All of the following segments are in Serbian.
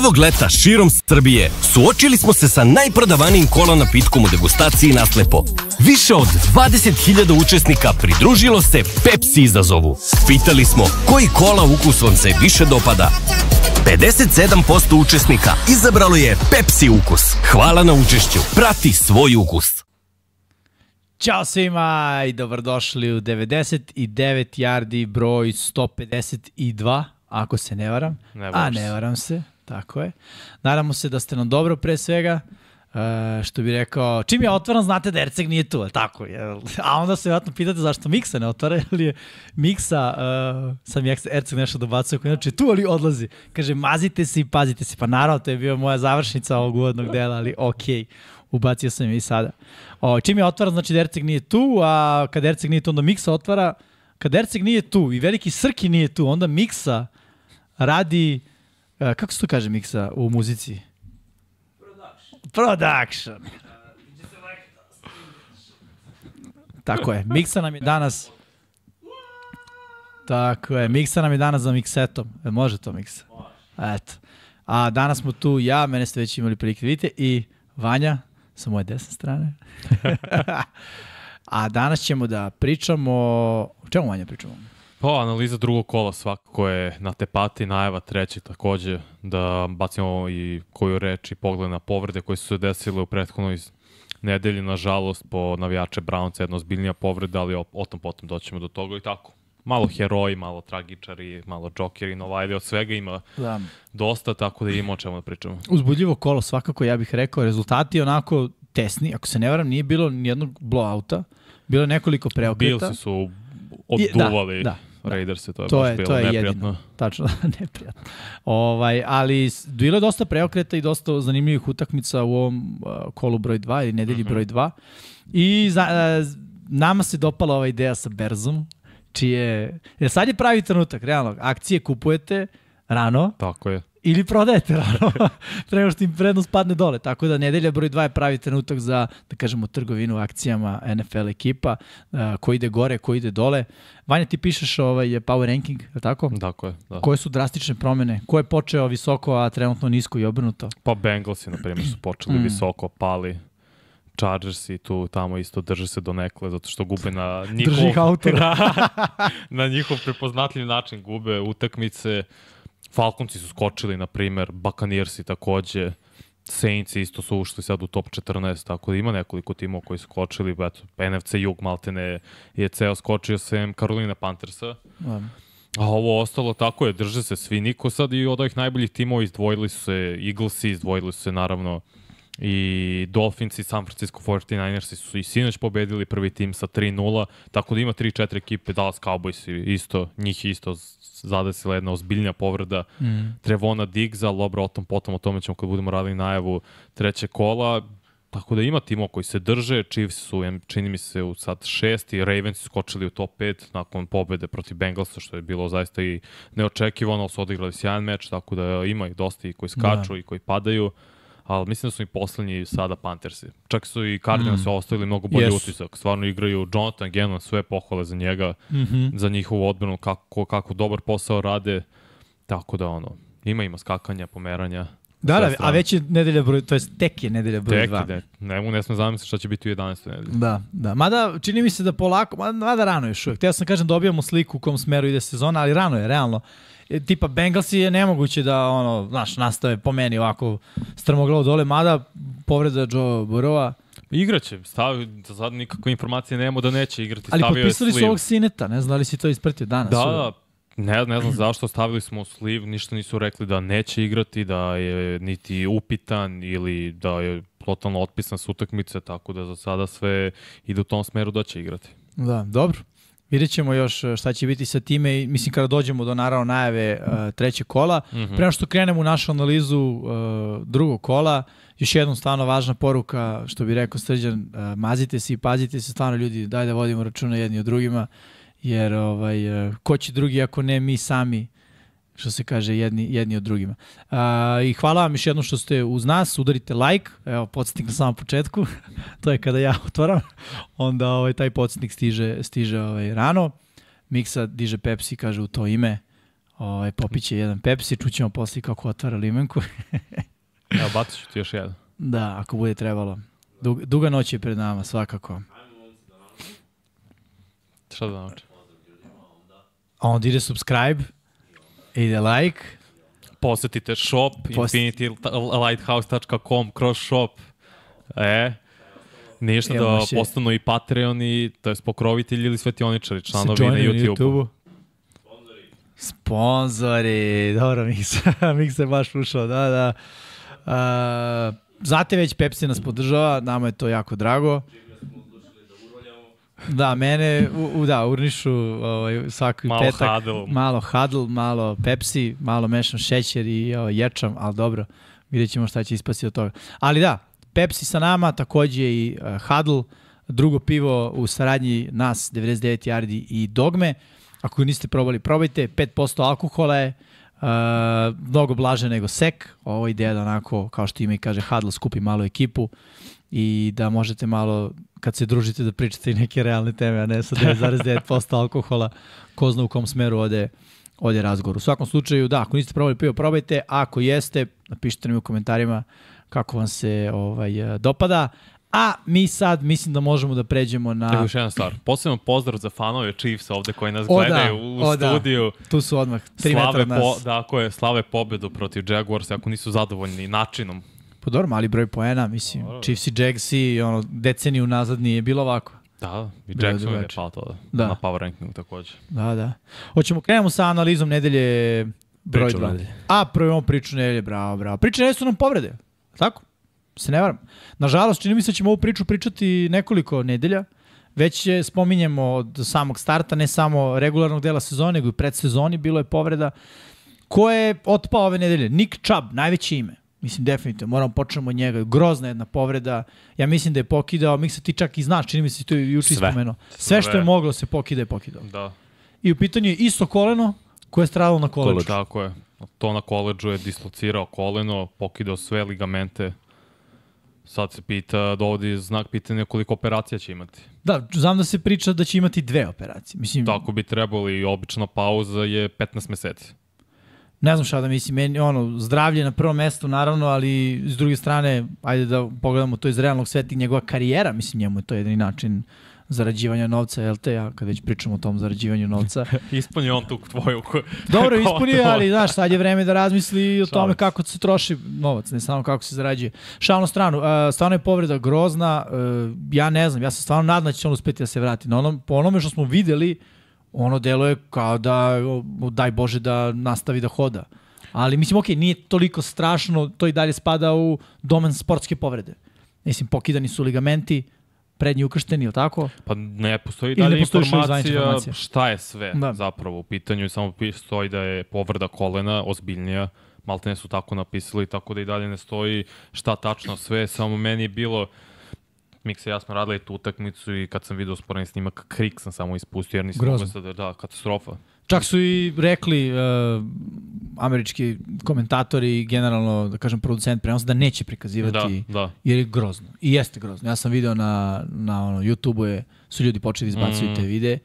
Ovog leta širom Srbije suočili smo se sa najprodavanijim kola napitkom u degustaciji naslepo. Više od 20.000 učesnika pridružilo se Pepsi izazovu. Pitali smo koji kola ukus vam se više dopada. 57% učesnika izabralo je Pepsi ukus. Hvala na učešću. Prati svoj ukus. Ćao svima i dobrodošli u 99 yardi broj 152, ako se ne varam. Ne A ne varam se, tako je. Nadamo se da ste nam dobro pre svega. Uh, što bi rekao, čim je otvoran, znate da Erceg nije tu, ali tako je. A onda se vjerojatno pitate zašto Miksa ne otvara, ili je Miksa, uh, sam je Erceg nešto dobacuje, koji je tu, ali odlazi. Kaže, mazite se i pazite se. Pa naravno, to je bio moja završnica ovog uvodnog dela, ali okej. Okay ubacio sam je i sada. O, čim je otvara, znači da Erceg nije tu, a kad Erceg nije tu, onda Miksa otvara. Kad Erceg nije tu i veliki Srki nije tu, onda Miksa radi, uh, kako se to kaže Miksa u muzici? Production. Tako je. Miksa nam je danas... Tako je. Miksa nam je danas za miksetom. E, može to Miksa? Eto. A danas smo tu ja, mene ste već imali prilike vidite, i Vanja sa moje desne strane. A danas ćemo da pričamo... O čemu Vanja pričamo? Pa, analiza drugog kola svakako je na tepati, najava treći takođe, da bacimo i koju reč i pogled na povrede koje su se desile u prethodnoj nedelji, nažalost, po navijače Brownca, jedna ozbiljnija povreda, ali o, o tom potom doćemo do toga i tako. Malo heroji, malo tragičari, malo džokeri, Novajli, od svega ima Da. dosta, tako da ima o čemu da pričamo. Uzbudljivo kolo, svakako, ja bih rekao, rezultati onako tesni, ako se ne varam, nije bilo nijednog blowouta, bilo je nekoliko preokreta. Bilsi su odduvali da, da. Raiders, to je To baš je, bilo to je neprijatno. jedino. Tačno, neprijatno. Ovaj, ali bilo je dosta preokreta i dosta zanimljivih utakmica u ovom uh, kolu broj 2 ili nedelji broj 2. I za, uh, nama se dopala ova ideja sa Berzom, čije... Jer sad je pravi trenutak, realno. Akcije kupujete rano, Tako je. Ili prodajete rano, pre nego što im prednost padne dole. Tako da nedelja broj 2 je pravi trenutak za, da kažemo, trgovinu akcijama NFL ekipa, uh, ko ide gore, ko ide dole. Vanja, ti pišeš ovaj power ranking, je li tako? Tako je, da. Koje su drastične promene? Ko je počeo visoko, a trenutno nisko i obrnuto? Pa Bengalsi, na primjer, su počeli Mm. visoko, pali. Chargersi tu tamo isto drže se do nekle zato što gube na njihov, Drži na, na njihov prepoznatljiv način gube utakmice. Falconci su skočili, na primjer, Buccaneersi takođe, Saints isto su ušli sad u top 14, tako da ima nekoliko timova koji su skočili, pa eto, NFC Jug Maltene je ceo skočio sem Carolina Panthersa. Um, A ovo ostalo tako je, drže se svi. Niko sad i od ovih najboljih timova izdvojili su se Eaglesi, izdvojili su se naravno i Dolphins i San Francisco 49ersi su i sinoć pobedili prvi tim sa 3-0, tako da ima 3-4 ekipe, Dallas Cowboys isto, njih isto zadesila jedna ozbiljnja povreda mm. Trevona dobro, o tom potom, o tome ćemo kad budemo radili najavu treće kola. Tako da ima timova koji se drže, Chiefs su, čini mi se, u sad šesti, Ravens su skočili u top 5 nakon pobede protiv Bengalsa, što je bilo zaista i neočekivano, ali su odigrali sjajan meč, tako da ima ih dosta i koji skaču Da. i koji padaju ali mislim da su i poslednji sada Panthersi. Čak su i Cardinals mm. ostavili mnogo bolji Jesu. utisak. Stvarno igraju Jonathan Gannon, sve pohvale za njega, Mm -hmm. za njihovu odbranu, kako, kako dobar posao rade. Tako da ono, ima ima skakanja, pomeranja. Da, da, a već je nedelja broj, to jest tek je nedelja broj Tek, 2. ne, ne, ne smem zamisliti šta će biti u 11. nedelji. Da, da. Mada čini mi se da polako, mada, mada rano je još uvijek. Teo sam kažem dobijamo sliku u kom smeru ide sezona, ali rano je, realno. E, tipa Bengalsi je nemoguće da ono, znaš, nastave po meni ovako strmoglavo dole, mada povreda Joe Burrowa, Igraće, stavi, za sad nikakve informacije nemamo da neće igrati. ali stavio potpisali su ovog Sineta, ne znam da li si to ispratio danas. Da, da, ne, ne znam zašto, stavili smo sliv, ništa nisu rekli da neće igrati, da je niti upitan ili da je totalno otpisan s utakmice, tako da za sada sve ide u tom smeru da će igrati. Da, dobro. Vidjet ćemo još e, šta će biti sa time i mislim kada dođemo do naravno najave uh, trećeg kola. Mm. -hmm. Pre nego što krenemo u našu analizu uh, drugog kola, još jednom stvarno važna poruka, što bi rekao Srđan, uh, mazite se i pazite se stvarno ljudi, daj da vodimo računa jedni o drugima, jer ovaj, uh, ko će drugi ako ne mi sami što se kaže jedni, jedni od drugima. Uh, I hvala vam još jednom što ste uz nas, udarite like, evo podsjetnik na samom početku, to je kada ja otvaram, onda ovaj, taj podsjetnik stiže, stiže ovaj, rano, Miksa diže Pepsi, kaže u to ime, Ovaj, popiće jedan Pepsi, čućemo posle kako otvara limenku. Evo, bacit ću ti još jedan. da, ako bude trebalo. Dug, duga noć je pred nama, svakako. Šta da naučim? A onda ide subscribe, ide like, Posetite shop, Post- infinitylighthouse.com kroz shop. E, ništa Evo da je- postanu i Patreon i to je pokrovitelji ili svetioničari, članovi na YouTube-u. Sponzori, dobro, Miksa, Miksa je baš ušao, da, da. Uh, znate već, Pepsi nas podržava, nama je to jako drago. Da, mene, u, u, da, urnišu ovaj, svaki Malo petak. hadl. Malo hadl, malo Pepsi, malo mešam šećer i ovaj, ječam, ali dobro, vidjet ćemo šta će ispasti od toga. Ali da, Pepsi sa nama, takođe i uh, hadl, drugo pivo u saradnji nas, 99 Yardi i Dogme. Ako niste probali, probajte. 5% alkohola je, uh, mnogo blaže nego sek. Ovo ideja da onako, kao što ime kaže, hadl skupi malu ekipu i da možete malo, kad se družite, da pričate i neke realne teme, a ne sa 9,9% alkohola, ko zna u kom smeru ode, ode razgovor. U svakom slučaju, da, ako niste probali pivo, probajte. A ako jeste, napišite nam u komentarima kako vam se ovaj, dopada. A mi sad mislim da možemo da pređemo na... još jedna stvar. Posebno pozdrav za fanove Chiefs ovde koji nas O, da, gledaju u o, da. studiju. Tu su odmah 3 metra Slave, od nas. po, da, ako je, slave pobedu protiv Jaguars ako nisu zadovoljni načinom. Po dobro, mali broj poena, mislim. Dobro. Chiefs i Jagsi, ono, deceniju nazad nije bilo ovako. Da, i Jackson je pao to Da. na power rankingu takođe. Da, da. Hoćemo krenemo sa analizom nedelje broj Priču 2. nedelje. A, prvo imamo priču nedelje, bravo, bravo. Priče nedelje su nam povrede, tako? Se ne varam. Nažalost, čini mi se da ćemo ovu priču pričati nekoliko nedelja. Već je, spominjemo od samog starta, ne samo regularnog dela sezone, nego i predsezoni, bilo je povreda. Ko je otpao ove nedelje? Nick Chubb, najveće ime. Mislim, definitivno, moramo počnemo od njega. Grozna jedna povreda. Ja mislim da je pokidao, Miksa ti čak i znaš, čini mi se to je juče Sve. ispomenuo. Sve što je moglo se pokida je pokidao. Da, I u pitanju je isto koleno koje je stradalo na koleđu. tako je. To na koleđu je dislocirao koleno, pokidao sve ligamente. Sad se pita, dovodi znak pitanja koliko operacija će imati. Da, znam da se priča da će imati dve operacije. Mislim, Tako bi trebalo i obična pauza je 15 meseci. Ne znam šta da mislim, meni, ono, zdravlje na prvom mestu, naravno, ali s druge strane, ajde da pogledamo to iz realnog sveta i njegova karijera, mislim, njemu je to jedini način zarađivanja novca, jel te, ja kad već pričam o tom zarađivanju novca. Ispunio on tu tvoju... Dobro, ispunio, ali znaš, sad je vreme da razmisli o tome kako se troši novac, ne samo kako se zarađuje. Šalno stranu, uh, stvarno je povreda grozna, uh, ja ne znam, ja se stvarno nadam da će on uspeti da se vrati. Na onom, po onome što smo videli, ono deluje kao da, daj Bože, da nastavi da hoda. Ali mislim, okej, nije toliko strašno, to i dalje spada u domen sportske povrede. Mislim, pokidani su ligamenti, prednji ukršteni, ili tako? Pa ne postoji Ili ne dalje postoji informacija, informacija? šta je sve Da. zapravo u pitanju. Samo stoji da je povreda kolena ozbiljnija. Maltene su tako napisali, tako da i dalje ne stoji šta tačno sve. Samo meni je bilo Miksa i ja smo radili tu utakmicu i kad sam video sporedni snimak, krik sam samo ispustio jer nisam mogao sad da, da, katastrofa. Čak su i rekli uh, američki komentatori i generalno, da kažem, producent prenosa da neće prikazivati Da, da. jer je grozno. I jeste grozno. Ja sam video na, na ono, YouTube-u je, su ljudi počeli da izbacuju Mm. te videe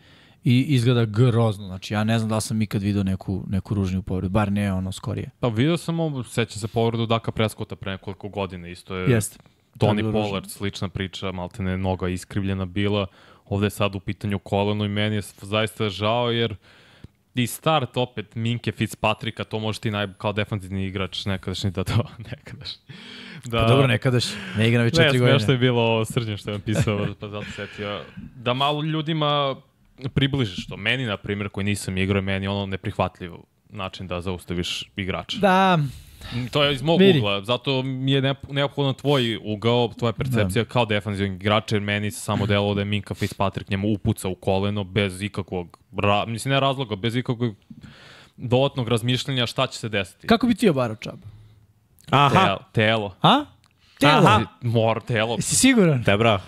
i izgleda grozno. Znači, ja ne znam da li sam ikad video neku, neku ružniju povredu, bar ne ono skorije. Pa video sam sećam se povredu Daka Preskota pre nekoliko godina, isto je Jeste. Tony ružno. Pollard, slična priča, maltene noga iskrivljena bila, ovde je sad u pitanju koleno i meni je zaista žao jer i start opet Minke Fitzpatricka, to može ti naj, kao defanzivni igrač nekadašnji da to, nekadašnji. Da, Pa dobro, nekadaš, ne igra već ne, četiri smiješno godine. je bilo srđan što je pisao, pa zato setio. Da malo ljudima približiš to. Meni, na primjer, koji nisam igrao, meni ono neprihvatljiv način da zaustaviš igrača. Da, To je iz mog Vidi. ugla, zato mi je neophodno tvoj ugao, tvoja percepcija da. kao defensivni igrač, jer meni se samo delalo da je Minka Fitzpatrick njemu upuca u koleno bez ikakvog, ra, mislim ne razloga, bez ikakvog dodatnog razmišljanja šta će se desiti. kako bi ti obarao čab? Aha, Telo. telo. A? Telo? Aha. Mor, telo. Jesi siguran? te bravo.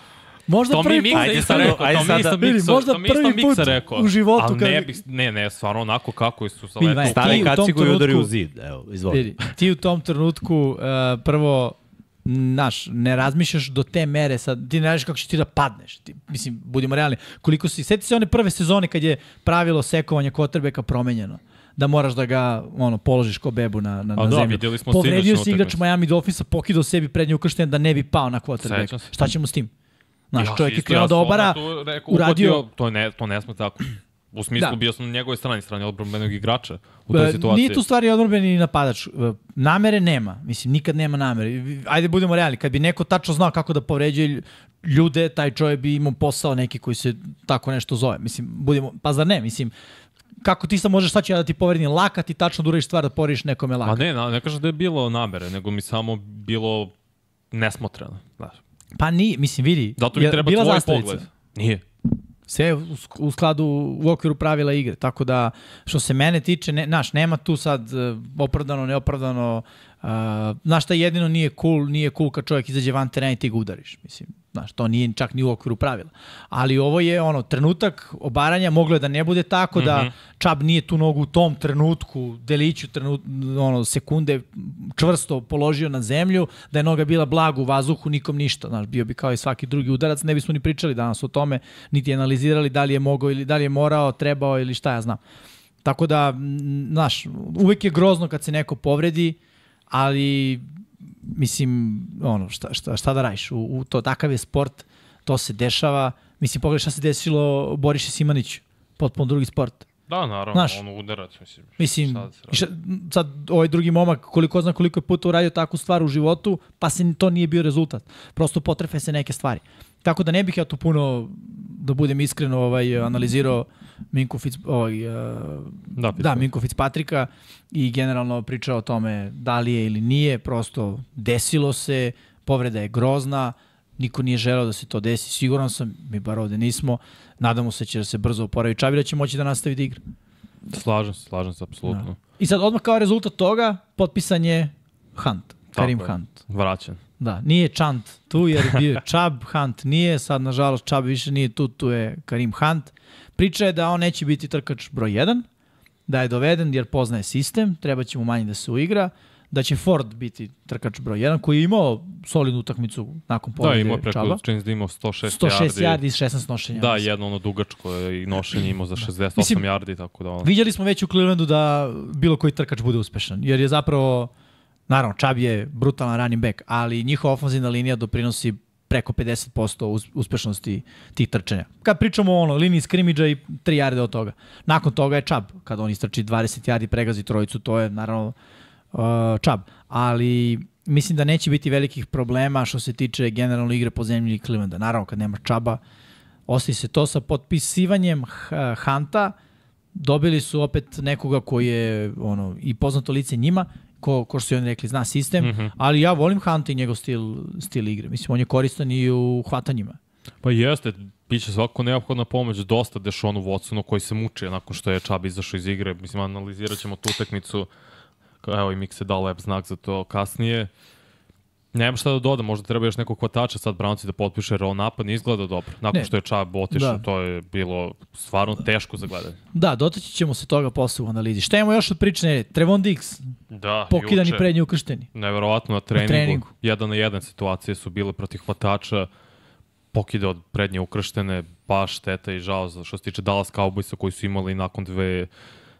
Možda To mi prvi Miksa put. Ajde sad, rekao, ajde to mi sad da- Vidi, možda to mi prvi put rekao. u životu Ali kad- ne, bih, ne, ne, stvarno onako kako su sa letom. Stane kacigu i udari u zid. Evo, izvoli. Vidi, ti u tom trenutku uh, prvo naš, ne razmišljaš do te mere, sad, ti ne znaš kako će ti da padneš. Ti, mislim, budimo realni. Koliko si, seti se one prve sezone kad je pravilo sekovanja kvotrbeka promenjeno. da moraš da ga ono, položiš ko bebu na, na, A na da, zemlju. vidjeli smo Povredio se igrač. Miami Dolphinsa, pokidao sebi prednje ukrštenje da ne bi pao na quarterback. Šta ćemo s tim? Znaš, Ja, čovjek je krenuo ja da sam obara, odmah tu rekao, uradio- uhodio, to, ne, to ne sme tako. U smislu, Da. bio sam na njegovoj strani, strani odbranbenog igrača u toj E, situaciji. Nije tu stvari odbrbeni napadač. E, Namere nema. Mislim, nikad nema namere. Ajde budemo realni. Kad bi neko tačno znao kako da povređuje ljude, taj čovjek bi imao posao neki koji se tako nešto zove. Mislim, budemo, pa zar ne? Mislim, kako ti sad možeš, sad ću ja da ti povredim lakat i tačno da uradiš stvar da povrijediš nekome Ma lakat. ne, ne kažem da je bilo namere, nego mi samo bilo nesmotreno. Pa nije, mislim, vidi. Zato mi je treba tvoj zastavica. pogled. Nije. Sve u, u skladu, u okviru pravila igre. Tako da, što se mene tiče, ne, naš, nema tu sad e, opravdano, neopravdano. Uh, znaš šta jedino nije cool, nije cool kad čovjek izađe van terena i ti ga udariš. Mislim, znaš, to nije čak ni u okviru pravila. Ali ovo je ono, trenutak obaranja, moglo je da ne bude tako, mm -hmm. da Čab nije tu nogu u tom trenutku, deliću trenut, ono, sekunde čvrsto položio na zemlju, da je noga bila blago u vazduhu, nikom ništa. Znaš, bio bi kao i svaki drugi udarac, ne bismo ni pričali danas o tome, niti analizirali da li je mogao ili da li je morao, trebao ili šta ja znam. Tako da, znaš, uvek je grozno kad se neko povredi, ali mislim, ono, šta, šta, šta da radiš, u, u to, takav je sport, to se dešava, mislim, pogledaj šta se desilo Boriše Simaniću, potpuno drugi sport. Da, naravno, Znaš, ono udarac, mislim. Mislim, da i šta, sad ovaj drugi momak koliko zna koliko je puta uradio takvu stvar u životu, pa se to nije bio rezultat. Prosto potrefe se neke stvari. Tako da ne bih ja tu puno, da budem iskreno, ovaj, analizirao Minku Fitz, ovaj, uh, Da, da, Minko Fitzpatricka i generalno pričao o tome da li je ili nije, prosto desilo se, povreda je grozna, niko nije želeo da se to desi, siguran sam, mi bar ovde nismo, nadamo se da će da se brzo oporavi Čabira će moći da nastavi da igra. Slažem se, slažem se, apsolutno. Da. I sad odmah kao rezultat toga potpisan je Hunt, Karim Tako je. Hunt. Vraćan. Da, nije Chant tu jer je bio Čab, Hunt nije, sad nažalost Čab više nije tu, tu je Karim Hunt. Priča je da on neće biti trkač broj 1, da je doveden jer poznaje sistem, treba će mu manje da se uigra, da će Ford biti trkač broj 1 koji je imao solidnu utakmicu nakon Da, povrede imao preko, čini da imao 106, 106 yardi. yardi i 16 nošenja. Da, mislim. jedno ono dugačko je i nošenje imao za 68 Mislim, yardi, tako da ono. Viđali smo već u Clevelandu da bilo koji trkač bude uspešan, jer je zapravo, naravno, Čab je brutalan running back, ali njihova ofenzivna linija doprinosi preko 50% us- uspešnosti tih trčanja. Kad pričamo o ono, liniji skrimidža i 3 jarde od toga. Nakon toga je Čab, kada on istrči 20 jardi, pregazi trojicu, to je naravno uh, Čab. Ali mislim da neće biti velikih problema što se tiče generalno igre po zemlji Clevelanda. Naravno, kad nema Čaba, ostaje se to sa potpisivanjem Hanta, dobili su opet nekoga koji je ono, i poznato lice njima, ko, ko što su oni rekli, zna sistem, mm -hmm. ali ja volim Hunt i njegov stil, stil igre. Mislim, on je koristan i u hvatanjima. Pa jeste, biće svako neophodna pomoć, dosta Dešonu Watsonu koji se muči nakon što je Čab izašao iz igre. Mislim, analizirat ćemo tu utakmicu, evo i Mik se dao lep znak za to kasnije. Nema šta da dodam, možda treba još nekog hvatača sad Brownci da potpiše, jer on napad ne izgleda dobro. Nakon Ne. što je Čab otišao, Da. to je bilo stvarno teško za gledanje. Da, dotaći ćemo se toga posle u analizi. Šta imamo još od priče? Ne, Trevon Diggs, Da, pokidani juče. prednji ukršteni. Neverovatno na treningu. treningu. Jedan na jedan situacije su bile protiv hvatača. Pokide od prednje ukrštene, baš šteta i žao za što se tiče Dallas Cowboysa koji su imali nakon dve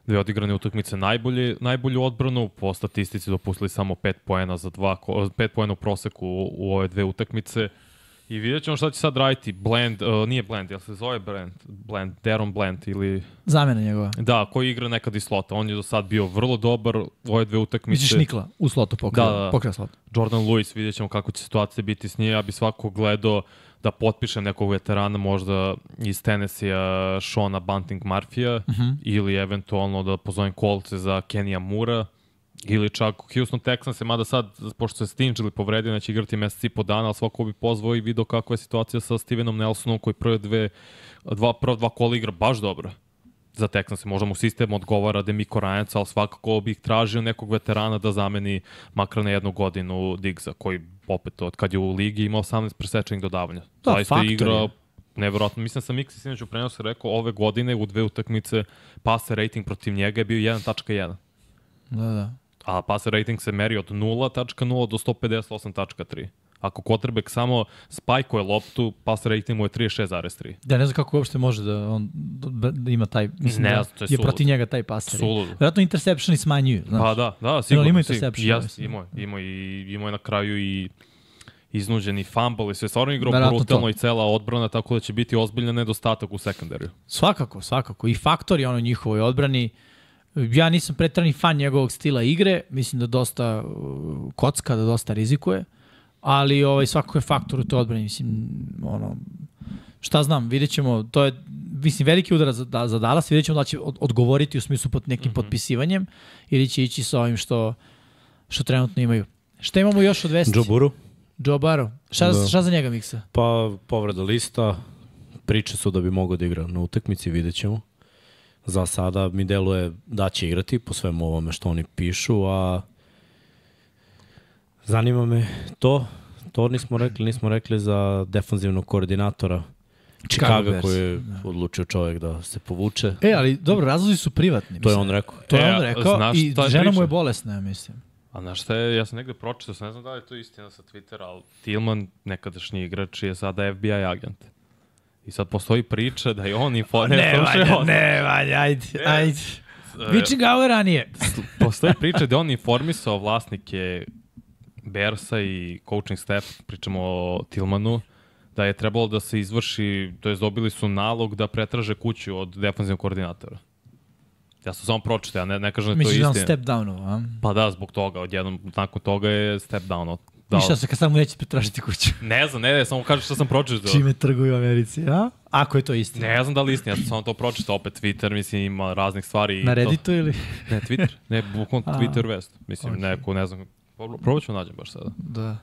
dve odigrane utakmice najbolje, najbolju odbranu, po statistici dopustili samo 5 poena za dva, ko- 5 poena u proseku u, u ove dve utakmice. I vidjet ćemo šta će sad raditi. Blend, uh, nije Blend, jel se zove Blend? Blend, Deron Blend ili... Zamena njegova. Da, koji igra nekad iz slota. On je do sad bio vrlo dobar u ove dve utakmice. Misliš Nikla u slotu pokreo, Da, da. slot. Jordan Lewis, vidjet ćemo kako će situacija biti s njim. Ja bi svako gledao da potpiše nekog veterana, možda iz Tennessee-a Shona Bunting Marfija, uh -huh. ili eventualno da pozovem kolce za Kenija Mura, ili čak Houston Texans, mada sad, pošto se Stingeli povredio, neće igrati mesec i po dana, ali svako bi pozvao i video kakva je situacija sa Stevenom Nelsonom, koji prve dve, dva, prva dva kola igra baš dobro za Texans. Možda mu sistem odgovara Demiko Rajac, ali svakako bih tražio nekog veterana da zameni makar na jednu godinu Diggsa, koji opet od kad je u ligi imao 18 presečenih dodavanja. Da, Zaista faktor je. igra neverovatno. Mislim sam Miksi sinoć u prenosu rekao ove godine u dve utakmice passer rating protiv njega je bio 1.1. Da, da. A passer rating se meri od 0.0 do 158.3. Ako quarterback samo spajkuje loptu, pass rating mu je 36,3. Ja ne znam kako uopšte može da on da, da ima taj, mislim Ne, da to je je protiv njega taj paser. Suludo. Vjerojatno interceptioni smanjuju, znaš. Pa da, da, sigurno. ima interception, Jas, imao, imao, i, imao je na kraju i iznuđeni fumble i sve stvarno igrao Verovatno brutalno to. i cela odbrana, tako da će biti ozbiljan nedostatak u sekundariju. Svakako, svakako. I faktor je ono njihovoj odbrani. Ja nisam pretrani fan njegovog stila igre, mislim da dosta uh, kocka, da dosta rizikuje, ali ovaj, svakako je faktor u toj odbrani. Mislim, ono, šta znam, vidjet ćemo, to je, mislim, veliki udar za, da, za Dallas, vidjet ćemo da će od, odgovoriti u smislu pod nekim mm -hmm. potpisivanjem ili će ići sa ovim što, što trenutno imaju. Šta imamo još od vesti? Joe Barrow. Šta, Da. šta za njega miksa? Pa povreda lista, priče su da bi mogao da igra na utakmici, vidjet ćemo. Za sada mi deluje da će igrati po svemu ovome što oni pišu, a zanima me to, to nismo rekli, nismo rekli za defanzivnog koordinatora Chicago koji je odlučio čovjek da se povuče. E, ali dobro, razlozi su privatni. To je on rekao. To je E, on rekao znaš i žena mu priča? je bolesna, ja mislim. A znaš šta je, ja sam negde pročitao, sam ne znam da li je to istina sa Twittera, ali Tillman, nekadašnji igrač, je sada FBI agent. I sad postoji priča da je on informisan. Ne, Vanja, ne, Vanja, ajde, ajde. Viči ga ovo ranije. Postoji priča da je on informisao vlasnike Bersa i coaching staff, pričamo o Tillmanu, da je trebalo da se izvrši, to je dobili su nalog da pretraže kuću od defanzivnog koordinatora. Ja sam samo pročitao, ja ne, ne kažem da je to Misliš da istina. step downu, a? Pa da, zbog toga, odjednom, nakon toga je step down. Da. I šta se kad samo neće pretražiti kuću? Ne znam, ne, ne, samo kažem što sam pročitao. Čime trguju u Americi, a? Ako je to istina. Ne znam da li istina, ja sam samo to pročitao, opet Twitter, mislim, ima raznih stvari. Na to- Redditu ili? Ne, Twitter, ne, bukvalno. Twitter vest. Mislim, Okej. neko, ne znam, probat ću nađem baš sada. Da.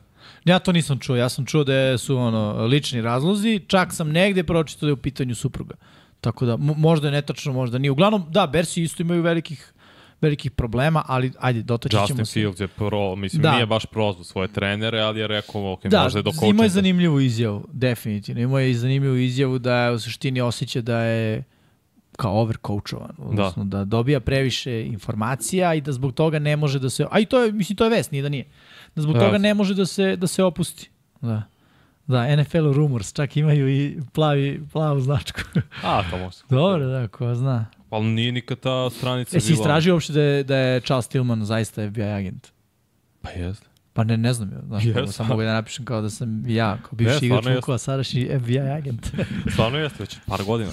Ja to nisam čuo, ja sam čuo da su ono lični razlozi, čak sam negde pročitao da je u pitanju supruga. Tako da mo- možda je netačno, možda nije. Uglavnom, da, Bersi isto imaju velikih velikih problema, ali ajde, ćemo Justin se. Fields je pro, mislim, Da. da. nije baš prozvao svoje trenere, ali je rekao, ok, Da, možda je do imao je coachinga. zanimljivu izjavu, definitivno. Imao je i zanimljivu izjavu da je u suštini osjeća da je kao overcoachovan, odnosno da. da dobija previše informacija i da zbog toga ne može da se, a i to je, mislim, to je vest, nije da nije, da zbog Da. toga ne može da se, da se opusti. Da. Da, NFL Rumors, čak imaju i plavi, plavu značku. A, to može. Dobro, da, ko zna. Ali nije nikad ta stranica E, si bila... istražio uopšte da je, da je Charles Tillman zaista FBI agent? Pa jeste. Pa ne, ne znam, znaš, yes. samo mogu da napišem kao da sam ja, kao bivši stvarno igrač. Vukova, sadašnji FBI agent. Stvarno jeste, već par godina.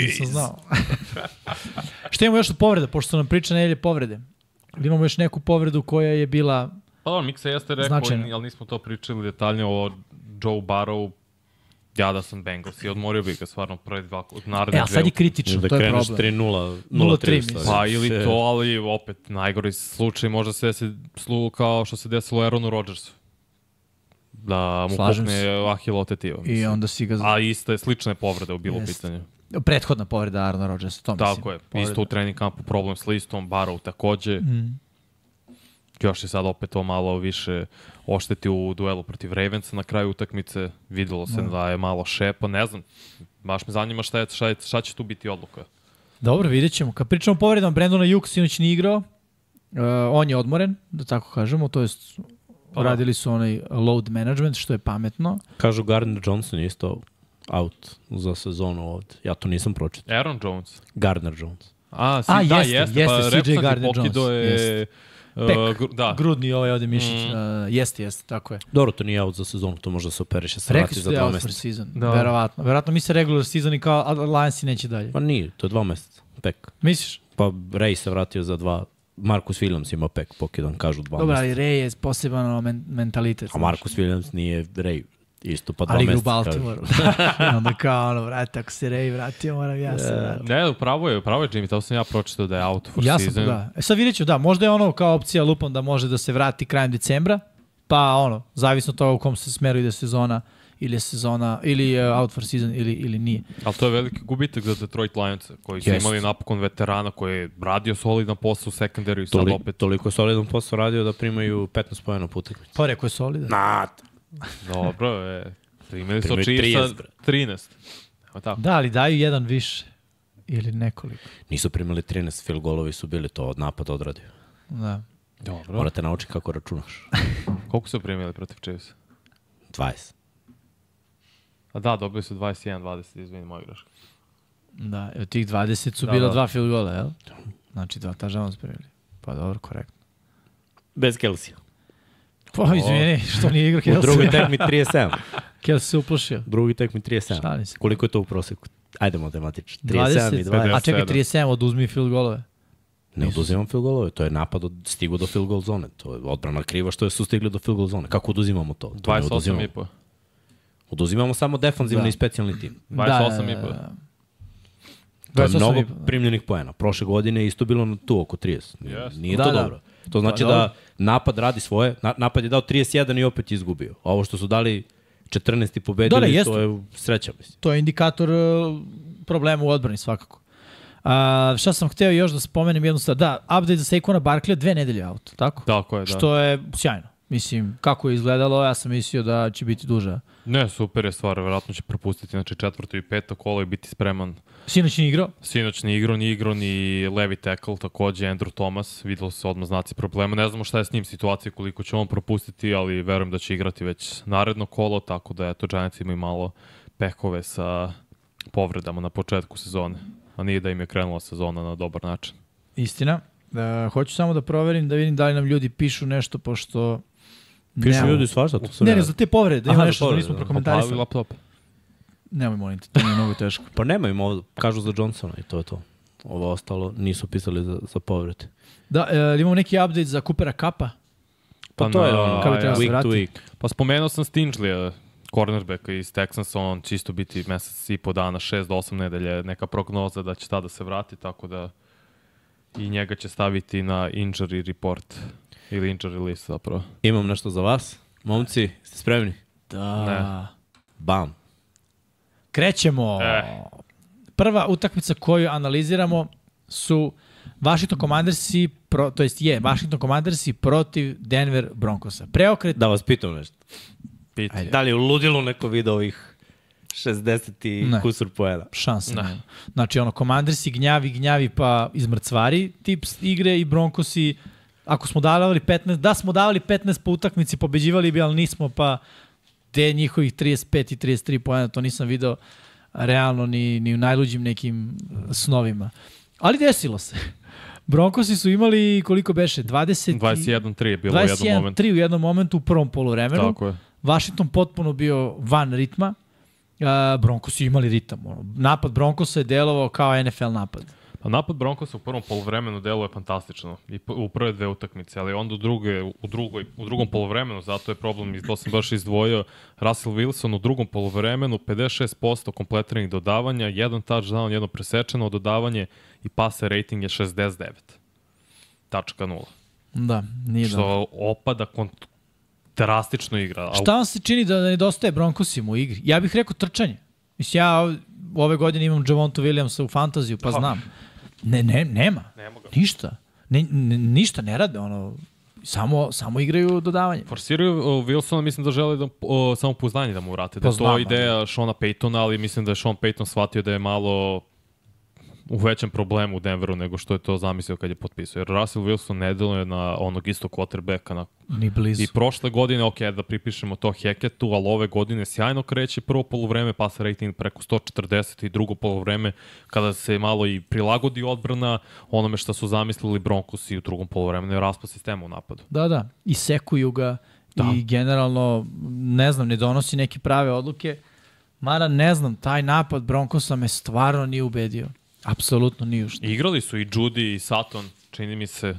Nisam znao. Šta imamo još od povreda, pošto su nam priča nedelje povrede? Ili imamo još neku povredu koja je bila... Pa dobro, Miksa jeste rekao, Značajno. ali nismo to pričali detaljnije o Joe Barrow. Ja da sam Bengals i odmorio bih ga stvarno prve dva, naredne E, a sad je kritično, Da to je kreneš problem. 3-0, 0-3 0-3 mislim. Pa ili to, ali opet najgori slučaj može se desi slu kao što se desilo Aaronu Rodgersu. Da mu Slažem pukne Ahilo tetiva. I onda si ga... A iste, slične povrede u bilo Jeste. pitanju. Prethodna povreda Arna Rodgersa, to mislim. Tako je, Povreda. isto u trening kampu problem s listom, Barrow takođe. Mm. Još je sad opet to malo više ošteti u duelu protiv Ravensa na kraju utakmice. Videlo se da je malo šepa, ne znam. Baš me zanima šta, je, šta, je, šta će tu biti odluka. Dobro, vidjet ćemo. Kad pričamo o povredama, Brandona Juk sinoć nije igrao. Uh, on je odmoren, da tako kažemo, to jest Pa da. radili su onaj load management, što je pametno. Kažu Gardner Johnson je isto out za sezonu ovde. Ja to nisam pročitao. Aaron Jones. Gardner Jones. A, si, A, da, jeste, jeste, jeste, pa CJ Gardner Jones, je... jeste. Uh, Pek, gru- da, Grudni ovaj ovde mišić. Mm. Uh, jeste, jeste, tako je. Dobro, to nije out za sezonu, to može da se operiše se Rekli vrati za da je dva out for meseca. season. Da. Verovatno. Verovatno mi se regular season i kao a Lionsi neće dalje. Pa nije, to je dva meseca, pek. Misliš? Pa Ray se vratio za dva, Marcus Williams ima pek pokidan, kažu dva Dobro, meseca. ali Ray je poseban men mentalitet. A. Marcus Williams nije Ray, isto pa dva Ali igra u. I onda kao ono, vrati, ako se Ray vratio, moram ja se vratiti. Ne, upravo je, upravo je Jimmy, to sam ja pročitao da je out for Ja sam, season. da. E sad vidjet ću, da, možda je ono kao opcija lupom da može da se vrati krajem decembra, pa ono, zavisno toga u kom se smeru ide sezona, ili je sezona, ili je out for season, ili, ili nije. Ali to je veliki gubitak za Detroit Lions, koji su Jest. imali napokon veterana koji je radio solidan posao u sekundariju i sad Toli, opet... Toliko je solidan posao radio da primaju 15 pojena po utakmici. Pa rekao je solidan. Na, Dobro, je. Primili su Primili Chiefs 30, bre. 13. Evo tako. Da, ali daju jedan više. Ili nekoliko. nisu primali 13, field golovi su bili to od napada odradio. Da. Dobro. Morate naučiti kako računaš. Koliko su primili protiv Chiefs? 20. A da, dobili su 21-20, izvini moja greška. Da, od tih 20 su Da, bila da. dva field gola, jel? Znači dva tažama spremili. Pa dobro, korektno. Bez Kelsija. Pa, izvini, što nije igra U drugoj Kelsey. tekmi 37. Kelsey se uplašio. Drugi tekmi 37. Šalim se. Koliko je to u proseku? Ajde matematično. 37 i 20, 20. a čekaj, 57. 37, oduzmi field golove. Ne oduzimam field golove, to je napad od, stigu do field goal zone. To je odbrana kriva što je su stigli do field goal zone. Kako oduzimamo to? to ne 28 oduzimamo. i po. Oduzimamo samo defanzivni Da. i specijalni tim. 28 i po. To je 28 mnogo da. primljenih poena. Prošle godine je isto bilo na tu oko 30. Nije, Yes. nije Da, to da. dobro. To znači Pa, da dobro. napad radi svoje. Na, napad je dao 31 i opet izgubio. A ovo što su dali 14 i pobedili, Da, da, jeste. to je sreća, mislim. To je indikator uh, problema u odbrani svakako. A, šta sam hteo još da spomenem jednu stvar. Da, update za Saquona Barkley dve nedelje out, tako? Tako je, da. Što je sjajno. Mislim, kako je izgledalo, ja sam mislio da će biti duža. Ne, super je stvar, verovatno će propustiti znači četvrto i peto kolo i biti spreman. Sinoć nije igrao. Sinoć ni igrao, ni igrao, ni levi tackle, takođe Andrew Thomas, videlo se odmah znaci problema. Ne znamo šta je s njim situacija, koliko će on propustiti, ali verujem da će igrati već naredno kolo, tako da eto, Giants imaju malo pekove sa povredama na početku sezone. A nije da im je krenula sezona na dobar način. Istina. Da, hoću samo da proverim, da vidim da li nam ljudi pišu nešto, pošto... Pišu ljudi svašta, to su Ne, ne, za te povrede, da ima nešto da nismo da. prokomentarisali. Popavi laptop. Nemoj, molim te, to mi je mnogo teško. Pa nema im ovo, kažu za Johnsona i to je to. Ovo ostalo nisu pisali za, za povrede. Da, e, imamo neki update za Coopera Kappa. Pa to je ono, Kako bi trebalo se week to vrati? week. Pa spomenuo sam Stingley, cornerbacka iz Texansa, on će isto biti mesec i po dana, 6 do 8 nedelje, neka prognoza da će tada se vrati, tako da i njega će staviti na injury report ili injury list zapravo. Imam nešto za vas. Momci, ste spremni? Da. Ne. Bam. Krećemo. Eh. Prva utakmica koju analiziramo su Washington Commandersi, pro, to jest je, Washington Commandersi protiv Denver Broncosa. Preokret, Da vas pitam nešto. Piti. Ajde. Da li je u ludilu neko video ovih 60 i Ne. kusur poena? šanse. Ne. Znači, ono, Commandersi gnjavi, gnjavi pa izmrcvari tip igre i Broncosi, ako smo davali 15, da smo davali 15 po utakmici, pobeđivali bi, ali nismo, pa te njihovih 35 i 33 pojena, to nisam video realno ni, ni u najluđim nekim snovima. Ali desilo se. Broncosi su imali koliko beše? 20 i- 21-3 je bilo u jednom 21 momentu. 3 u jednom momentu u prvom poluvremenu. Tako je. Washington potpuno bio van ritma. Uh, Broncos su imali ritam. Ono. Napad Broncosa je delovao kao NFL napad. Pa napad Broncosa u prvom polovremenu deluje fantastično i u prve dve utakmice, ali onda u, druge, u, drugoj, u drugom polovremenu, zato je problem, to sam baš izdvojio, Russell Wilson u drugom polovremenu 56% kompletiranih dodavanja, jedan touchdown, jedno presečeno dodavanje i passer rating je 69. Tačka nula. Da, nije dobro. Što opada kont drastično igra. Šta vam se čini da nedostaje Broncosima u igri? Ja bih rekao trčanje. Mislim, ja ov- ove godine imam Javontu Williamsa u fantaziju, pa znam. Ne, ne, nema. Nema ga. Ništa. Ne, ne, ništa ne rade, ono, samo, samo igraju dodavanje. Forsiraju uh, Wilsona, mislim da žele da, uh, samo pouzdanje da mu vrate. Da Pa je to ideja Shona Paytona, ali mislim da je Sean Payton shvatio da je malo u većem problemu u Denveru nego što je to zamislio kad je potpisao. Jer Russell Wilson ne deluje na onog istog quarterbacka. Na... Ni blizu. I prošle godine, ok, da pripišemo to Heketu, ali ove godine sjajno kreće prvo polovreme, pasa rating preko 140 i drugo polovreme kada se malo i prilagodi odbrana onome što su zamislili Broncos i u drugom polovremenu je raspad sistema u napadu. Da, da. I sekuju ga da. i generalno, ne znam, ne donosi neke prave odluke. Mada ne znam, taj napad Broncosa me stvarno nije ubedio. Apsolutno nije ušto. Igrali su i Judy i Sutton, čini mi se,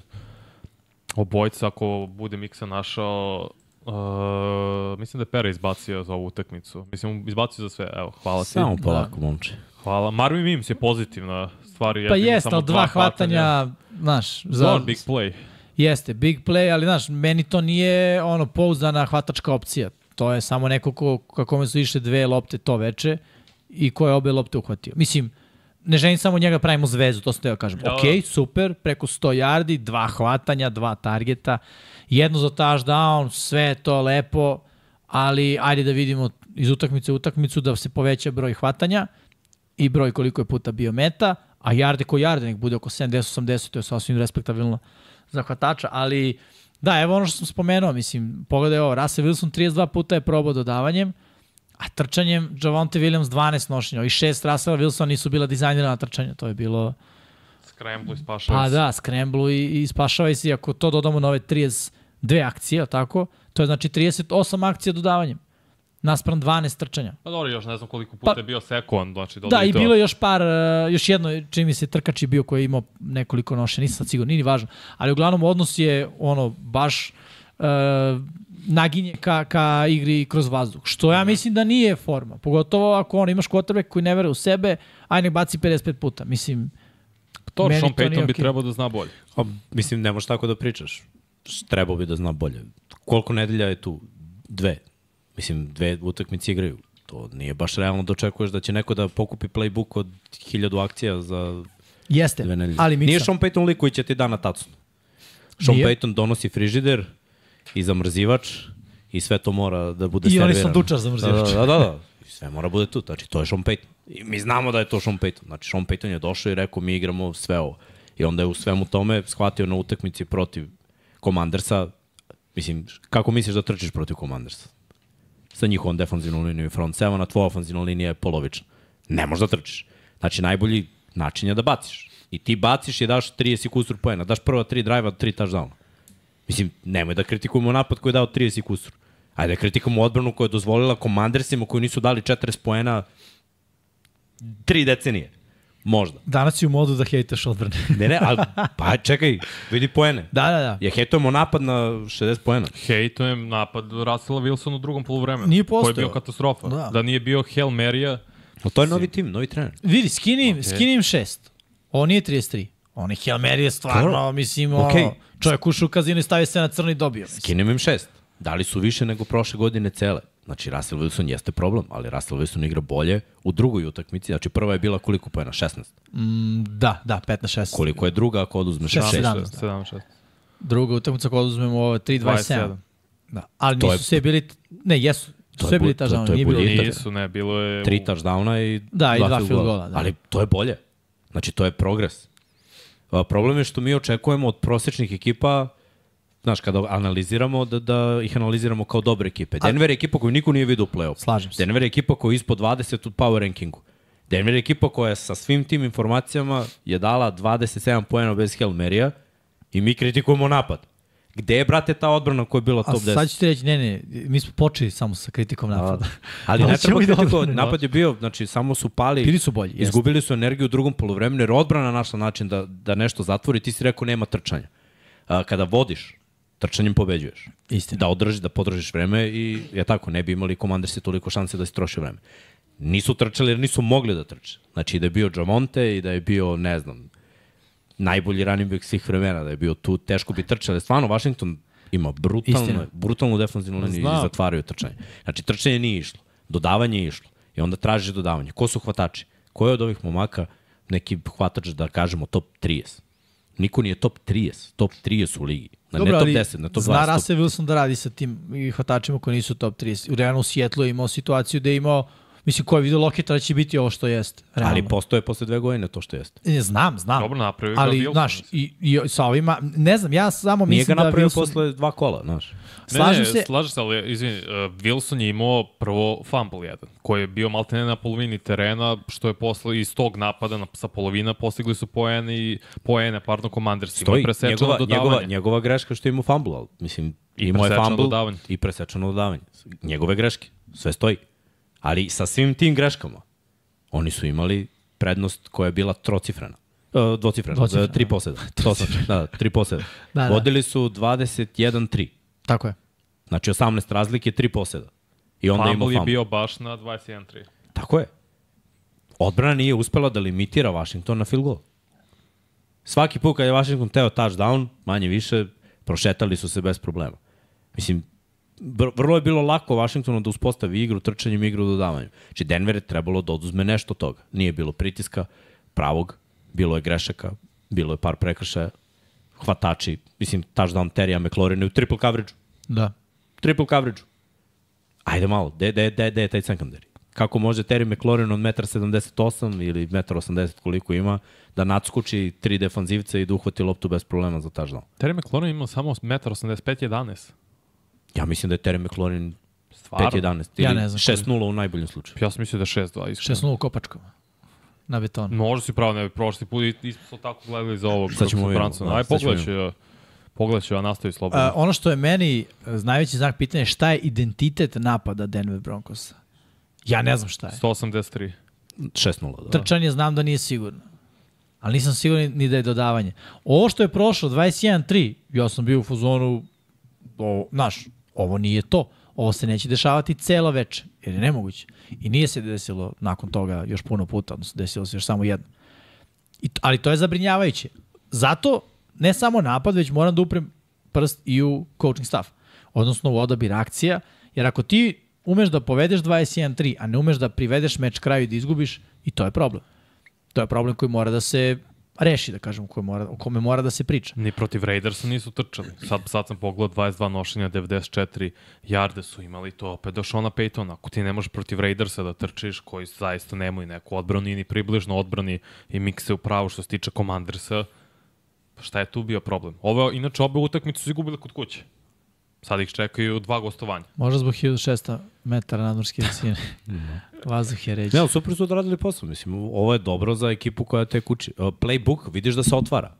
obojca, ako bude Miksa našao, uh, mislim da je Pera izbacio za ovu utakmicu. Mislim, izbacio za sve, evo, hvala ti. Samo polako, momče. Hvala. Marvin Mims je pozitivna stvar. Pa jeste, samo ali dva hvatanja, znaš, za, Dobar big play. jeste, big play, ali znaš, meni to nije ono pouzdana hvatačka opcija. To je samo neko ko, kako me su išle dve lopte to veče i ko je obe lopte uhvatio. Mislim, ne želim samo njega pravimo zvezu, to sam teo kažem. Da. Ok, super, preko 100 yardi, dva hvatanja, dva targeta, jedno za touchdown, sve je to lepo, ali ajde da vidimo iz utakmice u utakmicu da se poveća broj hvatanja i broj koliko je puta bio meta, a jarde ko jarde nek bude oko 70-80, to je sasvim respektabilno za hvatača, ali Da, evo ono što sam spomenuo, mislim, pogledaj ovo, Russell Wilson 32 puta je probao dodavanjem, a trčanjem Javonte Williams 12 nošenja. Ovih šest Russella Wilsona nisu bila dizajnirana na trčanje, to je bilo... Scramble i spašava Pa da, scramble i, i spašavaj se, ako to dodamo na ove 32 akcije, tako, to je znači 38 akcija dodavanjem, naspram 12 trčanja. Pa dobro, još ne znam koliko puta Pa- je bio sekund, znači Da, i to. bilo je još par, uh, još jedno, čini mi se, trkač je bio koji je imao nekoliko noše, nisam sad sigurno, nije ni važno. Ali uglavnom odnos je ono, baš uh, naginje ka, ka igri kroz vazduh. Što ja mislim da nije forma. Pogotovo ako ono, imaš quarterback koji ne vere u sebe, aj nek baci 55 puta. Mislim, To meni Sean to nije Payton bi okej. trebao da zna bolje. A, mislim, ne možeš tako da pričaš. Trebao bi da zna bolje. Koliko nedelja je tu? Dve. Mislim, dve utakmice igraju. To nije baš realno da očekuješ da će neko da pokupi playbook od hiljadu akcija za jeste, dve nedelje. ali Nije Miksa, Sean Payton lik koji će ti da na tacnu. Sean Nije. Payton donosi frižider i zamrzivač i sve to mora da bude I oni servirano. sandučar zamrzivač. Da, da, da, da. I sve mora bude tu. Znači, to je Sean Payton. I mi znamo da je to Sean Payton. Znači, Sean Payton je došao i rekao mi igramo sve ovo. I onda je u svemu tome shvatio na utakmici protiv Commandersa. Mislim, kako misliš da trčiš protiv Commandersa? Sa njihovom defanzivnom linijom i front seven, a tvoja ofanzivna linija je polovična. Ne možeš da trčiš. Znači, najbolji način je da baciš. I ti baciš i daš 30 kusur poena. Daš prva tri drive-a, tri touchdowna. Mislim, nemoj da kritikujemo napad koji je dao 30 kusur. Ajde da kritikujemo odbranu koja je dozvolila komandersima koji nisu dali 40 poena tri decenije. Možda. danas si u modu da hejtaš odbrane. Ne, ne, ali pa čekaj, vidi poene. da, da, da. Je hejtujemo napad na 60 poena. Hejtujem napad Russella Wilsona u drugom poluvremenu. Nije Koji je bio katastrofa. Da. Da, nije bio Hail Marija, No to je novi tim, novi trener. Vidi, skini im, Okej. skini im šest. On nije 33. On je Hail Mary je stvarno, Dobro. mislim, ono, čovjek ušao u kazino i stavio se na crno i dobio. Mislim. Skinem im šest. Dali su više nego prošle godine cele. Znači, Russell Wilson jeste problem, ali Russell Wilson igra bolje u drugoj utakmici. Znači, prva je bila koliko poena? 16. Mm, da, da, 15-16. Koliko je druga ako oduzmeš Šest, 6? sedam. 17, 17, Druga utakmica ako oduzmemo ovo 3-27. 27. Da. Ali To nisu je- sve bili, ne, jesu, To je sve bili bu- to- to je nije bilo. Nisu, ne, bilo je... Tri touchdowna i Da, i dva field field goala, da. Ali to je bolje. Znači, to je progres. Problem je što mi očekujemo od prosečnih ekipa Znaš, kada analiziramo, da, da ih analiziramo kao dobre ekipe. Denver je ekipa koju niko nije vidio u play-off. Slažem se. Denver je ekipa koja je ispod 20 u power rankingu. Denver je ekipa koja sa svim tim informacijama je dala 27 poena bez Hail Marija i mi kritikujemo napad. Gde je, brate, ta odbrana koja je bila A top 10? sad ću ti reći, ne, ne, mi smo počeli samo sa kritikom napada. Ali Ali ne treba odbrane. Napad je bio, znači, samo su pali. Bili su bolji. Izgubili su energiju u drugom poluvremenu, jer odbrana našla način da, da nešto zatvori. Ti si rekao nema trčanja. A, kada vodiš, trčanjem pobeđuješ. Istina. Da održiš, da podržiš vreme i je tako, ne bi imali komandersi toliko šanse da se troši vreme. Nisu trčali jer nisu mogli da trče. Znači da je bio Jamonte i da je bio, ne znam, najbolji running back svih vremena, da je bio tu, teško bi trčali. Stvarno, Washington ima brutalno, Istina. brutalnu defensivnu liniju i zatvaraju trčanje. Znači, trčanje nije išlo, dodavanje je išlo i onda tražiš dodavanje. Ko su hvatači? Ko je od ovih momaka neki hvatač, da kažemo, top 30? Niko nije top 30, top 30 u ligi. Na ne top 10, na top 20. zna Russell Wilson da radi sa tim hvatačima koji nisu top 30. U realno u Sjetlu je imao situaciju da je imao, mislim, ko je vidio Loketa da će biti ovo što jeste. Realno. Ali postoje posle dve godine to što jeste. E, Znam, znam. Dobro napravio ga Ali, Wilson. znaš, i, i sa ovima, ne znam, ja samo Nije mislim ga da napravio Wilson... posle dva kola, znaš. Slažem ne, se- ne, slažem se, ali izvini, uh, Wilson je imao prvo fumble jedan, koji je bio maltene na polovini terena, što je posle iz tog napada na, sa polovina postigli su poene i poene, pardon, Commanders. Ima Stoji, presečeno njegova, dodavanje. njegova, njegova greška što ima fumble, ali, mislim, I imao je fumble dodavanje. i presečeno dodavanje. Njegove greške, sve stoji. Ali sa svim tim greškama, oni su imali prednost koja je bila trocifrena. Uh, dvocifrena, Dvocifrena, uh, tri poseda. To sam, da, tri poseda. Da, da. Vodili su 21-3. Tako je. Znači 18 razlike, tri poseda. I onda Fumble je fumble. bio baš na 21-3. Tako je. Odbrana nije uspela da limitira Washington na field goal. Svaki put kad je Washington teo touchdown, manje više, prošetali su se bez problema. Mislim, vrlo je bilo lako Washingtonu da uspostavi igru, trčanjem igru dodavanjem. Znači Denver je trebalo da oduzme nešto od toga. Nije bilo pritiska pravog, bilo je grešaka, bilo je par prekršaja, hvatači, mislim, touchdown Terija McLaurin u triple coverage Da. triple coverage. Ajde malo, de, de, de, de je taj secondary? kako može Terry McLaurin od 1,78 m ili 1,80 m koliko ima, da nadskuči tri defanzivca i da uhvati loptu bez problema za touchdown. Terry McLaurin ima samo 1,85 11. Ja mislim da je Terry McLaurin Stvarno? 5-11 Ja ili ne znam 6-0 u najboljem slučaju. Ja sam mislio da je 6-2. iskreno. 6-0 u kopačkom. Na betonu. Možda si pravo, ne bi prošli put i isto smo tako gledali za ovog. Sad ćemo vidjeti, da, Aj, pogledat ću, ja. Pogledat ću, ja nastavi slobodno. A, ono što je meni e, najveći znak pitanja je šta je identitet napada Denver Broncosa. Ja ne znam šta je. 183. 6-0, da. Trčanje znam da nije sigurno. Ali nisam siguran ni da je dodavanje. Ovo što je prošlo, 21-3, ja sam bio u fazonu, o, znaš, ovo nije to. Ovo se neće dešavati celo veče, jer je nemoguće. I nije se desilo nakon toga još puno puta, odnosno desilo se još samo jedno. I, ali to je zabrinjavajuće. Zato ne samo napad, već moram da uprem prst i u coaching staff. Odnosno u odabir akcija, jer ako ti umeš da povedeš 21-3, a ne umeš da privedeš meč kraju i da izgubiš, i to je problem. To je problem koji mora da se reši, da kažem, koji mora, o kome mora da se priča. Ni protiv Raidersa nisu trčali. Sad, sad sam pogledao 22 nošenja, 94 jarde su imali to opet do Shona Paytona. Ako ti ne možeš protiv Raidersa da trčiš, koji zaista nemaju neku odbranu, ni približno odbrani i mikse u pravu što se tiče Commandersa, pa šta je tu bio problem? Ove, inače, obe utakmice su izgubile kod kuće. Sad ih čekaju dva gostovanja. Možda zbog 1600 metara nadmorske visine. Vazduh je reći. Ne, super su odradili posao. Mislim, ovo je dobro za ekipu koja te kući. Uh, Playbook, vidiš da se otvara.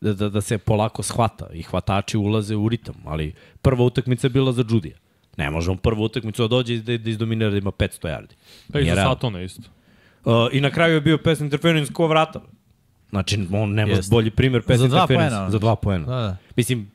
Da, da, da se polako shvata i hvatači ulaze u ritam. Ali prva utakmica je bila za Judija. Ne možemo prvu utakmicu da dođe i da, da izdominira da ima 500 yardi. Pa i za. Satona isto. Uh, I na kraju je bio pass interference ko vrata. Znači, on nema Jeste. bolji primer pass Za dva poena. Za dva poena. Da, da. Mislim,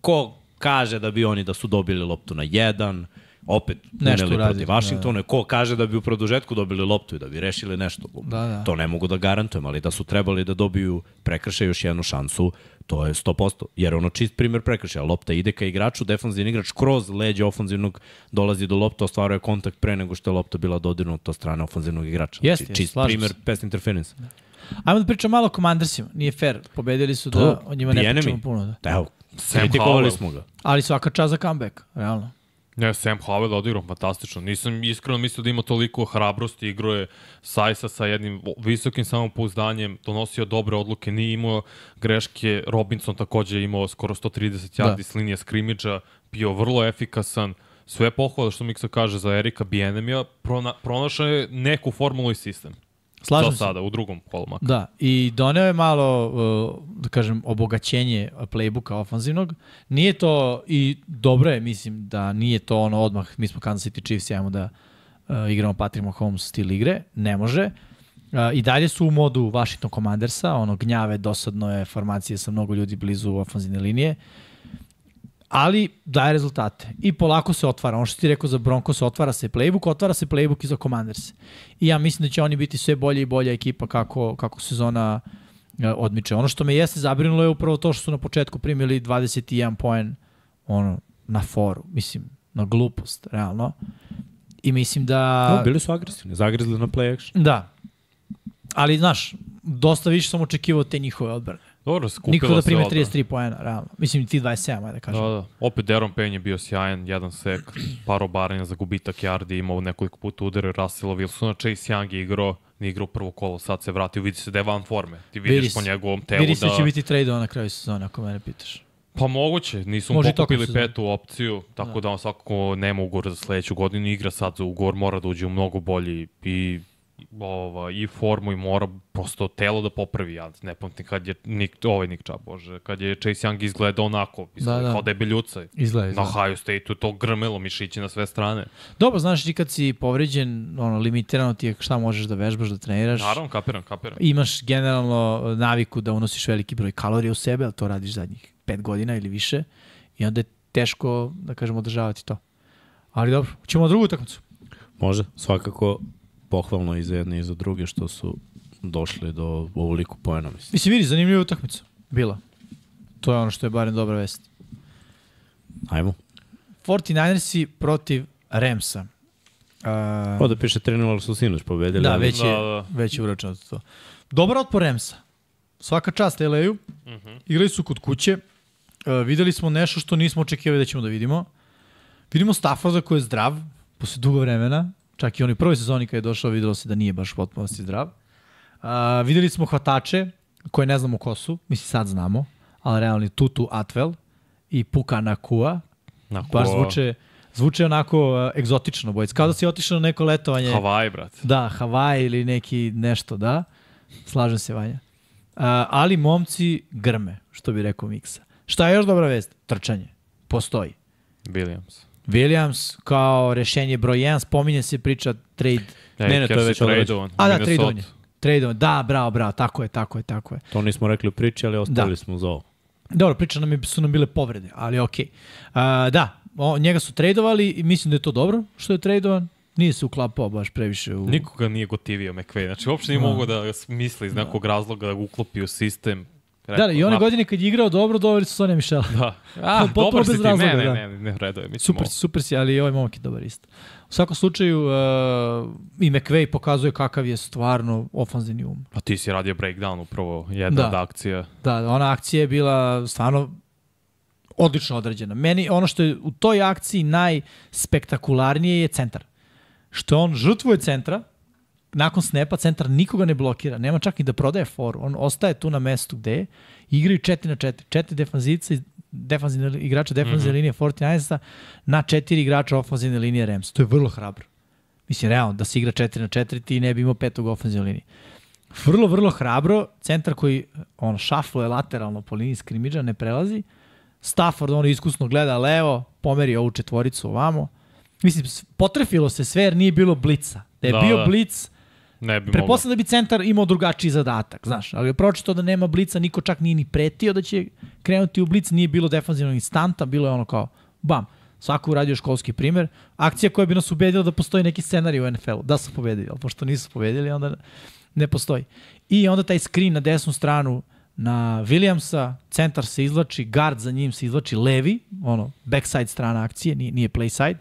ko kaže da bi oni da su dobili loptu na jedan, opet Nešto uneli protiv Washingtona, ko kaže da bi u produžetku dobili loptu i da bi rešili nešto. Da, da. To ne mogu da garantujem, ali da su trebali da dobiju prekršaj još jednu šansu, to je 100%. Jer ono čist primer prekršaja, lopta ide ka igraču, defanzivni igrač kroz leđe ofanzivnog dolazi do lopta, ostvaruje kontakt pre nego što je lopta bila dodirnuta od strane ofanzivnog igrača. Jeste, Znači, jeste, čist slažem primer se. pass interference. Ajmo da pričamo malo o Commandersima. Nije fair. Pobedili su da o njima ne pričamo puno. Da. Da, evo, Sam kritikovali Howell. smo ga. Ali svaka čast za comeback, realno. Ne, Sam Howell odigrao fantastično. Nisam iskreno mislio da ima toliko hrabrosti. Igrao je Sajsa sa jednim visokim samopouzdanjem, donosio dobre odluke, nije imao greške. Robinson takođe je imao skoro 130 yardi Da. s linije skrimidža, bio vrlo efikasan. Sve pohvala što Miksa kaže za Erika Bienemija, prona, pronašao je neku formulu i sistem. Slažem se. sada, u drugom kolu makar. Da, i doneo je malo, uh, da kažem, obogaćenje playbooka ofanzivnog. Nije to, i dobro je, mislim, da nije to ono odmah, mi smo Kansas City Chiefs, ajmo da uh, igramo Patrick Mahomes stil igre, ne može. Uh, I dalje su u modu Washington Commandersa, ono gnjave, dosadno je formacije sa mnogo ljudi blizu ofanzivne linije, ali daje rezultate. I polako se otvara. Ono što ti rekao za Broncos, otvara se playbook, otvara se playbook i za Commanders. I ja mislim da će oni biti sve bolje i bolja ekipa kako, kako sezona e, odmiče. Ono što me jeste zabrinulo je upravo to što su na početku primili 21 poen ono, na foru. Mislim, na glupost, realno. I mislim da... No, bili su agresivni, zagrizli na play action. Da. Ali, znaš, dosta više sam očekivao te njihove odbrane. Dobro, skupila Niko da prime odbrana. 33 poena, realno. Mislim, ti 27, ajde da kažem. Da, da. Opet Deron Payne je bio sjajan, jedan sek, par obaranja za gubitak yardi, imao nekoliko puta udare Russella Wilsona, Chase Young je igrao, nije igrao prvo kolo, sad se vratio, vidi se da je van forme. Ti vidiš Vidi po njegovom telu Vidi se da... da će biti trade na kraju sezone, ako mene pitaš. Pa moguće, nisu mu pokupili petu opciju, tako da. da on svakako nema ugovor za sledeću godinu, igra sad za ugovor, mora da uđe u mnogo bolji i ova, i formu i mora prosto telo da popravi. Ja ne pamtim kad je Nick, ovaj Nick Chubb, bože, kad je Chase Young izgledao onako, izgleda Da, da, da. kao debeljuca. Izgleda, Na izgleda. Ohio State-u to grmelo mišići na sve strane. Dobro, znaš ti kad si povređen, ono, limitirano ti je šta možeš da vežbaš, da treniraš. Naravno, kapiram, kapiram. Imaš generalno naviku da unosiš veliki broj kalorija u sebe, ali to radiš zadnjih pet godina ili više. I onda je teško, da kažemo, održavati to. Ali dobro, ćemo na drugu utakmicu. Može, svakako pohvalno i za jedne i za druge što su došli do ovoliku pojena, mislim. Mislim, vidi, zanimljiva utakmica. Bila. To je ono što je barem dobra vest. Ajmo. 49ersi protiv Ramsa. Uh, Ovde piše 3-0, ali su sinoć pobedili. da, ali- već je, Da, da. već je uračeno to. Dobar otpor Ramsa. Svaka čast LA-u. Uh -huh. Igrali su kod kuće. Uh, videli smo nešto što nismo očekivali da ćemo da vidimo. Vidimo Stafforda koji je zdrav posle dugo vremena. Čak i onoj prvoj sezoni kada je došao videlo se da nije baš potpunosti zdrav. Uh, videli smo hvatače koje ne znamo ko su, mislim sad znamo, ali realni Tutu Atwell i Puka Nakua. Nakua. Baš zvuče, zvuče onako uh, egzotično bojec. Kao da si otišao na neko letovanje. Hawaii, brate. Da, Hawaii ili neki nešto, da. Slažem se, Vanja. Uh, ali momci grme, što bi rekao Miksa. Šta je još dobra vest? Trčanje. Postoji. Williams. Williams kao rešenje broj 1, spominje se priča trade. Ej, Ne, ne, to je već tradovan. A da, Minnesota. tradeovanje. Tradeovanje. Da, bravo, bravo, tako je, tako je, tako je. To nismo rekli u priči, ali ostavili Da. smo za ovo. Dobro, priča nam je, su nam bile povrede, ali okej. Okay. da, o, njega su tradovali i mislim da je to dobro što je tradovan. Nije se uklapao baš previše u... Nikoga nije gotivio McVay. Znači, uopšte nije Da. mogao da misli iz nekog razloga da ga uklopi u sistem. Da, da, i one "Ma, godine kad je igrao dobro, doveli su Sonja Mišela. Da. A, dobar si ti. razloga, ne, ne, da. ne, ne, reduje. Mi ćemo- Super si, super si, ali i ovaj momak je dobar isto. U svakom slučaju, uh, i McVay pokazuje kakav je stvarno ofanzivni um. Pa ti si radio breakdown upravo, jedna Da. od akcija. Da, ona akcija je bila stvarno odlično određena. Meni ono što je u toj akciji najspektakularnije je centar. Što on žrtvuje centra, nakon snepa centar nikoga ne blokira, nema čak i da prodaje foru. On ostaje tu na mestu gde je, igraju 4 na 4, četiri defanzivca, defanzivne igrača defanzivne mm -hmm. linije 49 na četiri igrača ofanzivne linije Rams. To je vrlo hrabro. Mislim, realno, da se igra 4 na 4, ti ne bi imao petog ofanzivne linije. Vrlo, vrlo hrabro, centar koji on šafluje lateralno po liniji skrimidža, ne prelazi. Stafford on iskusno gleda levo, pomeri ovu četvoricu ovamo. Mislim, potrefilo se sve jer nije bilo blica. Da je Da, bio da. blic, Ne bi. Pretpostavljam da bi centar imao drugačiji zadatak, znaš, ali je pročito da nema blica, niko čak nije ni pretio da će krenuti u blic, nije bilo defanzivnog instanta, bilo je ono kao, bam, svako uradio školski primer. Akcija koja bi nas ubedila da postoji neki scenarij u NFL-u, da su pobedili, ali pošto nisu pobedili, onda ne postoji. I onda taj screen na desnu stranu na Williamsa, centar se izvlači, guard za njim se izvlači levi, ono, backside strana akcije, nije, nije play side.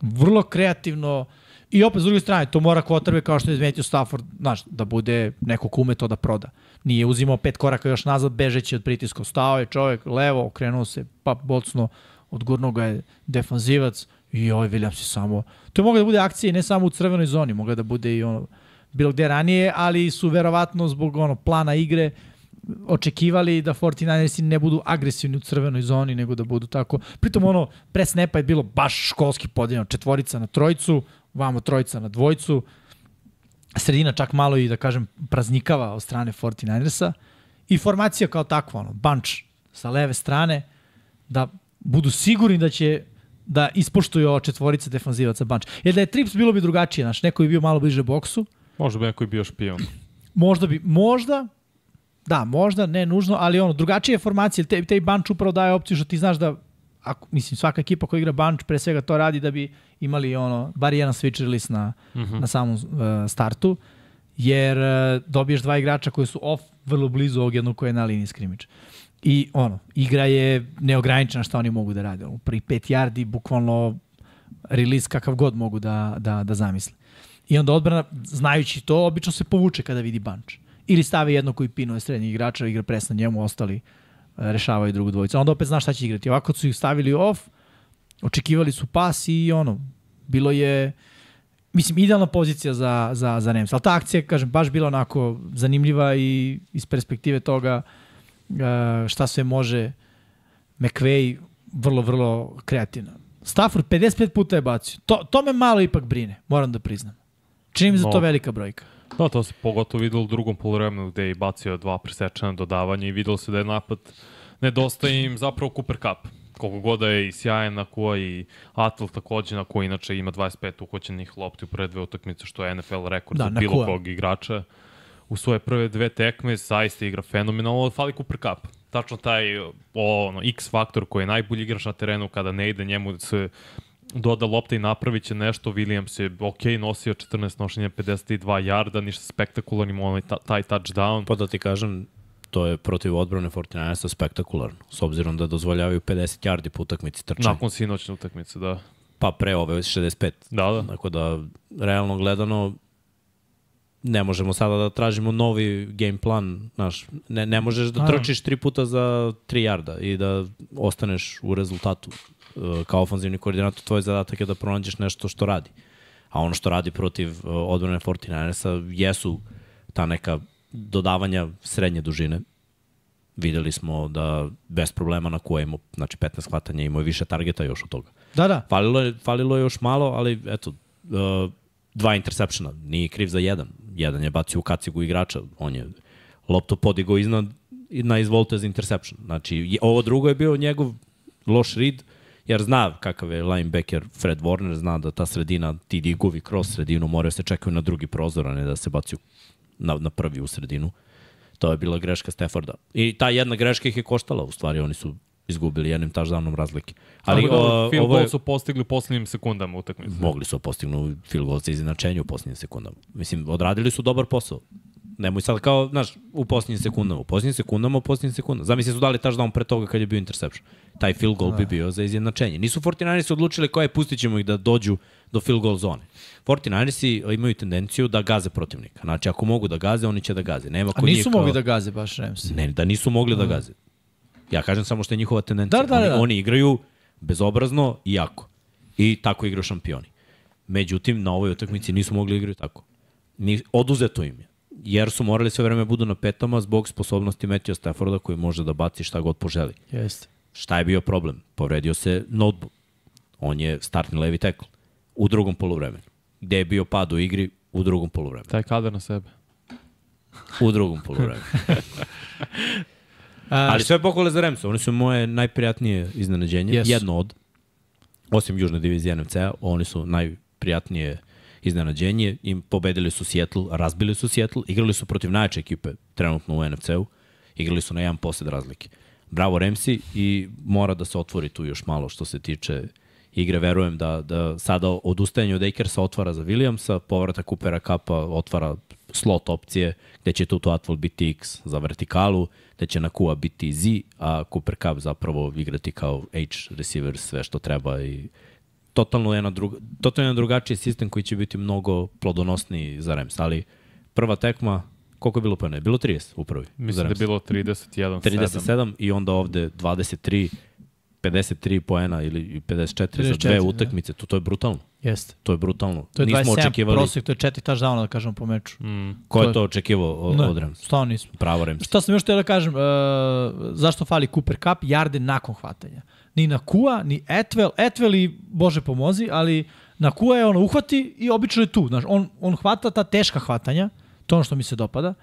Vrlo kreativno, I opet, s druge strane, to mora quarterback kao što je izmetio Stafford, znaš, da bude neko ko ume to da proda. Nije uzimao pet koraka još nazad, bežeći od pritiska. Stao je čovjek levo, okrenuo se, pa bocno, odgurnuo ga je defanzivac i ovaj Williams je samo... To je mogla da bude akcija ne samo u crvenoj zoni, mogla da bude i ono, bilo gde ranije, ali su verovatno zbog ono plana igre očekivali da 49ersi ne budu agresivni u crvenoj zoni, nego da budu tako. Pritom ono, pre snepa je bilo baš školski podeljeno, četvorica na trojicu, vamo trojica na dvojcu, sredina čak malo i da kažem praznikava od strane 49ersa i formacija kao takva, ono, bunch sa leve strane, da budu sigurni da će da ispoštuju ova četvorica defanzivaca bunch. Jer da je Trips bilo bi drugačije, znaš, neko bi bio malo bliže boksu, Možda bi neko i bio špion. Možda bi, možda, da, možda, ne nužno, ali ono, drugačija je formacija, te, tej bunch upravo daje opciju što ti znaš da, ako, mislim, svaka ekipa koja igra bunch pre svega to radi da bi imali ono, bar jedan switch release na, mm -hmm. na samom uh, startu, jer uh, dobiješ dva igrača koji su off vrlo blizu ovog jednog koji je na liniji skrimiča. I ono, igra je neograničena šta oni mogu da rade. U pri 5 yardi bukvalno release kakav god mogu da, da, da zamisle. I onda odbrana, znajući to, obično se povuče kada vidi bunch. Ili stave jedno koji pinuje srednjih igrača, igra pres na njemu, ostali e, rešavaju drugu dvojicu. Onda opet znaš šta će igrati. Ovako su ih stavili off, očekivali su pas i ono, bilo je mislim, idealna pozicija za, za, za Rams. Ali ta akcija, kažem, baš bila onako zanimljiva i iz perspektive toga uh, šta sve može McVay vrlo, vrlo kreativno. Stafford 55 puta je bacio. To, to me malo ipak brine, moram da priznam. Čini mi se da to velika brojka. Da, to se pogotovo videlo u drugom polovremenu gde je bacio dva presečena dodavanja i videlo se da je napad nedostaje im zapravo Cooper Cup. Koliko god da je i sjajan na koja i Atl takođe na koji inače ima 25 uhoćenih lopti u prve dve utakmice što je NFL rekord Da, za bilo kog igrača. U svoje prve dve tekme zaista igra fenomenalno, ali fali Cooper Cup. Tačno taj o, ono, X faktor koji je najbolji igrač na terenu kada ne ide njemu se doda lopta i napravit će nešto. Williams je ok, nosio 14 nošenja, 52 jarda, ništa spektakularno, imao onaj ta, taj touchdown. Pa da ti kažem, to je protiv odbrane 49 spektakularno, s obzirom da dozvoljavaju 50 yardi po utakmici trčanja. Nakon sinoćne utakmice, da. Pa pre ove 65. Da, da. Tako da, realno gledano, ne možemo sada da tražimo novi game plan, znaš, ne, ne možeš da trčiš tri puta za 3 yarda i da ostaneš u rezultatu. E, Kao ofanzivni koordinator, tvoj zadatak je da pronađeš nešto što radi. A ono što radi protiv uh, odbrane 49ersa jesu ta neka dodavanja srednje dužine. Videli smo da bez problema na koje imao, znači 15 hvatanja imao više targeta još od toga. Da, da. Falilo je, falilo je još malo, ali eto, uh, dva intersepšena, nije kriv za jedan. Jedan je bacio u kacigu igrača, on je loptu podigao iznad na izvolte za interception. Znači, ovo drugo je bio njegov loš read, jer zna kakav je linebacker Fred Warner, zna da ta sredina, ti digovi kroz sredinu moraju se čekaju na drugi prozor, a ne da se baci na, na prvi u sredinu. To je bila greška Stafforda. I ta jedna greška ih je koštala, u stvari oni su izgubili jednim touchdownom razlike. Ali o, field ovo goal je, su postigli u poslednjim sekundama utakmice. mogli su postignu field goal za izjednačenje u posljednjim sekundama. Mislim, odradili su dobar posao. Nemoj sad kao, znaš, u posljednjim sekundama. U posljednjim sekundama, u posljednjim sekundama. Zamisli su dali touchdown pre toga kad je bio interception. Taj field goal bi bio za izjednačenje. Nisu 49ersi odlučili koje pustit ćemo ih da dođu do field goal zone. 49ersi imaju tendenciju da gaze protivnika. Znači, ako mogu da gaze, oni će da gaze. Nema A ko nije nisu kao... mogli da gaze baš Rams. Ne, da nisu mogli da gaze. Ja kažem samo što je njihova tendencija. Da, da, da. Oni, oni igraju bezobrazno i jako. I tako igraju šampioni. Međutim, na ovoj utakmici nisu mogli igrati tako. Ni, oduzeto im je. Jer su morali sve vreme budu na petama zbog sposobnosti Matthew Stafforda koji može da baci šta god poželi. Jeste. Šta je bio problem? Povredio se notebook. On je startni levi tackle. U drugom polovremenu. Gde je bio pad u igri? U drugom polovremenu. Taj kadar na sebe. U drugom polovremenu. A, Ali sve pohvale za Remsa, oni su moje najprijatnije iznenađenje, Jesu. jedno od, osim južne divizije NFC-a, oni su najprijatnije iznenađenje, im pobedili su Seattle, razbili su Seattle, igrali su protiv najjače ekipe trenutno u NFC-u, igrali su na jedan posljed razlike. Bravo Remsi i mora da se otvori tu još malo što se tiče igre. Verujem da, da sada odustajanje od Akersa otvara za Williamsa, povratak Coopera Kapa otvara slot opcije, gde će Tutu Atwell biti X za vertikalu, gde će na Kua biti Z, a Cooper Cup zapravo igrati kao H receiver sve što treba i totalno jedan, drug, totalno jedan drugačiji sistem koji će biti mnogo plodonosniji za Rams, ali prva tekma, koliko je bilo pojene? Bilo 30 u prvi. za Mislim da je bilo 31, 7. 37 i onda ovde 23, 53 poena ili 54, za 54, dve da. utakmice. To, to je brutalno. Jeste. To je brutalno. To je Nismo 27 očekivali. prosek, to je četiri touchdowna, da kažem, po meču. Mm. Ko to je to očekivao od, Ne, od Rams? Stvarno nismo. Pravo Rams. Šta sam još htio da kažem, uh, zašto fali Cooper Cup? Jarde nakon hvatanja. Ni na Kua, ni Etwell. Etwell i, bože pomozi, ali na Kua je ono uhvati i obično je tu. Znaš, on, on hvata ta teška hvatanja, to je ono što mi se dopada,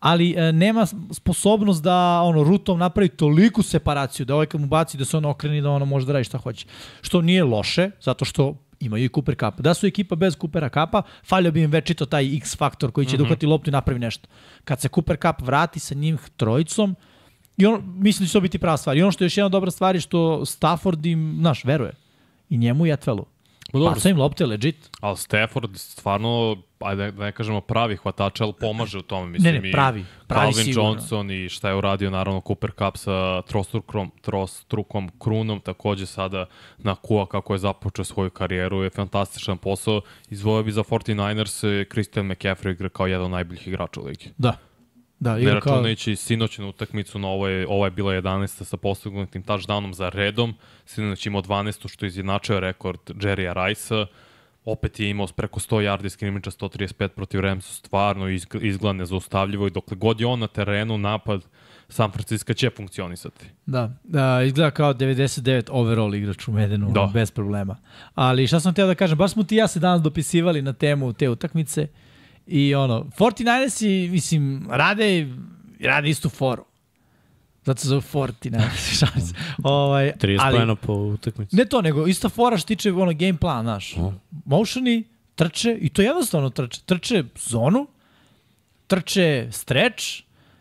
ali e, nema sposobnost da ono rutom napravi toliku separaciju da ovaj kad mu baci da se on okreni da ono može da radi šta hoće. Što nije loše, zato što imaju i Cooper Cup. Da su ekipa bez Coopera Cupa, falio bi im večito taj X faktor koji će mm -hmm. da uhvati loptu i napravi nešto. Kad se Cooper Cup vrati sa njim trojicom, i on, mislim da će to biti prava stvar. I ono što je još jedna dobra stvar je što Stafford im, znaš, veruje. I njemu i Etwellu. Ma dobro, Baca im lopte, legit. Ali Stafford stvarno, ajde da ne kažemo pravi hvatač, ali pomaže u tome. Mislim, Ne, ne, pravi, pravi Calvin sigurno. Johnson i šta je uradio naravno Cooper Cup sa trostrukom, trostrukom krunom, takođe sada na Kua kako je započeo svoju karijeru, je fantastičan posao. Izvojio bi za 49ers eh, Christian McCaffrey igra kao jedan od najboljih igrača u ligi. Da. Da, igra kao... računajući sinoćnu utakmicu, na ovo je, ovo je bila 11. sa postignutim touchdownom za redom, sinoć imao 12. što je izjednačio rekord Jerrya Rice-a, opet je imao preko 100 yardi skrimidža, 135 protiv Ramsa, stvarno izg- izgleda nezaustavljivo i dokle god je on na terenu, napad San Francisco će funkcionisati. Da, da, izgleda kao 99 overall igrač u Medenu, Da. bez problema. Ali šta sam htio da kažem, baš smo ti ja se danas dopisivali na temu te utakmice i ono, 49ersi, mislim, rade, rade istu foru. Zato se zove 49ersi, šalim se. ovaj, 30 ali, pojena po utakmici. Ne to, nego ista fora što tiče ono game plan, znaš. O. Motioni, trče, i to jednostavno trče. Trče zonu, trče stretch,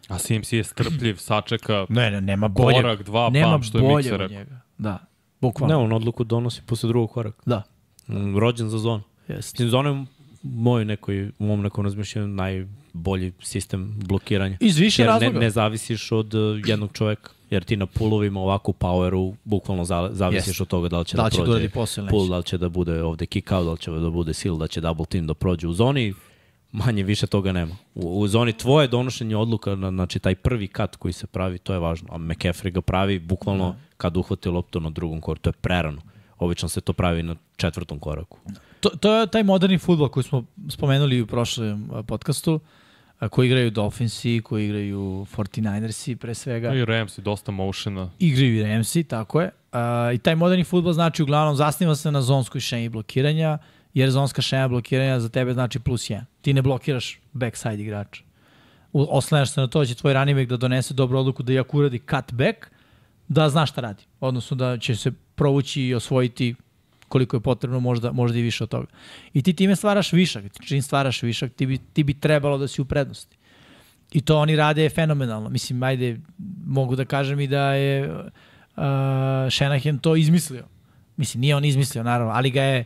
A Sims je strpljiv, sačeka, ne, ne, nema bolje. Korak, dva, nema pam, što je bolje Miksa rekao. njega. Da, Ne, bukvalno. on odluku donosi posle drugog koraka. Da, Mm, Rođen za zonu. jeste. Mislim, zona je moj nekoj, u mom nekom razmišljanju najbolji sistem blokiranja. Iz više jer ne, razloga. ne zavisiš od uh, jednog čoveka. Jer ti na pulovima ovako poweru bukvalno za, zavisiš Jest. od toga da li će Da da, će da prođe ili pull, da li će da bude ovde kick out, da li će da bude seal, da će double team da prođe u zoni. Manje više toga nema. U, u zoni tvoje donošenje odluka, na, znači taj prvi kat koji se pravi, to je važno. A McCaffrey ga pravi bukvalno kad uhvati loptu na drugom kortu. To je prerano. Obično se to pravi na četvrtom koraku. To, to je taj moderni futbol koji smo spomenuli u prošlom podcastu, koji igraju Dolphinsi, koji igraju 49ersi pre svega. I Ramsey, dosta motiona. Igraju i Ramsey, tako je. A, I taj moderni futbol znači uglavnom zasniva se na zonskoj šenji blokiranja, jer zonska šenja blokiranja za tebe znači plus 1. Ti ne blokiraš backside igrača. Oslanjaš se na to da će tvoj running back da donese dobru odluku da i ako uradi cut back, da zna šta radi. Odnosno da će se provući i osvojiti koliko je potrebno, možda, možda i više od toga. I ti time stvaraš višak. Čim stvaraš višak, ti bi, ti bi trebalo da si u prednosti. I to oni rade fenomenalno. Mislim, ajde, mogu da kažem i da je uh, Shanahan to izmislio. Mislim, nije on izmislio, naravno, ali ga je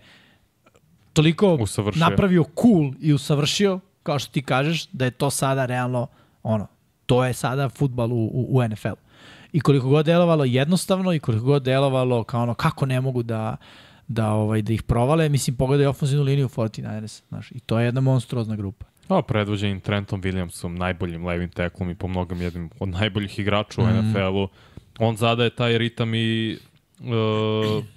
toliko Usavršio. napravio cool i usavršio, kao što ti kažeš, da je to sada realno, ono, to je sada futbal u, u, u NFL-u. I koliko god delovalo jednostavno i koliko god delovalo kao ono, kako ne mogu da, da, ovaj, da ih provale, mislim, pogledaj ofenzivnu liniju 49ers, znaš, i to je jedna monstruozna grupa. A, predvođenim Trentom Williamsom, najboljim levim teklom i po mnogom jednim od najboljih igrača u Mhm. NFL-u. On zadaje taj ritam i uh,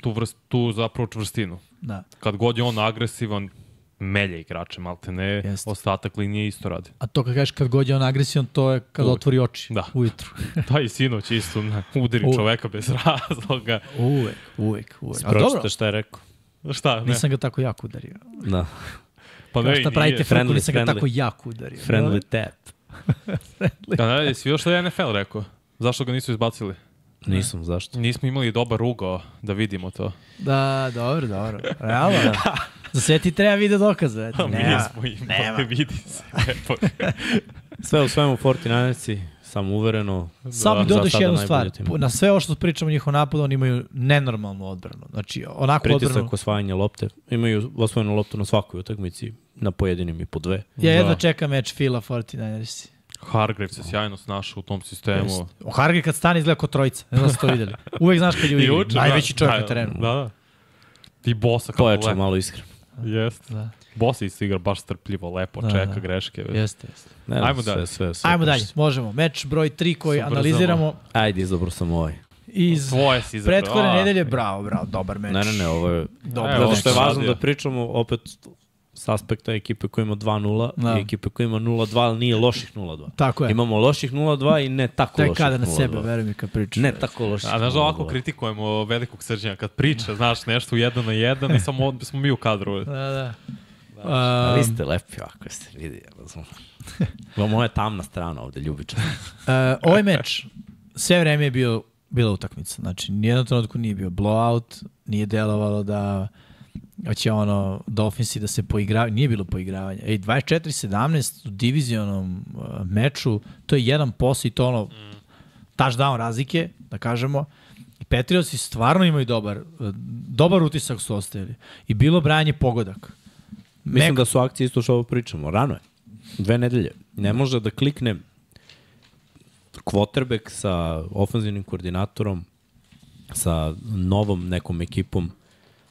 tu, vrst, tu zapravo čvrstinu. Da. Kad god je on agresivan, melje igrače, malte ne, Jeste. ostatak linije isto radi. A to kad kažeš kad god je on agresivan, to je kad Uvek. otvori oči Da. ujutru. Taj i sinoć isto na, udari Uvek. čoveka bez razloga. uvek, uvek, uvek. A dobro, šta je rekao. Šta, ne? nisam ga tako jako udario. Da. pa ne, šta pravite Friendly, nisam ga friendly. tako jako udario. Friendly tap. Da, ne, jesi vidio što je NFL rekao? Zašto ga nisu izbacili? Nisam, zašto? Nismo imali dobar ugao da vidimo to. Da, dobro, dobro. Realno, da. Za sve ti treba video dokaze. Eto, Mi nema, smo imali, nema. vidi se. Sve u svemu 49erci, samo uvereno. Samo Da, mi dodaš jednu stvar. tim. Na sve ovo što pričamo o njihov napadu, oni imaju nenormalnu odbranu. Znači, onako odbranu. Pritisak osvajanja lopte. Imaju osvojenu loptu na svakoj utakmici, na pojedinim i po dve. Ja jedva Da. čekam meč Fila 49ersi. Hargrave se sjajno snašao u tom sistemu. O Hargi kad stane izgleda kao trojica. Ne znam da ste to videli. Uvek znaš kad je u igri. Najveći da, čovjek da, na terenu. Da, da. I bosa kako Pojača lepo. malo iskreno. Jest. Da. Bosa isto igra baš strpljivo, lepo, Da, čeka da. greške. Jeste, jeste. Ne, Ajmo sve, dalje. Sve, sve, Ajmo dalje, možemo. Meč broj 3 koji Ubrzamo. analiziramo Ajde, izabro sam ovaj. iz Tvoje si izabrao. prethodne nedelje. Bravo, bravo, dobar meč. Ne, ne, ne, ovo je... Dobro, Evo, Zato što je važno da pričamo opet s aspekta ekipe koja ima 2-0 Da. i ekipe koja ima 0-2, ali nije loših 0-2. Tako je. Imamo loših 0-2 i ne tako Tek loših kada na 0-2. sebe, veruj mi kad pričaš. Ne tako loših A znaš da ovako 0-2. kritikujemo velikog srđana kad priča, znaš, nešto u jedan na jedan i samo smo mi u kadru. Da, da. A Um, vi ste lepi ovako ste vidi, ja razumem. Ovo moja je tamna strana ovde, ljubičan. Uh, ovaj meč sve vreme je bio, bila utakmica. Znači, nijednom trenutku nije bio blowout, nije delovalo da će ono Dolphinsi da se poigravaju. Nije bilo poigravanja. Ej, 24-17 u divizionom uh, meču, to je jedan pos i to ono touchdown razlike, da kažemo. I Patriotsi stvarno imaju dobar, uh, dobar utisak su ostavili. I bilo branje pogodak. Mislim Mek- da su akcije isto što ovo pričamo. Rano je. Dve nedelje. Ne može da klikne quarterback sa ofenzivnim koordinatorom, sa novom nekom ekipom.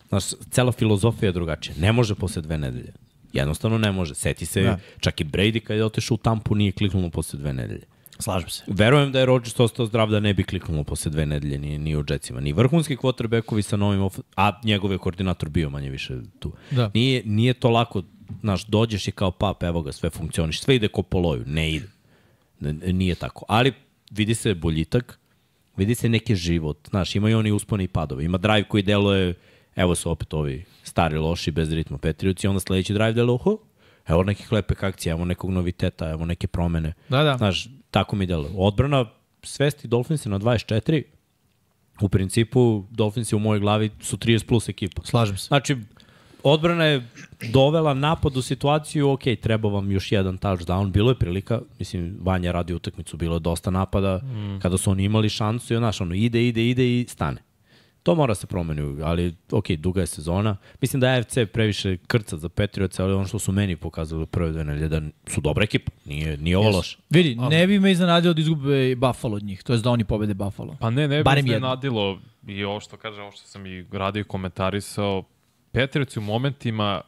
Znaš, cela filozofija je drugačija. Ne može posle dve nedelje. Jednostavno ne može. Seti se, Da. čak i Brady kad je otišao u tampu nije kliknulo posle dve nedelje. Slažem se. Verujem da je Rodgers ostao zdrav da ne bi kliknulo posle dve nedelje ni, ni u Jetsima. Ni vrhunski quarterbackovi sa novim, off... a njegov je koordinator bio manje više tu. Da. Nije, nije to lako, znaš, dođeš i kao pap, evo ga, sve funkcioniš, sve ide ko po loju. Ne ide. Nije tako. Ali vidi se boljitak, vidi se neki život. Znaš, imaju oni usponi i padovi. Ima drive koji deluje, evo su opet ovi stari loši bez ritma Petrijuci, onda sledeći drive deluje, oho, evo nekih lepih akcija, evo nekog noviteta, evo neke promene. Da, da. Znaš, tako mi deluje. Odbrana svesti Dolphinsa na 24, u principu Dolphinsi u mojoj glavi su 30 plus ekipa. Slažem se. Znači, odbrana je dovela napad u situaciju, ok, treba vam još jedan touchdown, bilo je prilika, mislim, Vanja radi utakmicu, bilo je dosta napada, mm. kada su oni imali šansu i onaš, ono, ide, ide, ide i stane. To mora se promeni, ali ok, duga je sezona. Mislim da je AFC previše krca za Patriots, ali ono što su meni pokazali u prve dve nedelje, da su dobra ekipa, nije, nije ovo loše. Vidi, ne bi me iznenadilo da izgube Buffalo od njih, to je da oni pobede Buffalo. Pa ne, ne bi Barem se jedno. nadilo i ovo što kažem, ovo što sam i radio i komentarisao, Petric u momentima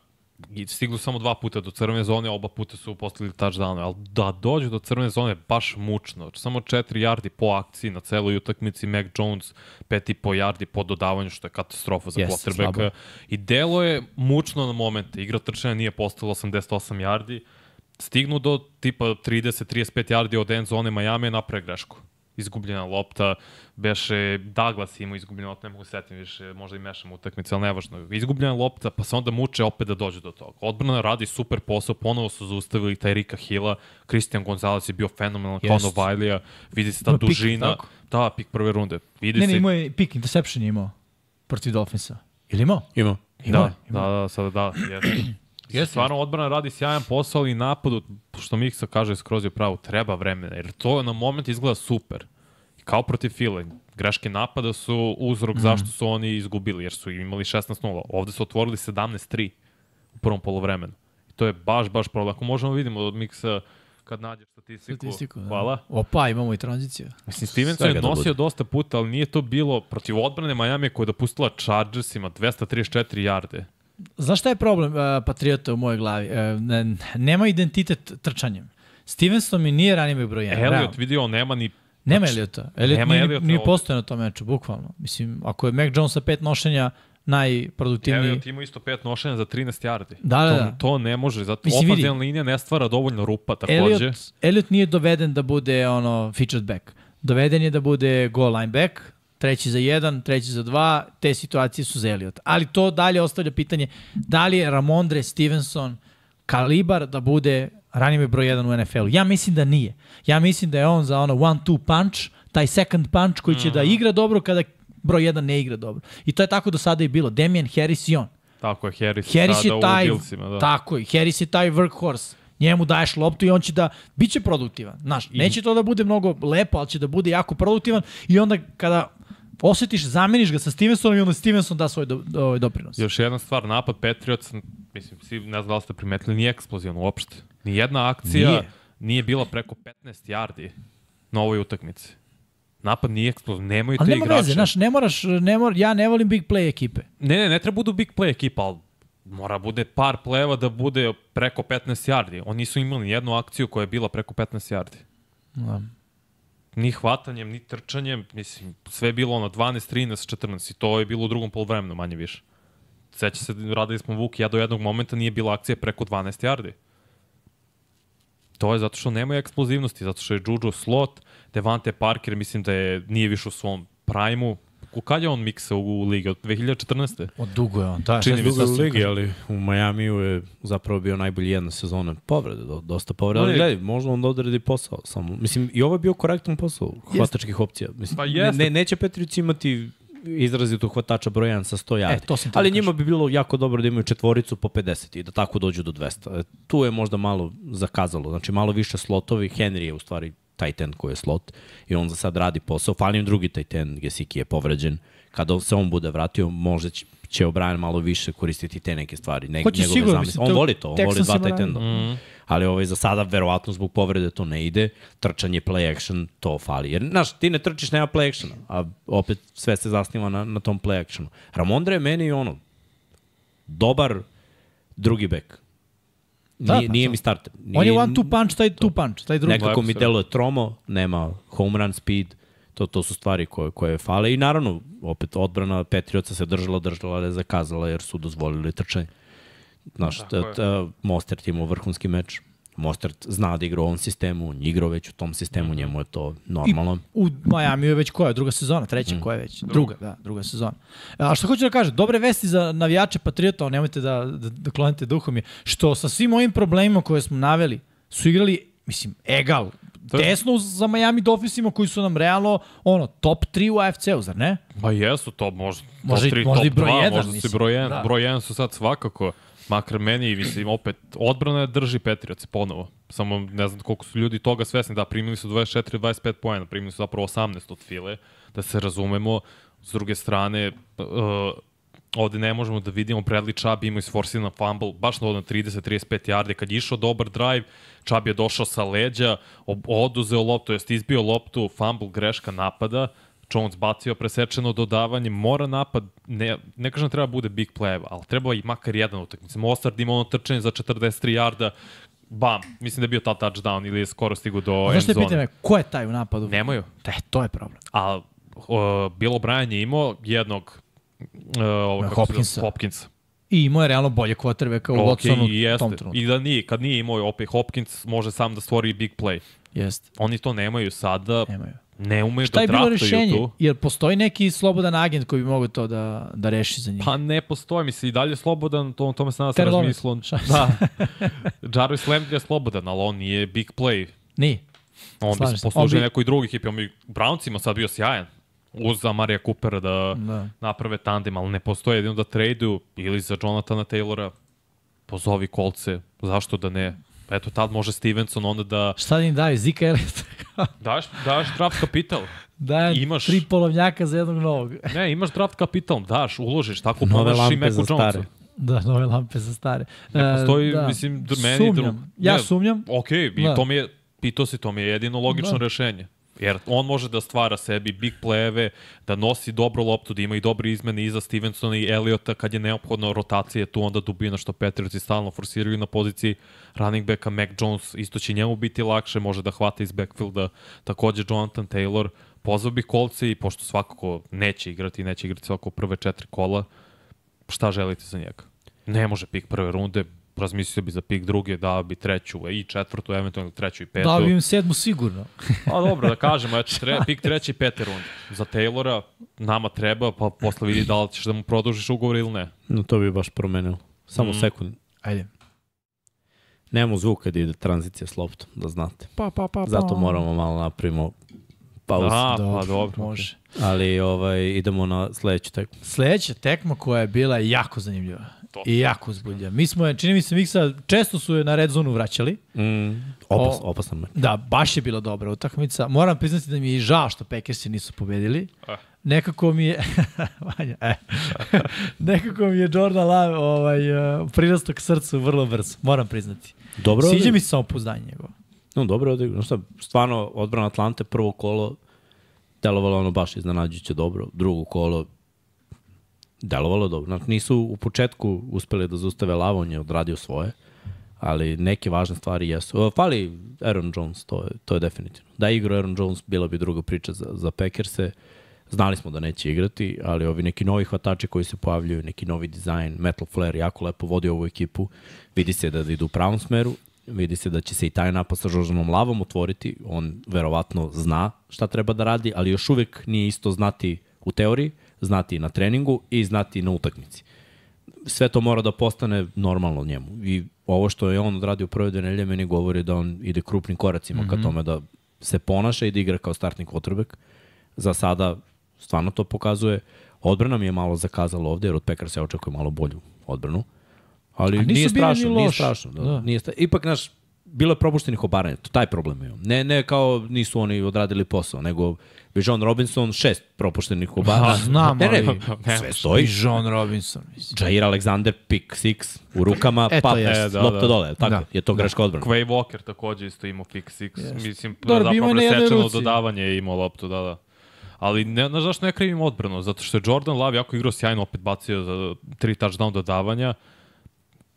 i stigli samo dva puta do crvene zone, oba puta su postavili touchdown, ali da dođu do crvene zone je baš mučno. Samo 4 yardi po akciji na celoj utakmici, Mac Jones 5,5 yardi po dodavanju, što je katastrofa za Yes, quarterbacka. I delo je mučno na momente. Igra trčanja nije postala 88 yardi, stignu do tipa 30-35 yardi od end zone Miami je napravi grešku. Izgubljena lopta, beše Douglas imao izgubljena lopta, ne mogu se setim više, možda i mešam utakmice, ali nevažno. Izgubljena lopta, pa se onda muče opet da dođe do toga. Odbrana radi super posao, ponovo su zaustavili taj Rika Hilla, Christian Gonzalez je bio fenomenalan, kao Jest. Novajlija, vidi se ta pik, dužina. tako? da, pik prve runde. Vidi Ne, ne, se, imao je pick interception je imao protiv Dolphinsa. Ili imao? Ima. Imao Da, je, da, da, sada da, jeste. Jeste. Stvarno odbrana radi sjajan posao ali napad, što Miksa kaže skroz je pravo, treba vremena, jer to na moment izgleda super. I kao protiv File, greške napada su uzrok mm. zašto su oni izgubili, jer su imali 16-0. Ovde su otvorili 17-3 u prvom polovremenu. I to je baš, baš problem. Ako možemo vidimo od Miksa kad nađeš statistiku. Statistiku, da. Hvala. Opa, imamo i tranziciju. Mislim, Stevenson Svega je da nosio dosta puta, ali nije to bilo protiv odbrane Miami koja je dopustila Chargersima 234 jarde. Znaš šta je problem uh, Patriota u mojoj glavi? Uh, ne, nema identitet trčanjem. Stevenson mi nije back broj 1. Elliot vidio, nema ni Nema Eliota. Elliot Nema nije, Elliota nije postoje na tom meču, bukvalno. Mislim, ako je Mac Jones sa pet nošenja najproduktivniji... Elliot ima isto pet nošenja za 13 yardi. Da, da, to, da. to ne može, zato Mislim, vidi. linija ne stvara dovoljno rupa takođe. Elliot, Elliot nije doveden da bude ono featured back. Doveden je da bude goal line back, treći za jedan, treći za dva, te situacije su za Elliot. Ali to dalje ostavlja pitanje da li je Ramondre Stevenson kalibar da bude back broj 1 u NFL-u. Ja mislim da nije. Ja mislim da je on za ono one-two punch, taj second punch koji će mm. da Mhm. igra dobro kada broj 1 ne igra dobro. I to je tako do sada i bilo. Damian Harris i on. Tako je, Harris, Harris je taj, u Billsima. Da. tako je, Harris je taj workhorse. Njemu daješ loptu i on će da, bit će produktivan. Znaš, neće to da bude mnogo lepo, ali će da bude jako produktivan i onda kada osjetiš, zameniš ga sa Stevensonom i onda Stevenson da svoj do, do, ovaj doprinos. Još jedna stvar, napad Patriots, mislim, svi ne znam da li ste primetili, nije eksplozivan uopšte. Nijedna akcija Nije. nije, bila preko 15 yardi na ovoj utakmici. Napad nije eksplozivan, nemaju te Ali nema igrače. veze, znaš, ne moraš, ne mor, ja ne volim big play ekipe. Ne, ne, ne treba budu big play ekipa, ali mora bude par pleva da bude preko 15 yardi. Oni nisu imali jednu akciju koja je bila preko 15 yardi. Da. Ni hvatanjem, ni trčanjem, mislim, sve je bilo ono 12, 13, 14 i to je bilo u drugom polovremenu manje više. Seća se, radili smo Vuk i ja do jednog momenta nije bila akcija preko 12 yardi. To je zato što nema eksplozivnosti, zato što je Juju slot, Devante Parker mislim da je, nije više u svom prajmu. U kad je on miksa u, u ligi? Od 2014. Od dugo je on, da. Čini sad- mi se Dugo sad u ligi, ali u Majamiju je zapravo bio najbolji jedna sezona povrede, do, dosta povrede. On Ali gledaj, možda on da odradi posao. Samo. Mislim, i ovo je bio korektan posao hvatačkih opcija. Mislim, Pa ne, jeste. ne, neće Petrić imati izrazito hvatača broj 1 sa 100 yardi. E, to sam teo Ali da njima bi bilo jako dobro da imaju četvoricu po 50 i da tako dođu do 200. E, Tu je možda malo zakazalo. Znači, malo više slotovi. Henry je u stvari tight end koji je slot i on za sad radi posao. Fali im drugi tight end, Gesicki je povređen. Kada se on bude vratio, možda će, će O'Brien malo više koristiti te neke stvari. Ne, Hoće sigurno, mislim, On voli to, on voli dva tight enda. Mhm. Ali ovaj, za sada, verovatno zbog povrede to ne ide. Trčanje, play action, to fali. Jer, znaš, ti ne trčiš, nema play actiona, a opet sve se zasniva na, na tom play actionu. Ramondre je meni ono, dobar drugi bek. Da, nije, pa nije to. mi starter. Nije, On je one two punch, taj two punch, taj drugi. Nekako mi deluje tromo, nema home run speed, to, to su stvari koje, koje fale. I naravno, opet odbrana Petrioca se držala, držala, ali je zakazala jer su dozvolili trčanje. Znaš, Tako t, t, Mostert imao vrhunski meč. Mostert zna da igra u ovom sistemu, on je igrao već u tom sistemu, njemu je to normalno. U Miami je već koja? Druga sezona? Treća? Mm. Koja je već? Druga, da, druga sezona. A što hoću da kažem, dobre vesti za navijače Patriota, ali nemojte da, da, da klonite duhom je, što sa svim ovim problemima koje smo naveli, su igrali, mislim, egal, tesno za Miami Dolphinsima koji su nam realno ono, top 3 u AFC-u, zar ne? Pa jesu to, možda, Možda i- top 3, možda i top broj 2, jedan, možda i mislim. broj 1. Da. Broj 1 su sad svakako, makar meni, mislim, opet, odbrana drži Petrioci ponovo. Samo ne znam koliko su ljudi toga svesni, da primili su 24-25 pojena, primili su zapravo 18 od file, da se razumemo. S druge strane, uh, ovde ne možemo da vidimo Bradley Chubb ima isforsiran fumble, baš na ono 30-35 yardi, kad je išao dobar drive, Chubb je došao sa leđa, oduzeo loptu, jest izbio loptu, fumble, greška napada, Jones bacio presečeno dodavanje, mora napad, ne, ne kažem da treba bude big play, ali treba i makar jedan utakmica. Mostard ima ono trčanje za 43 yarda, bam, mislim da je bio ta touchdown ili je skoro stigu do end Znaš što je zone. pitanje, ko je taj u napadu? Nemaju. E, to je problem. A uh, Bill O'Brien je imao jednog uh, ovog, se zove, Hopkinsa. Hopkinsa. I imao je realno bolje kvotrbeka u Watsonu i u tom jeste. trenutku. I da nije, kad nije imao opet Hopkins, može sam da stvori big play. Jeste, Oni to nemaju sada, nemaju. Ne umeju Šta da je bilo rešenje? tu. Jer postoji neki slobodan agent koji bi mogao to da, da reši za njih. Pa ne postoji, misli, i dalje je slobodan, to, tome se Terry Lawrence. razmislio. Šta? Da. Jarvis Landry je slobodan, ali on nije big play. Nije. On Slažem bi se. poslužio bi- nekoj drugoj ekipi. On bi Browncima sad bio sjajan. Uz za Marija Coopera da, Da. naprave tandem, ali ne postoje jedino da traduju ili za Jonathana Taylora pozovi kolce, zašto da ne? Eto, tad može Stevenson onda da Šta da im daju? Zika Elliot? daš, daš draft kapital. da Imaš- tri polovnjaka za jednog novog. Ne, imaš draft kapital, daš, uložiš, tako Nove pomaš i lampe Meku za Jonesa. stare. Da, nove lampe za stare. Ne postoji, E, da. mislim, meni... Sumnjam. Dru... Ja ne, sumnjam. Ok, i Da. to mi je, pitao si, to mi je jedino logično Da. rešenje. Jer on može da stvara sebi big play-eve, da nosi dobru loptu, da ima i dobre izmene iza Stevensona i Eliota kad je neophodno rotacije tu onda dubina što Patriotsi stalno forsiraju na poziciji running backa. Mac Jones, isto će njemu biti lakše, može da hvata iz backfielda, takođe Jonathan Taylor, pozvao bih kolce i pošto svakako neće igrati, neće igrati svako prve četiri kola, šta želite za njega? Ne može pik prve runde, razmislio bi za pik druge, dao bi treću i četvrtu, eventualno treću i petu. Dao bi im sedmu sigurno. A dobro, da kažemo, eto, tre, pik treći i pete runde. Za Taylora nama treba, pa posle vidi da li ćeš da mu produžiš ugovor ili ne. No, to bi baš promenilo. Samo Mm. mm. sekund. Ajde. Nemamo zvuk kad ide tranzicija s loptom, da znate. Pa, pa, pa, pa. Zato moramo malo napravimo pauzu. A, Dobro, pa dobro. Može. Ali ovaj, idemo na sledeću tekmu. Sledeća tekma koja je bila jako zanimljiva. To. I jako uzbudljiva. Mi smo je, čini mi se, Miksa, često su je na red zonu vraćali. Mm, opas, O- opasan me. Da, baš je bila dobra utakmica. Moram priznati da mi je i žao što Packersi nisu pobedili. Eh. Nekako mi je Vanja, e. Nekako mi je Jordan Love ovaj uh, prirastao k srcu vrlo brzo, moram priznati. Dobro Sviđa odigrao. mi se samo pouzdanje njegovo. No, dobro. Znaš šta, stvarno, odbrana Atlante, prvo kolo, delovalo ono baš iznenađujuće dobro. Drugo kolo, delovalo dobro. Znači, nisu u početku uspeli da zaustave Lava, on je odradio svoje, ali neke važne stvari jesu. O, Fali Aaron Jones, to je, to je definitivno. Da je igrao Aaron Jones, bila bi druga priča za, za Packerse. Znali smo da neće igrati, ali ovi neki novi hvatači koji se pojavljuju, neki novi dizajn, Metal Flare jako lepo vodi ovu ekipu. Vidi se da idu u pravom smeru, vidi se da će se i taj napad sa Žoržanom Lavom otvoriti. On verovatno zna šta treba da radi, ali još uvek nije isto znati u teoriji, znati na treningu i znati na utakmici. Sve to mora da postane normalno njemu. I ovo što je on odradio u prve dve nedelje meni govori da on ide krupnim koracima mm -hmm. ka tome da se ponaša i da igra kao startni quarterback. Za sada stvarno to pokazuje. Odbrana mi je malo zakazala ovde, jer od Packers ja očekujem malo bolju odbranu. Ali nije strašno, nije strašno. Da, Da. da. Nije sta... Ipak, naš, bilo je propuštenih obaranja, to taj problem je. Ne, ne kao nisu oni odradili posao, nego Bijan Robinson šest propuštenih obaranja. Znam, ne, ne, ali- ne, sve stoji. I John Robinson, mislim. Jair Alexander, pick six u rukama, E, pa e, Da, lopta da. dole, tako? Da. Je to greška odbrana. Quay Walker takođe isto imao pick six. Yes. Mislim, imao zapravo presečeno dodavanje je imao loptu, da, da. Ali ne, znaš zašto ne krivim odbranu? Zato što je Jordan Love jako igrao sjajno, opet bacio za tri touchdown dodavanja.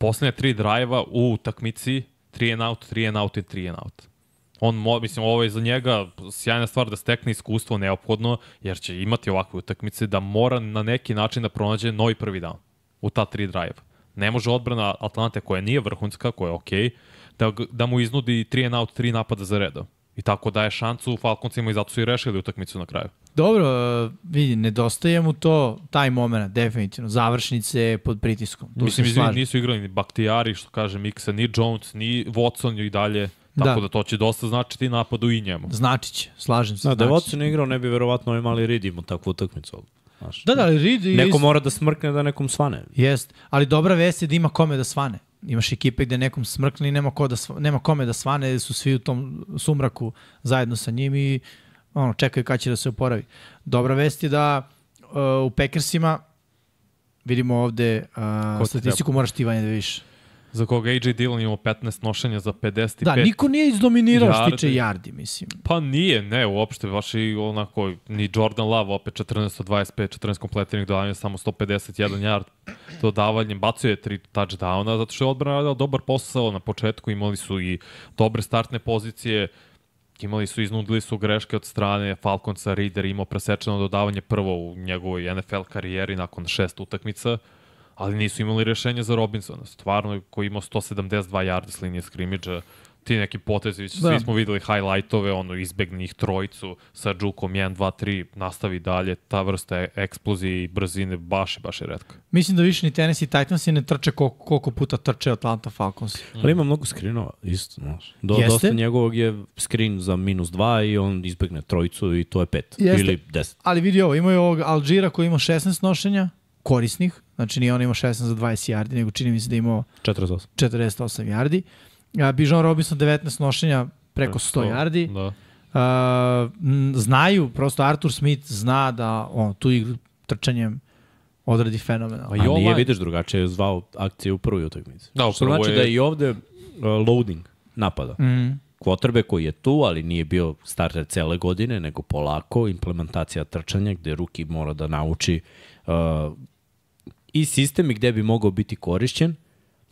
Poslednje tri drajeva u utakmici, 3 and out, 3 and out i 3 and out. On, mislim, ovo je za njega sjajna stvar da stekne iskustvo neophodno, jer će imati ovakve utakmice da mora na neki način da pronađe novi prvi down u ta tri drajeva. Ne može odbrana Atlante koja nije vrhunska, koja je okej, da, g- da mu iznudi 3 and out, 3 napada za redom. I tako daje šancu Falconcima i zato su i rešili utakmicu na kraju. Dobro, e, vidi, nedostaje mu to, taj moment, definitivno. Završnice pod pritiskom. Tu Mislim, izvini, slažem. nisu igrali ni Baktijari, što kaže Miksa, ni Jones, ni Watson i dalje. Tako Da. da, to će dosta značiti napadu i njemu. Znači će, slažem se. Da, da je znači. Watson igrao, ne bi verovatno ovaj mali Reed imao takvu utakmicu. Znaš, Da, da, Reed Neko isto- mora da smrkne da nekom svane. Jest, ali dobra vest je da ima kome da svane. Imaš ekipe gde nekom smrkne i nema, ko da sva, nema kome da svane, su svi u tom sumraku zajedno sa njim i ono, čekaju kad će da se oporavi. Dobra vest je da uh, u Packersima vidimo ovde uh, statistiku, moraš ti Vanja da vidiš. za koga AJ Dillon imao 15 nošenja za 55. Da, niko nije izdominirao što tiče yardi, mislim. Pa nije, ne, uopšte, baš i onako, ni Jordan Love, opet 14 od 25, 14 kompletiranih dodavanja, samo 151 yard dodavanjem, bacio je tri touchdowna, zato što je odbrana radila dobar posao na početku, imali su i dobre startne pozicije, imali su, iznudili su greške od strane Falconsa, Reader imao presečeno dodavanje prvo u njegovoj NFL karijeri nakon šest utakmica, ali nisu imali rešenje za Robinsona. Stvarno, koji imao 172 yardi s linije skrimidža, ti neki potezi, da. svi smo videli highlightove, ono, izbegne njih trojicu sa džukom 1, 2, 3, nastavi dalje, ta vrsta eksplozije i brzine baš je, baš je redka. Mislim da više ni Tennessee Titans ne trče koliko, koliko puta trče Atlanta Falcons. Mm. Ali ima mnogo skrinova, isto, znaš. Do, Jeste? dosta njegovog je skrin za minus 2 i on izbegne trojicu i to je 5 Jeste. ili 10. Ali vidi ovo, imaju ovog Alžira koji ima 16 nošenja, korisnih, znači nije on imao 16 za 20 yardi, nego čini mi se da je imao 48. 48 yardi. A, Bijan Robinson 19 nošenja preko 100 yardi. Da. Uh, znaju, prosto Arthur Smith zna da on tu igru trčanjem odradi fenomenalno. Pa A i ovaj- nije, vidiš, drugačije je zvao akcije u prvoj utakmici. Da, u Što prvoj znači je- da je i ovde uh, loading napada. Mm. Kvotrbe koji je tu, ali nije bio starter cele godine, nego polako, implementacija trčanja gde ruki mora da nauči uh, i sistem i gde bi mogao biti korišćen,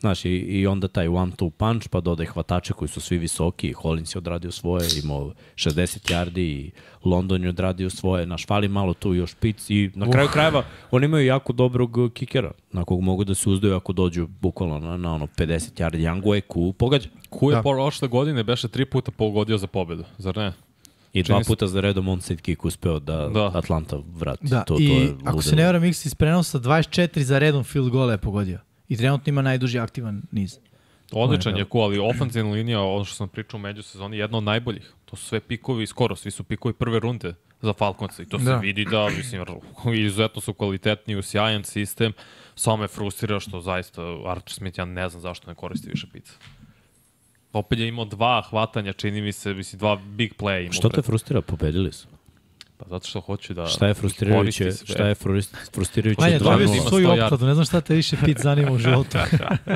Znaš, i, i onda taj one-two punch, pa dodaj hvatače koji su svi visoki, Hollins je odradio svoje, imao 60 yardi i London je odradio svoje, naš fali malo tu još pic i na kraju krajeva oni imaju jako dobrog uh, kikera, na kog mogu da se uzdaju ako dođu bukvalno na, na ono 50 yardi, Yangu je ku pogađa. Ku je Da. prošle godine beše tri puta pogodio za pobedu, zar ne? I dva puta za redom onside kick uspeo da, da. Atlanta vrati. Da, to, to i je ako se ne varam, X iz prenosa 24 za redom field gola je pogodio. I trenutno ima najduži aktivan niz. Odličan je ku, ali ofenzivna linija, ono što sam pričao u međusezoni, jedna od najboljih. To su sve pikovi, skoro svi su pikovi prve runde za Falconsa i to se Da. vidi da, mislim, izuzetno su kvalitetni u sjajan sistem, samo me frustrira što zaista Arthur Smith, ja ne znam zašto ne koristi više pica. Opet je imao dva hvatanja, čini mi se, mislim, dva big play. Imao Što te frustrira? Pobedili su. Pa zato što hoću da... Šta je frustrirajuće? Šta je frus- frustrirajuće? Vanja, dobio si 2:0. svoju 100 yardi. opkladu, ne znam šta te više pit zanima u životu.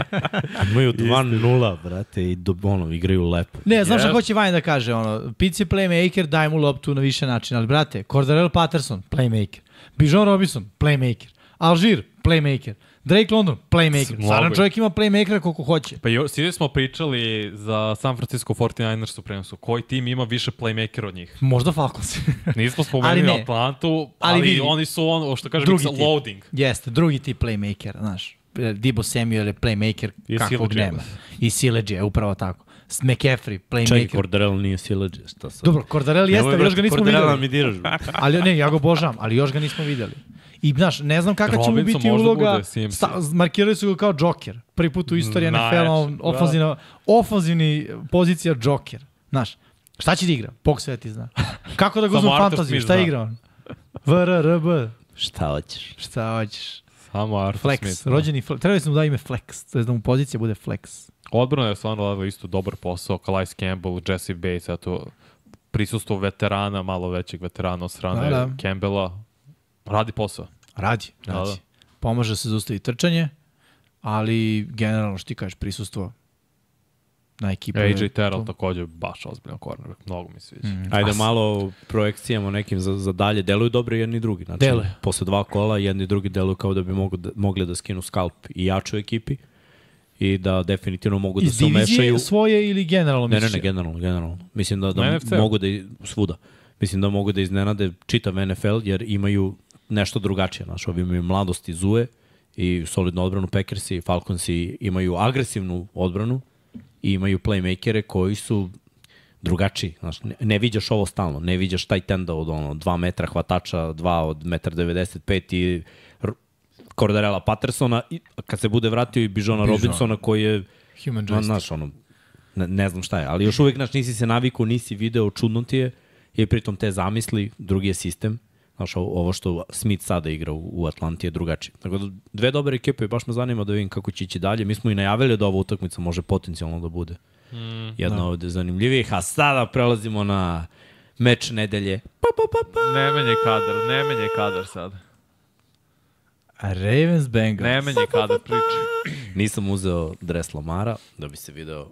Imaju 2-0, brate, i do, ono, igraju lepo. Ne, znam šta Yes. hoće Vanja da kaže, ono, Pitts je playmaker, daj mu loptu na više načina, ali brate, Cordarel Patterson, playmaker, Bijan Robinson, playmaker, Alžir, playmaker, Drake London, playmaker. Stvarno je. čovjek ima playmakera koliko hoće. Pa jo, svi smo pričali za San Francisco 49ers u prenosu. Koji tim ima više playmakera od njih? Možda Falcons. Nismo Ali spomenuli ne. Atlantu, Ali ali, vidi. oni su ono, što kaže Drugi loading. Jeste, drugi tip playmaker, znaš. Dibo Samuel je playmaker I kakvog Sileđe. nema. I Sileđe, upravo tako. McCaffrey, Čaj, playmaker. Cordarel nije sileđe, šta sad? Dobro, Cordarel jeste, ali još ga nismo Cordarela videli. mi diraš. Ali ne, ja ga obožavam, ali još ga nismo videli. I znaš, ne znam kakva će mu biti uloga. Sta, markirali su ga kao Joker. Prvi put u istoriji NFL-a, on- da. ofanzivna, ofanzivni pozicija Joker. Znaš, šta će da igra? Bog sve ti zna. Kako da ga Arthur fantaziju? Šta zna. igra on? VRRB. Šta hoćeš? Šta hoćeš? Samo Arthur Flex, Smith. da. rođeni Flex. Trebali smo da ime Flex, to je da mu pozicija bude Flex. Odbrana je stvarno radila isto dobar posao. Calais Campbell, Jesse Bates, eto, prisustvo veterana, malo većeg veterana od strane Da, da, da. Campbella. Radi posao. Radi, Da, radi. da. Pomaže se zaustavi trčanje, ali generalno što ti kažeš, prisustvo na ekipu. je AJ Terrell to. takođe baš ozbiljan cornerback. Mnogo mi se sviđa. Mm. Ajde A s- malo o projekcijama nekim za, za dalje. Deluju dobro jedni i drugi. Znači, Deluje. Posle dva kola jedni i drugi deluju kao da bi mogu da, mogli da skinu skalp i jaču ekipi i da definitivno mogu da Iz se umešaju. divizije svoje ili generalno Ne, ne, misliš? ne, generalno, generalno. Mislim da, da mogu da, i- svuda. Mislim da mogu da iznenade čitav NFL jer imaju nešto drugačije. Znaš, ovi imaju mladost i Zue i solidnu odbranu Packersi i Falconsi imaju agresivnu odbranu i imaju playmakere koji su drugačiji. Znaš, ne, ne viđaš ovo stalno. Ne viđaš taj tenda od ono, 2 metra hvatača, 2 od 1,95 i Cordarela Pattersona i kad se bude vratio i Bijona Bižona. Robinsona koji je Human joystick. znaš, ono, ne, ne znam šta je, ali još uvijek, znaš, nisi se naviku, nisi video, čudno ti je, i pritom te zamisli, drugi je sistem, znaš, ovo što Smith sada igra u, u Atlanti je drugačije. Tako da, dve dobre ekipe, i baš me zanima da vidim kako će ići dalje. Mi smo i najavili da ova utakmica može potencijalno da bude Mm, jedna da. od zanimljivijih, a sada prelazimo na meč nedelje. Pa, pa, pa, pa. ne menjaj kadar, ne menjaj kadar sad. Ravens Bengals. Nemenje kada priča. Nisam uzeo dres Lamara da bi se video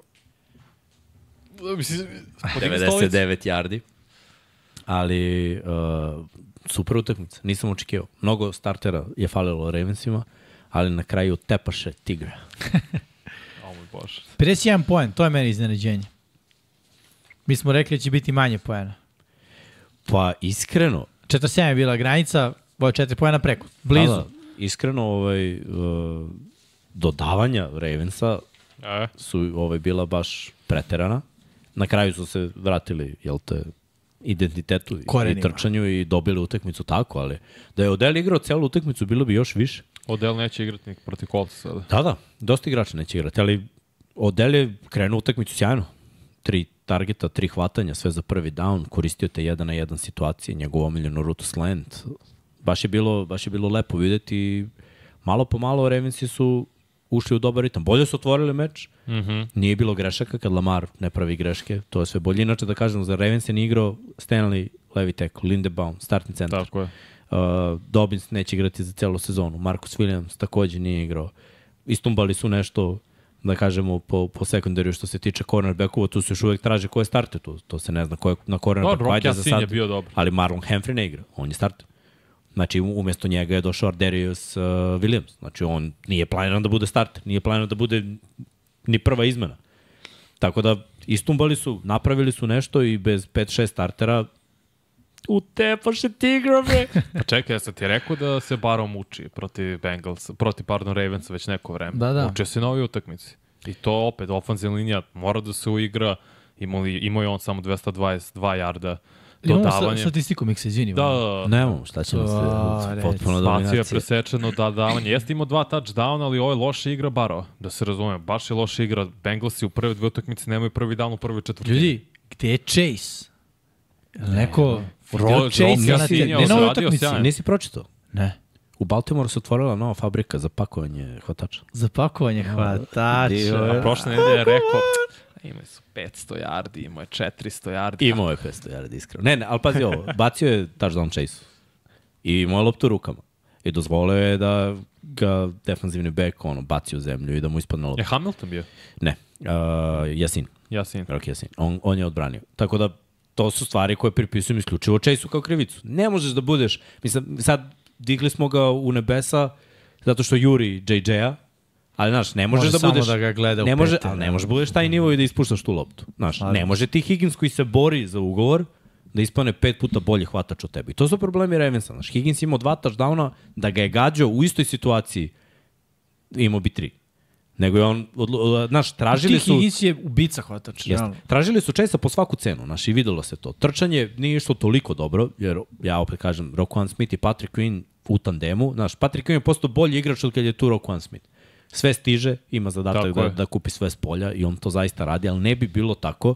Mislim, 99 yardi. Ali uh, super utakmica, nisam očekivao. Mnogo startera je falilo Ravensima, ali na kraju tepaše Tigra. O moj bože. 51 poen, to je meni iznenađenje. Mi smo rekli da će biti manje poena. Pa iskreno, 47 je bila granica, ovo je 4 poena preko. Blizu. Da, da, iskreno ovaj, uh, dodavanja Ravensa E, su ovaj, bila baš preterana. Na kraju su se vratili, jel te, identitetu i- i Korenima. trčanju i dobili utakmicu tako, ali da je Odell igrao celu utakmicu bilo bi još više. Odell neće igrati ni protiv Colts sada. Da, da, dosta igrača neće igrati, ali Odell je krenuo utakmicu sjajno. Tri targeta, tri hvatanja, sve za prvi down, koristio te jedan na jedan situacije, njegovu omiljenu rutu slant. Baš je bilo, baš je bilo lepo videti malo po malo Ravensi su ušli u dobar ritam. Bolje su otvorili meč, mm. -hmm. nije bilo grešaka kad Lamar ne pravi greške, to je sve bolje. Inače da kažem, za Ravens je igrao Stanley, levi tackle, Lindebaum, startni centar. Tako je. Uh, Dobbins neće igrati za celu sezonu. Marcus Williams takođe nije igrao. Istumbali su nešto da kažemo po, po sekundariju što se tiče cornerbackova, tu se još uvek traže ko je starter tu. To se ne zna ko je na cornerbacku. Dobro, Rock Ajde za sad. je bio dobar. Ali Marlon Humphrey ne igra. On je starter. Znači, umesto njega je došao Arderius uh, Williams. Znači, on nije planiran da bude starter. Nije planiran da bude ni prva izmena. Tako da, istumbali su, napravili su nešto i bez 5-6 startera utepaše tigra, bre. Pa čekaj, ja sam ti rekao da se Baro muči protiv Bengals, protiv, pardon, Ravensa već neko vreme. Da, da. Mučio se na ovoj utakmici. I to opet, ofenzivna linija mora da se uigra. Imao, imao je on samo 222 jarda Imamo sa, dodavanje. statistiku, Miksa, izvini. Da, da, da. Nemamo, šta ćemo se, potpuno Spacio je dominacija. presečeno da davanje. Jeste imao dva touchdowna, ali ovo je loša igra Baro. Da se razume, baš je loša igra. Bengalsi u prve dve utakmice nemaju prvi down u prvoj četvrtini. Ljudi, gde je Chase? Neko... Rod Chase je na te... je Ne na ovoj utakmici. Nisi pročitao? Ne. U Baltimoru se otvorila nova fabrika za pakovanje hvatača. Za pakovanje dio hvatača. je- A prošle nedelje je rekao, imaju su 500 yardi, imao je 400 yardi. Imao je 500 yardi, iskreno. Ne, ne, ali pazi ovo, bacio je touchdown chase i imao je loptu rukama. I dozvolio je da ga defanzivni back ono, baci u zemlju i da mu ispadne lopta. Je Hamilton bio? Ne, uh, Jasin, Ja sam. Rock Jasin. On, on je odbranio. Tako da, to su stvari koje pripisujem isključivo Chase-u kao krivicu. Ne možeš da budeš, mislim, sad digli smo ga u nebesa zato što juri JJ-a, ali znaš, ne možeš Može da samo budeš... da ga gleda ne može, pete, ne možeš da budeš taj nivo i da ispuštaš tu loptu. Znaš, ne može ti Higgins koji se bori za ugovor da ispane pet puta bolji hvatač od tebe. I to su problemi Ravensa. Znaš, Higgins imao dva touchdowna, da ga je gađao u istoj situaciji, imao bi tri. Nego je on, znaš, tražili su... Higgins je ubica hvatača. Jeste. realno. Tražili su često po svaku cenu, znaš, i videlo se to. Trčanje nije išlo toliko dobro, jer ja opet kažem, Roquan Smith i Patrick Quinn u tandemu, znaš, Patrick Quinn je postao bolji igrač od kad je tu Roquan Smith. Sve stiže, ima zadatak da, da kupi sve s polja i on to zaista radi, ali ne bi bilo tako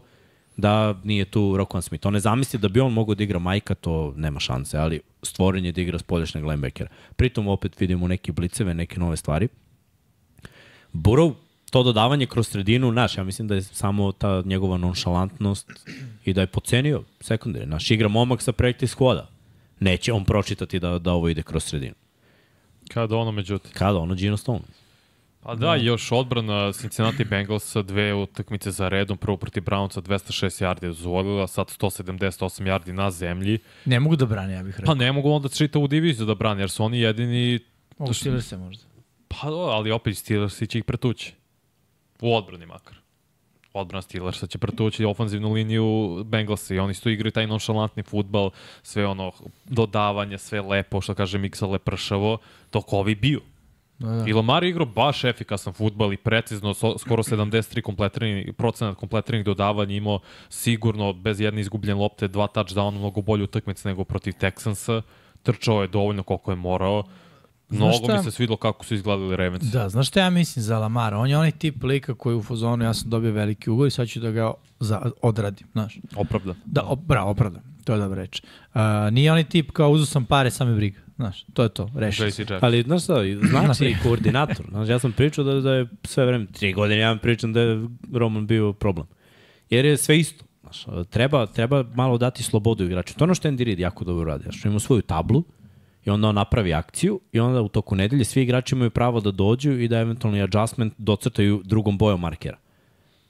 da nije tu Roquan Smith. On ne zamisli da bi on mogao da igra majka, to nema šanse, ali stvoren je da igra spoljašnjeg linebackera. Pritom opet vidimo neke bliceve, neke nove stvari. Burrow, to dodavanje kroz sredinu, naš, ja mislim da je samo ta njegova nonšalantnost i da je pocenio sekundari. Naš igra momak sa projekti skvoda. Neće on pročitati da, da ovo ide kroz sredinu. Kada ono, međutim. Kada ono Gino Stone. Pa da, još odbrana Cincinnati Bengalsa dve utakmice za redom, prvo protiv Brownsa 206 yardi je dozvolila, sad 178 yardi na zemlji. Ne mogu da brane, ja bih rekao. Pa ne mogu onda čitavu diviziju da brane, jer su oni jedini... Mogu Steelers se možda. Pa do, ali opet Steelersi će ih pretući. U odbrani makar. Odbrana Steelersa će pretući ofanzivnu liniju Bengalsa i oni su igraju taj nonšalantni futbal, sve ono dodavanje, sve lepo, što kaže Miksa lepršavo, dok ovi biju. Da, da. I Lamar je igrao baš efikasan futbal i precizno, so, skoro 73 kompletiranih, procenat kompletiranih dodavanja imao sigurno bez jedne izgubljene lopte, dva touchdowna, mnogo bolju utakmicu nego protiv Texansa. Trčao je dovoljno koliko je morao. Mnogo šta? mi se svidlo kako su izgledali Ravens. Da, znaš šta ja mislim za Lamara? On je onaj tip lika koji u fazonu, ja sam dobio veliki ugovor i sad ću da ga za, odradim, znaš. Opravdan. Da, op, bravo, opravdam. To je dobra reč. Uh, nije onaj tip kao uzu sam pare, same briga. Znaš, to je to, reši. Jackson. Ali, znaš šta, znači i koordinator. Znaš, ja sam pričao da, da je sve vreme, tri godine ja vam pričam da je Roman bio problem. Jer je sve isto. Znaš, treba, treba malo dati slobodu igraču. To je ono što Andy Reid jako dobro radi. Znaš, ima svoju tablu i onda on napravi akciju i onda u toku nedelje svi igrači imaju pravo da dođu i da eventualni adjustment docrtaju drugom bojom markera.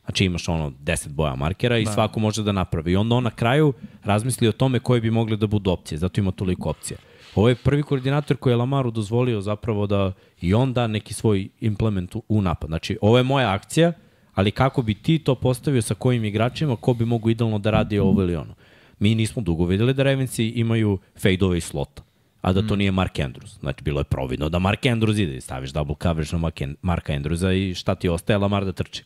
Znači imaš ono 10 boja markera i da. svako može da napravi. I onda on na kraju razmisli o tome koje bi mogle da budu opcije, zato ima toliko opcija. Ovo je prvi koordinator koji je Lamaru dozvolio zapravo da i on da neki svoj implement u, napad. Znači, ovo je moja akcija, ali kako bi ti to postavio sa kojim igračima, ko bi mogu idealno da radi ovo ili ono. Mi nismo dugo videli da Ravensi imaju fade-ove i slota a da to mm. nije Mark Andrews. Znači, bilo je providno da Mark Andrews ide i staviš double coverage na Marka Andrewsa i šta ti ostaje, Lamar da trči.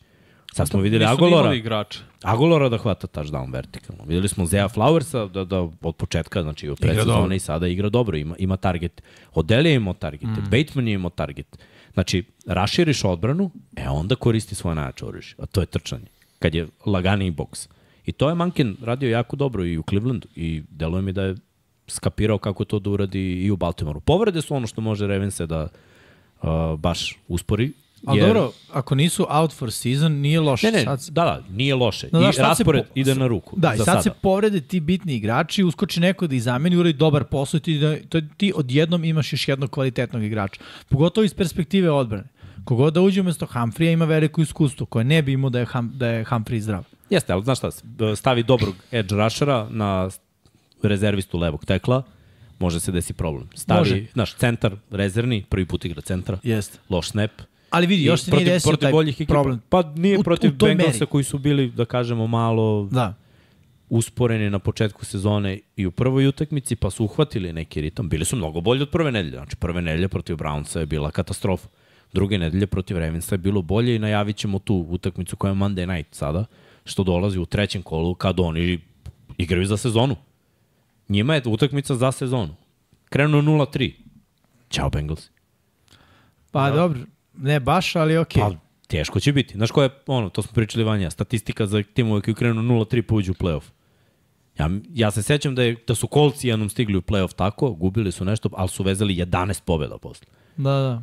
Sad smo videli Agolora. igrača. Agolora da hvata touchdown vertikalno. Videli smo Zea Flowersa da, da od početka, znači od predsezone i sada igra dobro, ima, ima target. Odeli je imao target, mm. Bateman je imao target. Znači, raširiš odbranu, e onda koristi svoje najjače oružje, a to je trčanje, kad je lagani boks. I to je Mankin radio jako dobro i u Clevelandu i deluje mi da je skapirao kako to da uradi i u Baltimoru. Povrede su ono što može Revense da uh, baš uspori, Ali jer... dobro, ako nisu out for season, nije loše. Ne, ne, sad... da, da, nije loše. No, I raspored po... ide na ruku. Da, i sad sada. se povrede ti bitni igrači, uskoči neko da ih zameni, uradi dobar posao i ti, da, to, ti odjednom imaš još jednog kvalitetnog igrača. Pogotovo iz perspektive odbrane. Kogod da uđe umesto Humphreya ima veliko iskustvo, koje ne bi imao da je, Hum, da je Humphrey zdrav. Jeste, ali znaš šta, stavi dobrog edge rushera na rezervistu levog tekla, može se desi problem. Stavi, može. znaš, centar rezervni, prvi put igra centra, Jeste. loš snap, Ali vidi, još se nije desio protiv taj boljih ekipa. problem. Pa nije u, protiv u Bengalsa koji su bili, da kažemo, malo da. usporeni na početku sezone i u prvoj utakmici, pa su uhvatili neki ritam. Bili su mnogo bolji od prve nedelje. Znači, prve nedelje protiv Brownsa je bila katastrofa. Druge nedelje protiv Ravensa je bilo bolje i najavit ćemo tu utakmicu koja je Monday night sada, što dolazi u trećem kolu kad oni igraju za sezonu. Njima je utakmica za sezonu. Krenu 0-3. Ćao Bengals. Pa da. dobro, Ne baš, ali okej. Okay. Pa, teško će biti. Znaš koja je, ono, to smo pričali vanja, statistika za timove koji krenu 0-3 pa uđu u playoff. Ja, ja se sećam da, je, da su kolci jednom stigli u playoff tako, gubili su nešto, ali su vezali 11 pobjeda posle. Da, da.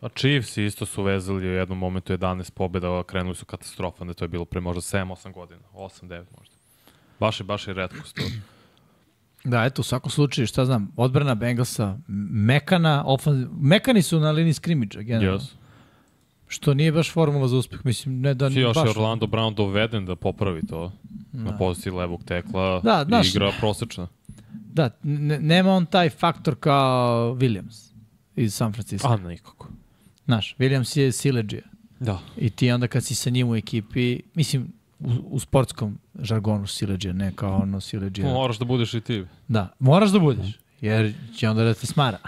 Pa Chiefs isto su vezali u jednom momentu 11 pobjeda, a krenuli su katastrofa, da to je bilo pre možda 7-8 godina, 8-9 možda. Baš je, baš je redkost to. Da, eto, u svakom slučaju, šta znam, odbrana Bengalsa, mekana, ofan... mekani su na liniji skrimidža, generalno. Yes. Što nije baš formula za uspeh, mislim, ne da... Si još baš... Orlando Brown doveden da popravi to da. na poziciji levog tekla da, znaš, i igra prosečna. Da, nema on taj faktor kao Williams iz San Francisco. A, nikako. Znaš, Williams je sileđija. Da. I ti onda kad si sa njim u ekipi, mislim, u, u sportskom žargonu sileđija, ne kao ono sileđija. Moraš da budeš i ti. Da, moraš da budeš, jer će onda da te smara.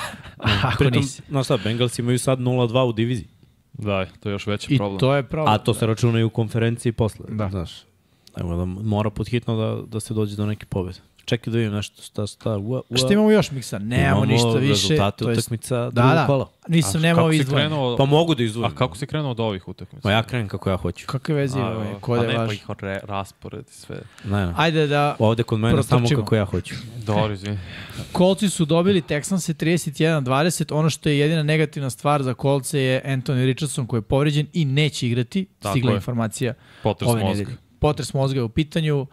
Ako Pritom, nisi. No sad, Bengals imaju sad 0-2 u diviziji. Da, to je još veći I problem. I to je problem. A to se računa i u konferenciji posle. Da. Znaš, Evo da mora podhitno da, da se dođe do neke pobede. Čekaj da vidim nešto, šta, šta, ua, ua. Šta imamo još, Miksa? Nemamo ništa više. rezultate to utakmica da, da. kola. Nisam nemao izdvojen. Pa mogu da izdvojim. A kako si krenuo od ovih utakmica? Pa ja krenem kako ja hoću. Kakve veze ima? Ko pa ne, pa ih re, raspored i sve. Ne, ne. Ajde da Ovde kod mene protrčimo. samo kako ja hoću. Dobro, izvini. Kolci su dobili Texanse 31-20. Ono što je jedina negativna stvar za Kolce je Anthony Richardson koji je povređen i neće igrati. Tako Stigla je. informacija Potres nedelje. Potres mozga je u pitanju.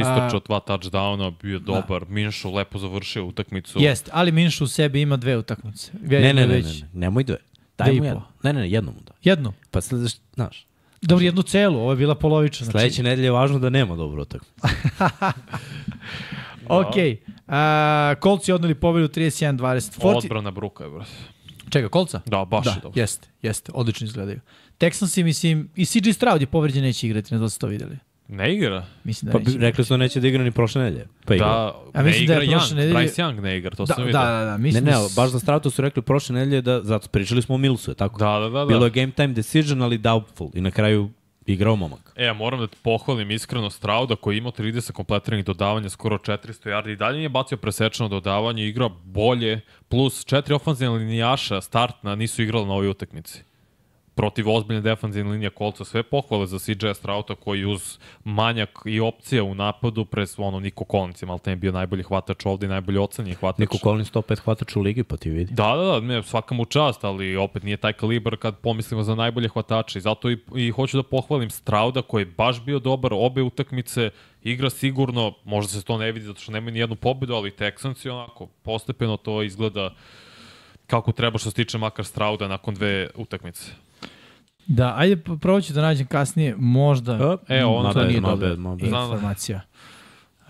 Istrčao dva touchdowna, bio da. dobar. Da. Minšu lepo završio utakmicu. Jeste, ali Minšu u sebi ima dve utakmice. Ne, ne, ne, ne, ne, nemoj dve. Daj mu jedno. Ne, ne, ne, jedno mu da. Jedno? Pa sledeći, znaš. Dobro, jednu celu, ovo je bila polovična. Znači... Sledeće nedelje je važno da nema dobro utakmicu. ok. Uh, Kolci odnali pobedu 31-20. Odbrana bruka je, brate. Čega, kolca? Da, baš da, je dobro. Jeste, jeste, odlično izgledaju. Texansi, mislim, i CJ Stroud je povređen, neće igrati, ne da ste to videli. Ne igra. Mislim da pa neće. rekli su da neće da igra ni prošle nedelje. Pa igra. Da, A mislim da je Young, nedelje... Bryce Young ne igra, to da, sam vidio. Da, da, da. Mislim ne, ne, baš za Strautu su rekli prošle nedelje da, zato pričali smo o Milsu, je tako? Da, da, da. da. Bilo je game time decision, ali doubtful. I na kraju igrao momak. E, ja moram da te pohvalim iskreno Strauda koji ima 30 kompletiranih dodavanja, skoro 400 yardi i dalje nije bacio presečeno dodavanje, igra bolje, plus četiri ofenzivne linijaša startna nisu igrali na ovoj utakmici. Protiv ozbiljne defanzivne linije kolca, sve pohvale za CJ Strauta koji uz manjak i opcija u napadu, pre ono Niko Collins je malo je bio najbolji hvatač ovde i najbolji ocenjen hvatač. Niko Collins 105 hvatač u ligi, pa ti vidi. Da, da, da, ne, svaka mu čast, ali opet nije taj kalibar kad pomislimo za najbolje hvatače. I zato i, i hoću da pohvalim Strauda koji je baš bio dobar, obe utakmice, igra sigurno, možda se to ne vidi zato što nema ni jednu pobedu, ali Texans je onako, postepeno to izgleda kako treba što se tiče makar Strauda nakon dve utakmice. Da, ajde prvo ću da nađem kasnije, možda, E, on to nije dobra bad. informacija. Uh,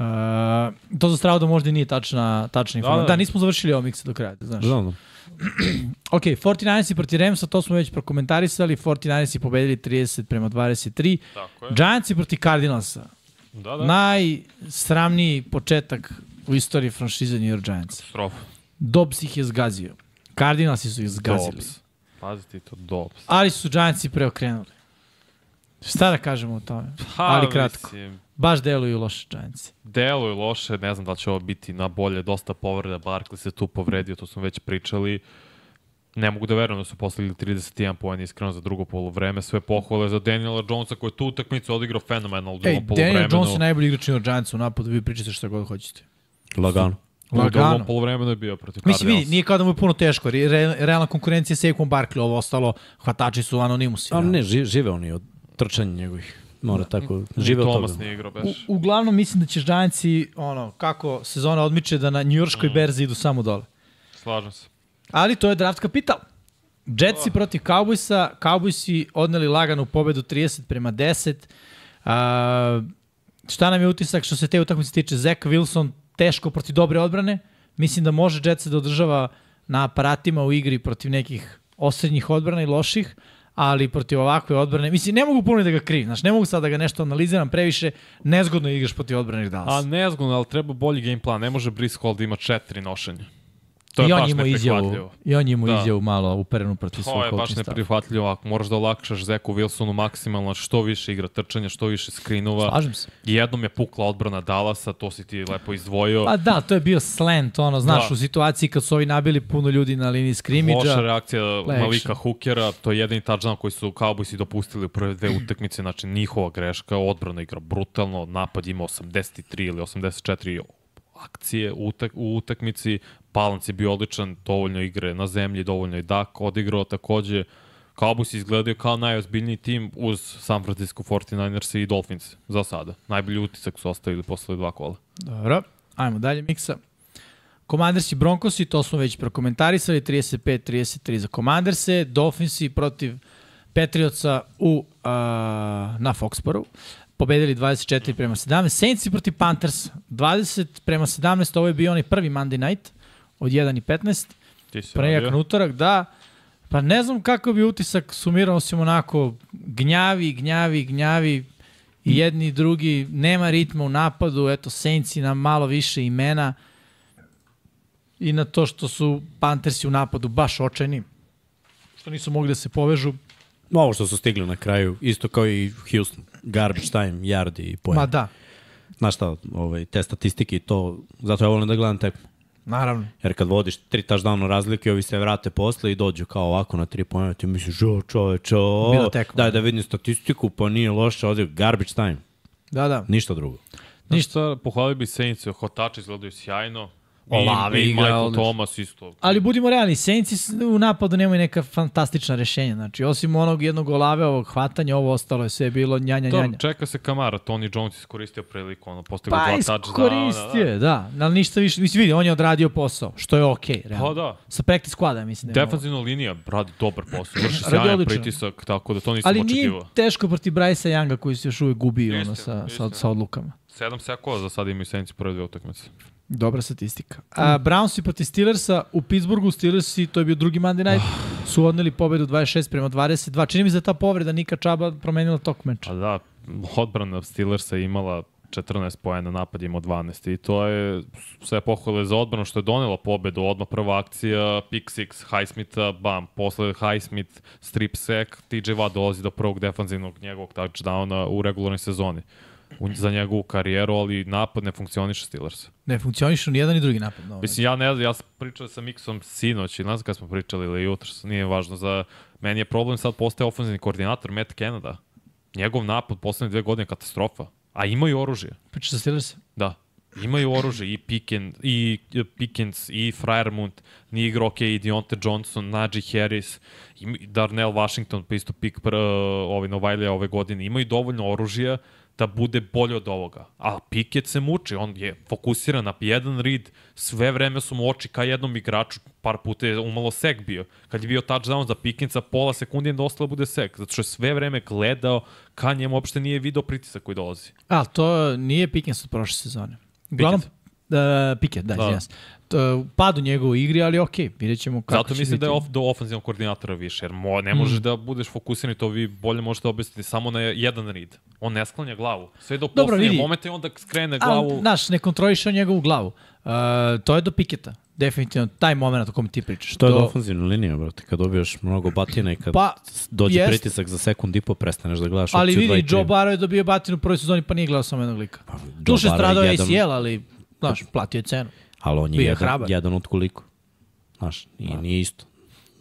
to za Strauda možda i nije tačna, tačna informacija. Da, da. da, nismo završili ovo miksa do kraja, znaš. Znam. Ok, 49ersi proti Ramsa, to smo već prokomentarisali, 49ersi pobedili 30 prema 23. Tako je. Giantsi proti Cardinalsa. Da, da. Najsramniji početak u istoriji franšize New York Giants. Katastrofa. Dobbs ih je zgazio. Cardinalsi su ih zgazili. Dobbs. Pazi ti to, Dobbs. Ali su Giantsi preokrenuli. Šta da kažemo o tome? Ha, Ali kratko. Mislim, Baš deluju loše Giantsi. deluju loše, ne znam da će ovo biti na bolje, dosta povreda, Barkley se tu povredio, to smo već pričali. Ne mogu da verujem da su postavili 31 poen iskreno za drugo polovreme. Sve pohvale za Daniela Jonesa koji je tu utakmicu odigrao fenomenalno u Ej, drugom polovremenu. Daniel Jones je najbolji igrač New York Giantsa u napadu, vi pričate šta god hoćete. Lagano. U drugom Lagano. polovremenu je bio protiv Mislim, vidi, nije kao da mu je puno teško. Re, re, realna konkurencija je Saquon Barkley, ovo ostalo, hvatači su anonimusi. A da. ne, ži- žive oni od trčanja njegovih. Mora tako, žive od Thomas toga. nije igrao U, uglavnom mislim da će Giantsi, ono, kako sezona odmiče da na njujorskoj Mm. berzi idu samo dole. Slažem se. Ali to je draft kapital. Jetsi Oh. protiv Cowboysa, Cowboysi odneli laganu pobedu 30 prema 10. A, šta nam je utisak što se te utakmice tiče? Zach Wilson teško protiv dobre odbrane. Mislim da može Jetsi da održava na aparatima u igri protiv nekih osrednjih odbrana i loših, ali protiv ovakve odbrane, mislim, ne mogu puno da ga krivim, znaš, ne mogu sad da ga nešto analiziram previše, nezgodno je igraš protiv odbranih A Dallas. nezgodno, ali treba bolji game plan. Ne može Brice Hall da ima četiri nošenja. To je I on je izjavu, i on je Da. izjavu malo uperenu protiv svog To je baš coaching neprihvatljivo. Ako moraš da olakšaš Zeku Wilsonu maksimalno, što više igra trčanja, što više skrinova. Slažem se. Jednom je pukla odbrana Dallasa, to si ti lepo izdvojio. Pa da, to je bio slant, ono, znaš, Da. u situaciji kad su ovi nabili puno ljudi na liniji Loša skrimidža. reakcija Play Malika. Hookera, to je jedini touchdown koji su Cowboysi dopustili u prve dve utakmice, znači njihova greška, odbrana igra brutalno, napad ima 83 ili 84 akcije u, utak, u utakmici, balans je bio odličan, dovoljno igre na zemlji, dovoljno i Dak odigrao takođe. Cowboys izgledaju kao najozbiljniji tim uz San Francisco 49ers i Dolphins za sada. Najbolji utisak su ostavili posle dva kola. Dobro, ajmo dalje miksa. Commanders i Broncosi, to smo već prokomentarisali, 35-33 za Commanderse, Dolphinsi protiv Patriotsa u, a, na Foxboru, pobedili 24 prema 17, Saintsi protiv Panthers, 20 prema 17, ovo je bio onaj prvi Monday night od 1 i 15, Ti si prejak radio? na utorak, da. Pa ne znam kako bi utisak sumirao osim onako gnjavi, gnjavi, gnjavi i jedni i drugi, nema ritma u napadu, eto Saintsi na malo više imena i na to što su Panthersi u napadu baš očajni, što nisu mogli da se povežu. Ovo što su stigli na kraju, isto kao i Houston. Garbage time, yardi i poen. Ma da, Znaš šta, ovaj, te statistike i to, zato ja volim da gledam tekmu. Naravno. Jer kad vodiš tri touchdowna razlike, ovi se vrate posle i dođu kao ovako na tri pojene, ti misliš, o čoveče, o, daj da vidim statistiku, pa nije loše, ovdje garbage time, Da, da. ništa drugo. Ništa, pohvalio bi Saints, hotači izgledaju sjajno. Olave I, i igra Michael. Thomas isto. Ali budimo realni, Saintsi s- u napadu nemaju neka fantastična rešenja. Znači, osim onog jednog olave ovog hvatanja, ovo ostalo je sve bilo njanja, Dobro, njanja. čeka se Kamara, Tony Jones iskoristio priliku, ono, postavio Pa dva iskoristio touchdowna. je, da. Ali ništa više, mislim, vidi, on je odradio posao, što je okej, realno. Pa da. Sa practice squada, mislim da je. Defanzivna linija radi dobar posao, vrši sjajan odlično. pritisak, tako da to nisam Ali nije očekivao. teško protiv Bryce Younga koji se još uvijek gubi ono, sa, sa, sa odlukama. Sedam sekova za sada imaju Saints prve dve utakmice. Dobra statistika. A, Brownsi protiv Steelersa u Pittsburghu, Steelersi, to je bio drugi Monday night, su odneli pobedu 26 prema 22. Čini mi se da ta povreda Nika Čaba promenila tok meča. A da, odbrana Steelersa je imala 14 poena, napad ima 12 i to je sve pohvale za odbranu što je donela pobedu, odmah prva akcija, pick six, Highsmitha, bam, posle Highsmith, strip sack, TJ Watt dolazi do prvog defanzivnog njegovog touchdowna u regularnoj sezoni. Za njegovu karijeru, ali napad ne funkcioniše Steelers. Ne funkcionišu ni jedan ni drugi napad. No, Mislim, ja ne znam, ja sam pričao sa Miksom sinoć, ili ne znam kada smo pričali ili jutro, nije važno. Za, meni je problem sad postaje ofenzivni koordinator Matt Canada. Njegov napad poslednje dve godine je katastrofa. A imaju oružje. Priča sa Steelers? Da. Imaju oružje i Pickens, i Pickens, i Friermund, nije igrao ok, i Deontay Johnson, Najee Harris, i Darnell Washington, pa isto pik pr, ovaj Novajlija ove godine. Imaju dovoljno oružja da bude bolje od ovoga. A Pickett se muči, on je fokusiran na jedan read, sve vreme su mu oči ka jednom igraču, par puta je umalo sek bio. Kad je bio touchdown za Pickensa, pola sekundi je dostalo bude sek, zato što je sve vreme gledao ka njemu, uopšte nije video pritisak koji dolazi. A, to nije Pickens od prošle sezone. Uglavnom, uh, Pickett, da, da. Uh, pad u njegovoj igri, ali ok, vidjet ćemo kako Zato će mislim biti. da je off, do ofenzivnog koordinatora više, jer mo, ne možeš mm. da budeš fokusiran i to vi bolje možete objasniti samo na jedan read. On ne sklanja glavu. Sve do Dobro, poslednje vidi. momente onda skrene glavu. A, znaš, ne kontroliše njegovu glavu. Uh, to je do Piketa. Definitivno, taj moment o kom ti pričaš. To je do ofenzivna linija, brate. Kad dobiješ mnogo batina i kad Pa, dođe jest. pritisak za sekund i po, prestaneš da gledaš Ali opciju 2 i vidi, 3. Joe Barrow je dobio batinu u prvoj sezoni, pa nije gledao samo jednog lika. Pa, Duše stradao je ACL, ali, znaš, platio je cenu. Ali on je bio je jedan, hrabar. jedan od koliko. Znaš, nije, nije isto.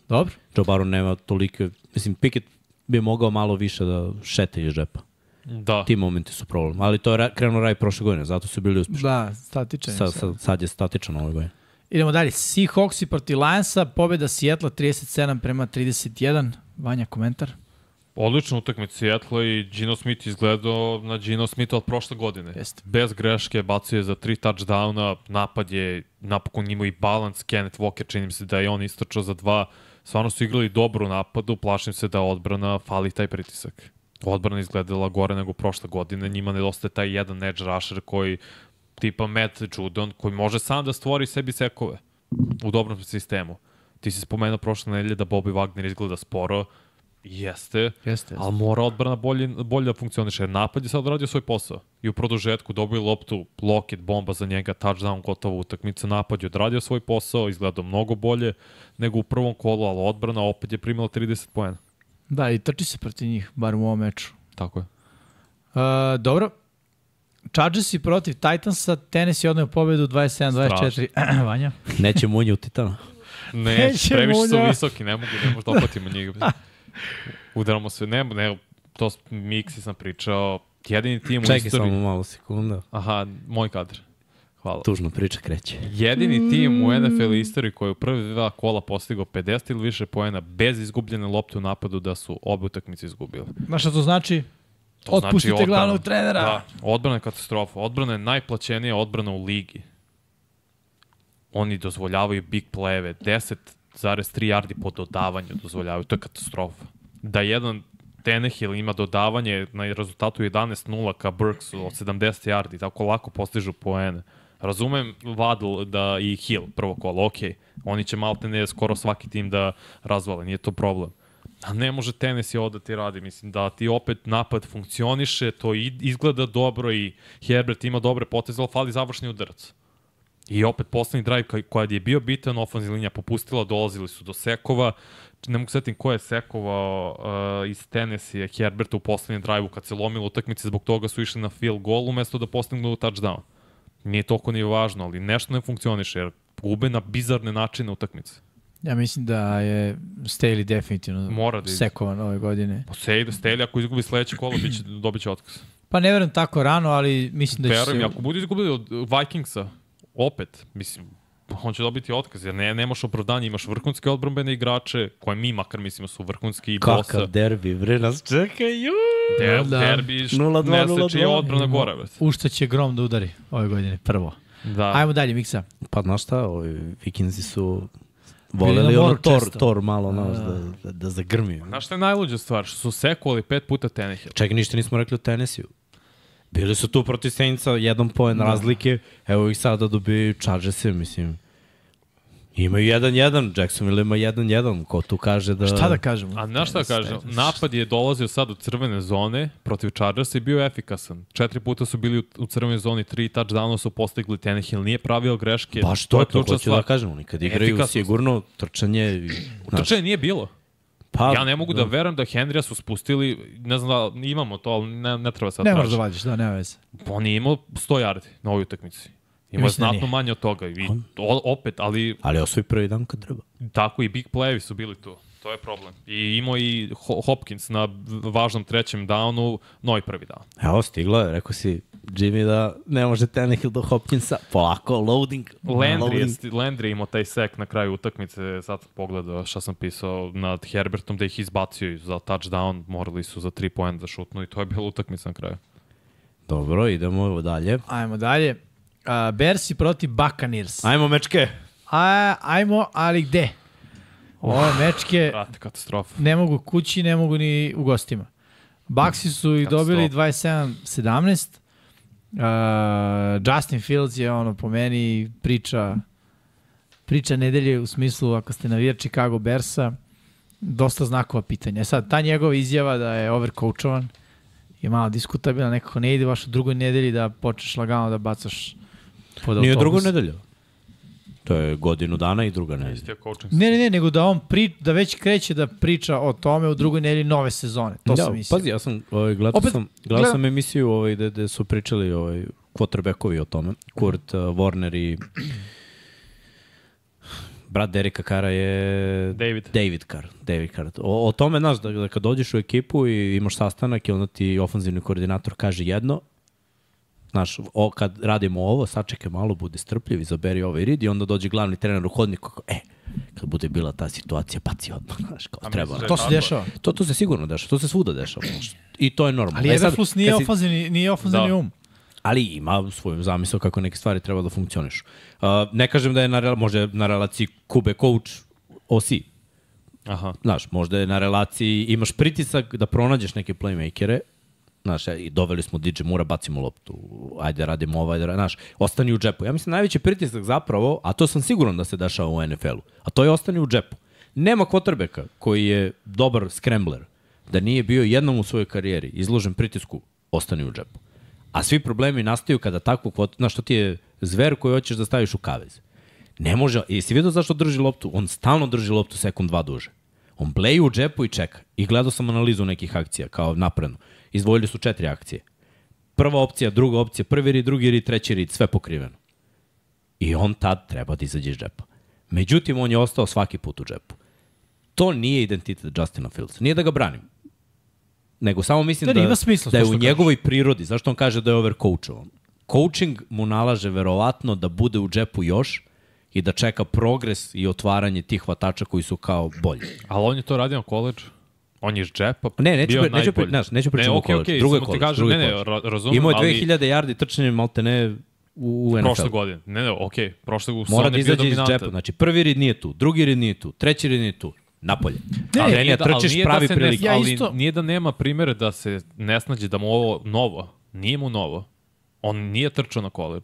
Dobro. Joe Barrow nema toliko... Mislim, Pickett bi mogao malo više da šete iz džepa. Da. Ti momenti su problem. Ali to je ra- krenuo raj prošle godine, zato su bili uspešni. Da, statičan. Sad, sad. sad, je statičan ove godine. Idemo dalje. Seahawksi protiv Lionsa, pobjeda Seattle 37 prema 31. Vanja, komentar? Odlična utakmica Seattle i Gino Smith izgledao na Gino Smitha od prošle godine. Jeste. Bez greške, bacio je za tri touchdowna, napad je napokon imao i balans, Kenneth Walker čini mi se da je on istračao za dva. Stvarno su igrali dobro u napadu, plašim se da odbrana fali taj pritisak. Odbrana izgledala gore nego prošle godine, njima nedostaje taj jedan edge rusher koji tipa Matt Judon, koji može sam da stvori sebi sekove u dobrom sistemu. Ti si spomenuo prošle nedelje da Bobby Wagner izgleda sporo, Jeste, Jeste, ali mora odbrana bolje, bolje da funkcioniše. Napad je sad radio svoj posao. I u produžetku dobio loptu, Lockett, bomba za njega, touchdown, gotova utakmica, napad je odradio svoj posao, izgledao mnogo bolje nego u prvom kolu, ali odbrana opet je primila 30 poena. Da, i trči se protiv njih, bar u ovom meču. Tako je. Uh, dobro. Chargersi protiv Titansa, Tennessee odneo pobedu 27-24. Vanja? Neće munje u Titana. Ne, Neće previše su visoki, ne mogu, ne možda opatimo njih. Udaramo se, ne, ne, to Miksi sam pričao, jedini tim u Čekaj istoriji. samo malo sekunda. Aha, moj kadar. Hvala. Tužna priča kreće. Jedini tim u NFL istoriji koji je u prvi dva kola postigao 50 ili više poena bez izgubljene lopte u napadu da su obe utakmice izgubile. Znaš šta to znači? To Otpustite znači odbrana. glavnog trenera. Da, odbrana je katastrofa. Odbrana je najplaćenija odbrana u ligi. Oni dozvoljavaju big play-eve. 10,3 yardi po dodavanju dozvoljavaju. To je katastrofa. Da jedan Tenehill ima dodavanje na rezultatu 11-0 ka Burksu od 70 yardi, tako lako postižu poene. Razumem Vadl da i Hill prvo kolo, ok. Oni će malo ne skoro svaki tim da razvale, nije to problem. A ne može tenis i ovo da ti radi. Mislim da ti opet napad funkcioniše, to izgleda dobro i Herbert ima dobre poteze, ali fali završni udarac. I opet poslednji drive kad je bio bitan, ofenzivna linija popustila, dolazili su do sekova. Ne mogu setim ko je sekovao uh, iz Tennessee Herberta u poslednjem drive-u kad se lomila utakmica, zbog toga su išli na field goal umesto da postignu touchdown. Nije toliko ni važno, ali nešto ne funkcioniše, jer gube na bizarne načine utakmice. Ja mislim da je Staley definitivno Mora da sekovan ove godine. Po Sejde, Stelja, ako izgubi sledeće kolo, biće, dobit će otkaz. Pa ne verujem tako rano, ali mislim da će Verujem, se... ako budu izgubili od Vikingsa, opet, mislim, on će dobiti otkaz, jer ne, nemaš opravdanje, imaš vrhunske odbrambene igrače, koje mi makar mislimo su vrhunski i bosa. Kakav derbi, bre, nas čekaju. Der, Da. derbi, 0:2, ne se čija 0:2. odbrana gore. U šta će Grom da udari ove godine, prvo. Da. Ajmo dalje, Miksa. Pa znaš šta, ovi Vikinzi su voleli ono Tor, često. Tor malo, znaš, da, da, da zagrmi. Znaš šta je najluđa stvar? Što su sekovali pet puta Tenehill. Čekaj, ništa nismo rekli o Tennessee. Bili su tu protiv Saintsa, jedan poen da. razlike, evo ih sada dobiju Chargersi, mislim. Imaju 1-1, Jacksonville ima 1-1, ko tu kaže da... Šta da kažemo? A znaš šta kažem? Napad je dolazio sad u crvene zone protiv Chargersa i bio je efikasan. Četiri puta su bili u, crvenoj zoni, tri touchdowna su postigli Tenehill, nije pravio greške. Baš to, to, ključna hoću da kažem, oni kad igraju Efikasnost. sigurno trčanje... i, Znaš, Trčanje nije bilo. Pa, ja ne mogu da verujem da Henrya su spustili, ne znam da imamo to, ali ne, ne treba sad Ne možeš da vađaš, da, nema veze. On je imao 100 yardi na ovoj utakmici. Imao je da znatno nije. manje od toga. I o, opet, ali Ali osvoji prvi dan kad treba. tako i big playevi su bili tu. To je problem. I imao i Ho- Hopkins na važnom trećem downu, novi prvi down. Evo, stiglo je, rekao si Jimmy da ne može Tannehill do Hopkinsa. Polako, loading. Landry loading. sti- Landry imao taj sek na kraju utakmice, sad sam pogledao šta sam pisao nad Herbertom da ih izbacio za touchdown, morali su za 3 poena da šutnu i to je bila utakmica na kraju. Dobro, idemo dalje. Ajmo dalje. Uh, Bersi protiv Buccaneers. Ajmo, mečke. A, ajmo, ali gde? Ove mečke Brate, katastrofa. ne mogu kući, ne mogu ni u gostima. Baxi su i dobili 27-17. Uh, Justin Fields je ono po meni priča priča nedelje u smislu ako ste navijač Chicago Bersa dosta znakova pitanja. E Sad, ta njegova izjava da je overcoachovan je malo diskutabilna, nekako ne ide baš u drugoj nedelji da počneš lagano da bacaš pod Nije autobus. druga nedelja. To je godinu dana i druga nedelja. Ne, ne, ne, nego da on pri, da već kreće da priča o tome u drugoj nedelji nove sezone. To da, sam mislio. Pazi, ja sam ovaj, gledao Opet, sam, gledao gledam- sam emisiju ovaj, gde, gde su pričali ovaj, quarterbackovi o tome. Kurt uh, Warner i brat Derika Kara je David. David Carr. David Carr. O, o tome, znaš, da, da kad dođeš u ekipu i imaš sastanak i onda ti ofanzivni koordinator kaže jedno, znaš, o, kad radimo ovo, sačekaj malo, bude strpljiv, izaberi ovaj rid i onda dođe glavni trener u hodniku, kao, e, kad bude bila ta situacija, baci odmah, znaš, kao treba. da To se dešava. To, to se sigurno dešava, to se svuda dešava. I to je normalno. Ali E Ever sad, Plus nije si- nije Da. um. Ali ima svoju zamisao kako neke stvari treba da funkcionišu. Uh, ne kažem da je na, možda je na relaciji Kube coach OC. Aha. Znaš, možda je na relaciji, imaš pritisak da pronađeš neke playmakere, Znaš, e, i doveli smo DJ Mura, bacimo loptu, ajde radimo ovo, ajde radimo, znaš, ostani u džepu. Ja mislim najveći pritisak zapravo, a to sam siguran da se dešava u NFL-u, a to je ostani u džepu. Nema quarterbacka koji je dobar scrambler, da nije bio jednom u svojoj karijeri izložen pritisku, ostani u džepu. A svi problemi nastaju kada takvu kvotu, znaš, što ti je zver koji hoćeš da staviš u kavez. Ne može, jesi vidio zašto drži loptu? On stalno drži loptu sekund, dva duže. On bleji u džepu i čeka. I gledao sam analizu nekih akcija, kao napredno. Izdvojili su četiri akcije. Prva opcija, druga opcija, prvi rid, drugi rid, treći rid, sve pokriveno. I on tad treba da izađe iz džepa. Međutim, on je ostao svaki put u džepu. To nije identitet Justina Fields. Nije da ga branim. Nego samo mislim da, ne, ima smisla da je u njegovoj prirodi. Zašto on kaže da je overcoachovan? Coaching mu nalaže verovatno da bude u džepu još i da čeka progres i otvaranje tih hvatača koji su kao bolji. Ali on je to radio na koleđu. On je iz džepa Ne, neću, bio pri, neću, pri, najbolji. znaš, neću pričati ne, o okej, koleđu. okej, drugo je koleđ. kažem, drugo ne, ne, razumem, Imao je ali 2000 yardi trčanje maltene u, u NFL. prošle godine. Ne, ne, okej, prošle godine Mora da izađe iz džepa. Znači, prvi rid nije tu, drugi rid nije tu, treći rid nije tu. Napolje. Ne, Ali ne, ne, da- ali trčiš nije pravi da prilike. Ne, Ja ali isto- nije da nema primere da se ne snađe da mu ovo novo. Nije mu novo. On nije trčao na koleđ.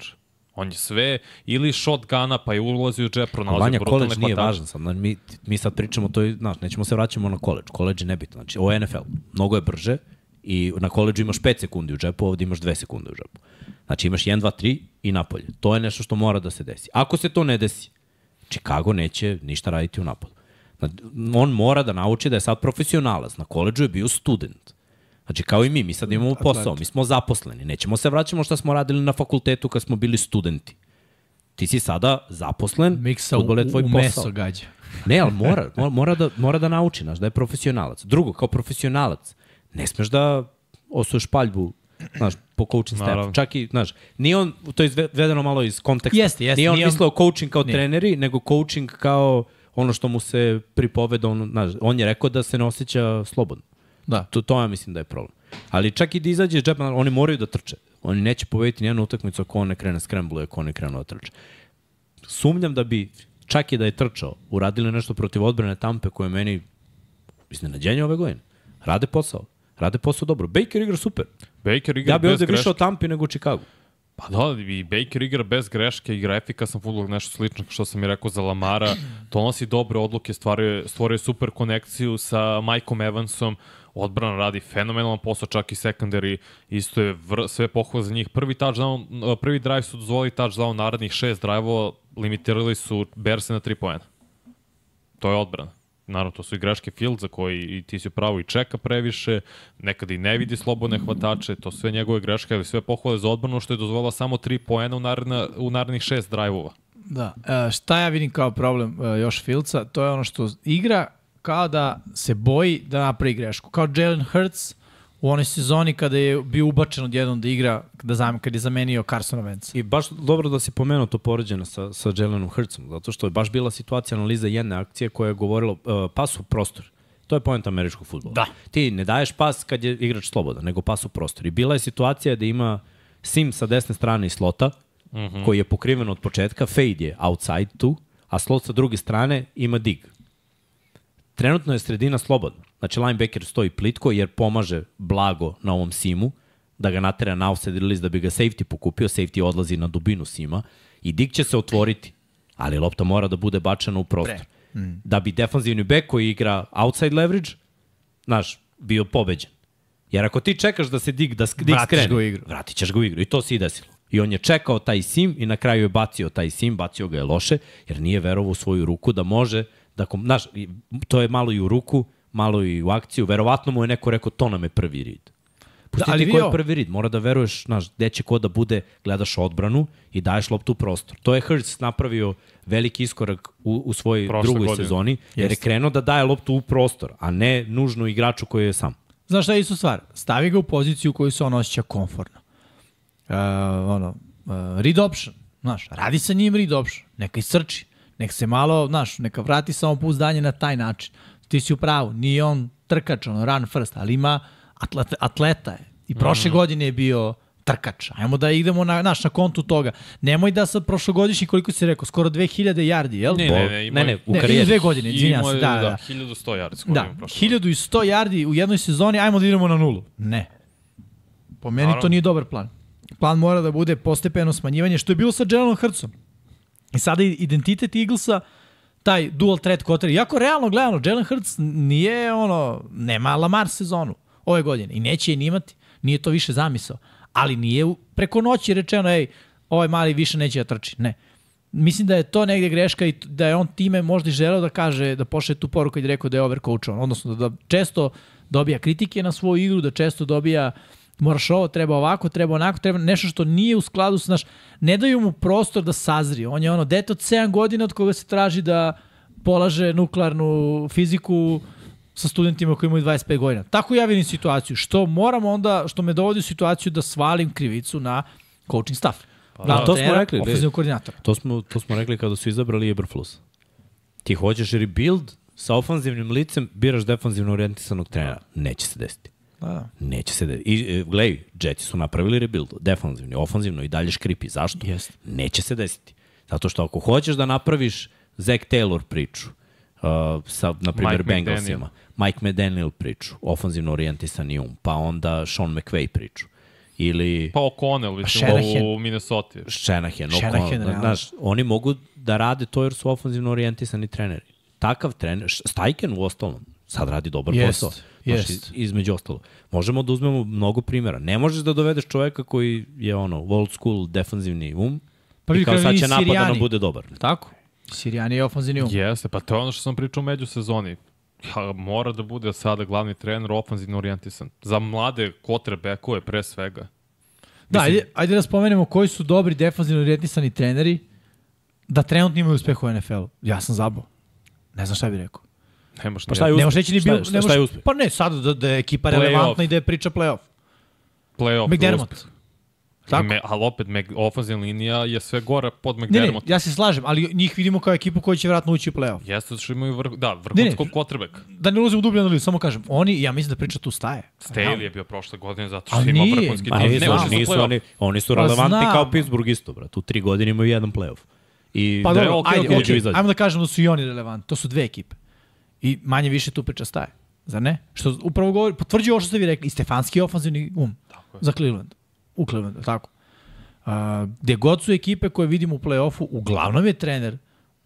On je sve ili shotguna pa je ulazio u džep, pronalazio Vanja, koleđ nije važan sad. Znači, mi, mi sad pričamo to, znaš, nećemo se vraćamo na koleđ. Koleđ je nebitno. Znači, ovo je NFL. Mnogo je brže i na koleđu imaš 5 sekundi u džepu, ovde imaš 2 sekunde u džepu. Znači, imaš 1, 2, 3 i napolje. To je nešto što mora da se desi. Ako se to ne desi, Chicago neće ništa raditi u napadu. On mora da nauči da je sad profesionalac. Na koleđu je bio student. Znači, kao i mi, mi sad imamo posao, mi smo zaposleni. Nećemo se vraćamo šta smo radili na fakultetu kad smo bili studenti. Ti si sada zaposlen, Miksa u, fudbal je tvoj u posao. meso gađa. Ne, ali mora, mora, da, mora da nauči, znaš, da je profesionalac. Drugo, kao profesionalac, ne smeš da osuješ paljbu znaš, po coaching. Naravno. Čak i, znaš, nije on, to je izvedeno malo iz konteksta. Jeste, jeste, Nije on nije on- mislio coaching kao Nije. treneri, nego coaching kao ono što mu se pripoveda, on, znaš, on je rekao da se ne osjeća slobodno. Da. To, to ja mislim da je problem. Ali čak i da izađe iz džepa, oni moraju da trče. Oni neće povediti nijednu utakmicu ako on ne krene scramble, ako on ne krene da trče. Sumnjam da bi, čak i da je trčao, uradili nešto protiv odbrane Tampe koje je meni iznenađenje ove godine. Rade posao. Rade posao dobro. Baker igra super. Baker igra Ja bi ovde greške. više o Tampi nego o Chicago. Pa da, i Baker igra bez greške, igra efikasan futbol, nešto slično što sam i rekao za Lamara, donosi dobre odluke, stvaruje, stvoruje super konekciju sa Mikeom Evansom, odbrana radi fenomenalan posao, čak i secondary isto je vr, sve pohvala za njih. Prvi touchdown, prvi drive su dozvolili touchdown, narednih šest drive-ova limitirali su Berse na 3 poena. To je odbrana. naravno to su i greške Fieldsa koji i ti si pravo i čeka previše, nekada i ne vidi slobodne hvatače, to sve njegove greške, ali sve pohvale za odbranu što je dozvolila samo 3 poena u, naredna, u narednih šest drajvova. Da. E, šta ja vidim kao problem e, još Filca, to je ono što igra kao da se boji da napravi grešku. Kao Jalen Hurts u onoj sezoni kada je bio ubačen odjednom da igra, da zam, kad je zamenio Carsona Wentz. I baš dobro da si pomenuo to poređeno sa, sa Jelenom Hurtsom, zato što je baš bila situacija analiza jedne akcije koja je govorila uh, pas u prostor. To je point američkog futbola. Da. Ti ne daješ pas kad je igrač slobodan, nego pas u prostor. I bila je situacija da ima sim sa desne strane i slota, mm -hmm. koji je pokriven od početka, fade je outside tu, a slot sa druge strane ima dig. Trenutno je sredina slobodna. Znači linebacker stoji plitko jer pomaže blago na ovom simu da ga natera na offside release da bi ga safety pokupio, safety odlazi na dubinu sima i dig će se otvoriti, ali lopta mora da bude bačena u prostor. Mm. Da bi defanzivni back koji igra outside leverage, znaš, bio pobeđen. Jer ako ti čekaš da se dig, da dig Vratiš skrene, ga igru. vratit ćeš ga u igru. I to se i desilo. I on je čekao taj sim i na kraju je bacio taj sim, bacio ga je loše, jer nije verovao u svoju ruku da može, da, kom- znaš, to je malo i u ruku, malo i u akciju. Verovatno mu je neko rekao, to nam je prvi rid. Pusti Da, ali ti ko je prvi rid, mora da veruješ, znaš, gde će ko da bude, gledaš odbranu i daješ loptu u prostor. To je Hurts napravio veliki iskorak u, u svojoj Prošle drugoj godine. sezoni, jer je Jeste. krenuo da daje loptu u prostor, a ne nužno igraču koji je sam. Znaš šta je isto stvar? Stavi ga u poziciju u kojoj se on osjeća komfortno. Uh, ono, uh, read option. Znaš, radi sa njim read option. Neka iscrči. Nek se malo, znaš, neka vrati samopouzdanje na taj način. Ti si u pravu. Nije on trkač, ono, run first, ali ima atleta, atleta je. I prošle mm. godine je bio trkač. Ajmo da idemo na, naš, na kontu toga. Nemoj da sad prošlogodišnji, koliko si rekao, skoro 2000 yardi, jel? Ne, ne, ne, imao ne, ne, u ne, karijeri. dve godine, izvinjam se. Da, da, da. 1100 yardi skoro Da, ima prošle 1100 yardi u jednoj sezoni, ajmo da idemo na nulu. Ne. Po meni Naravno. to nije dobar plan. Plan mora da bude postepeno smanjivanje, što je bilo sa Jalenom Hurtsom. I sada i- identitet Eaglesa, taj dual threat quarter, jako realno gledano, Jalen Hurts nije ono, nema Lamar sezonu ove godine i neće je ni imati, nije to više zamisao, ali nije preko noći rečeno, ej, ovaj mali više neće da trči, ne. Mislim da je to negde greška i da je on time možda i želeo da kaže, da pošle tu poruku kad je rekao da je overcoachovan, odnosno da, da često dobija kritike na svoju igru, da često dobija moraš ovo, treba ovako, treba onako, treba nešto što nije u skladu sa naš, ne daju mu prostor da sazrije. On je ono dete od 7 godina od koga se traži da polaže nuklearnu fiziku sa studentima koji imaju 25 godina. Tako ja vidim situaciju. Što moram onda, što me dovodi u situaciju da svalim krivicu na coaching staff. da, to smo rekli, Ofenzivnog koordinatora. To smo, to smo rekli kada su izabrali Eberflus. Ti hoćeš rebuild sa ofanzivnim licem, biraš defanzivno orijentisanog trenera. Neće se desiti. Da, da. Neće se desiti. I, e, gledaj, Jetsi su napravili rebuild, defanzivni, ofanzivno i dalje škripi. Zašto? Jeste. Neće se desiti. Zato što ako hoćeš da napraviš Zach Taylor priču, uh, sa, na primjer, Bengalsima, Mike McDaniel priču, ofanzivno orijentisani um, pa onda Sean McVay priču, ili Pa O'Connell, mislim, Shanahan. u Minnesota. Shanahan, Shanahan, znaš, oni mogu da rade to jer su ofanzivno orijentisani treneri. Takav trener, Stajken u ostalom, sad radi dobar Jest, posao. Znaš, jest. iz- između ostalo. Možemo da uzmemo mnogo primjera. Ne možeš da dovedeš čoveka koji je ono, old school defanzivni um, Pa i kao sad će napad da nam bude dobar. Tako. Sirijani je ofenzivni um. Jeste, pa to je ono što sam pričao u međusezoni. Ja, mora da bude sada glavni trener ofanzivno orijentisan. Za mlade quarterbackove pre svega. Da, ajde, ajde da spomenemo koji su dobri defanzivno orijentisani treneri da trenutno imaju uspeh u NFL-u. Ja sam zabao. Ne znam šta bih rekao. Nemaš Pa šta je Ne možeš reći ni Šta je- bilo, šta- ne šta je možeš, uspeh? pa ne, sad da, da je ekipa relevantna i da je priča playoff. playoff. McDermott. Tako. Me, ali opet, Mac, ofenzivna linija je sve gore pod Ne, ne, McDermott. ja se slažem, ali njih vidimo kao ekipu koja će vratno ući u playoff. Jeste što imaju vrh, da, vrhunskog quarterbacka. Da ne ulazim u dublje analizu, samo kažem, oni, ja mislim da priča tu staje. Staley je bio prošle godine zato što ima vrhunski pa tim. Ne može nisu, oni, oni su Pa relevantni znam. kao Pittsburgh isto, brat. U tri godine imaju jedan playoff. I Pa Da, dobro, ajde, okej, okej, izađu. ajmo da kažemo da su i oni relevantni. To su dve ekipe. I manje više tu priča staje. Zar ne? Što upravo govori, potvrđuje ovo što ste vi rekli, i Stefanski je ofanzivni um Tako je. za Cleveland. U Clevelandu, tako. A, gde god su ekipe koje vidimo u play-offu, uglavnom je trener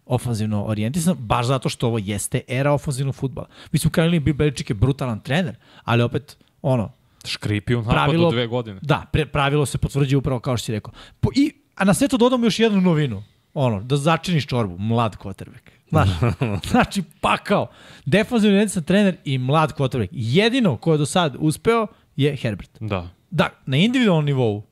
ofanzivno orijentisan, baš zato što ovo jeste era ofanzivnog futbala. Mi smo krenuli, Bill Belichick je brutalan trener, ali opet, ono, Škripi u napadu dve godine. Da, pre, pravilo se potvrđuje upravo kao što si rekao. Po, i, a na sve to dodamo još jednu novinu. ono, da začiniš čorbu, mlad quarterback. Znaš, znači pakao. Defanzivni jedinstven trener i mlad quarterback. Jedino ko je do sad uspeo je Herbert. Da. Da, na individualnom nivou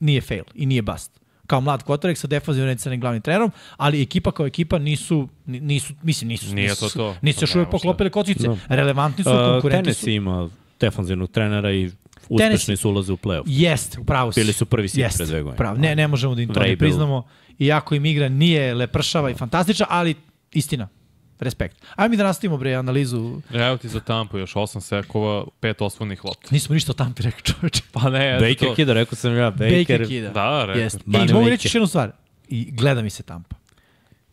nije fail i nije bust. Kao mlad quarterback sa defanzivnim jedinstvenim glavnim trenerom, ali ekipa kao ekipa nisu, ni- nisu mislim, nisu, Nije nisu, to to. nisu još uvijek poklopile kocice. Da. Relevantni su, Uh, konkurenti su. Tennessee ima defanzivnog trenera i uspešni su ulaze u play-off. Jeste, upravo si. Bili su prvi Jeste, pre dve godine. Pravo. Ne, ne možemo da im to ne priznamo. Iako im igra nije lepršava i fantastična, ali istina. Respekt. Ajde mi da nastavimo bre analizu. Evo ti za Tampa još 8 sekova, 5 osvojenih lopta. Nismo ništa o Tampi rekao čoveče. Pa ne, eto Baker to. Kida, rekao sam ja, Baker. Baker kida. Da, rekao. Jeste. I mogu reći još jednu stvar. I gleda mi se Tampa.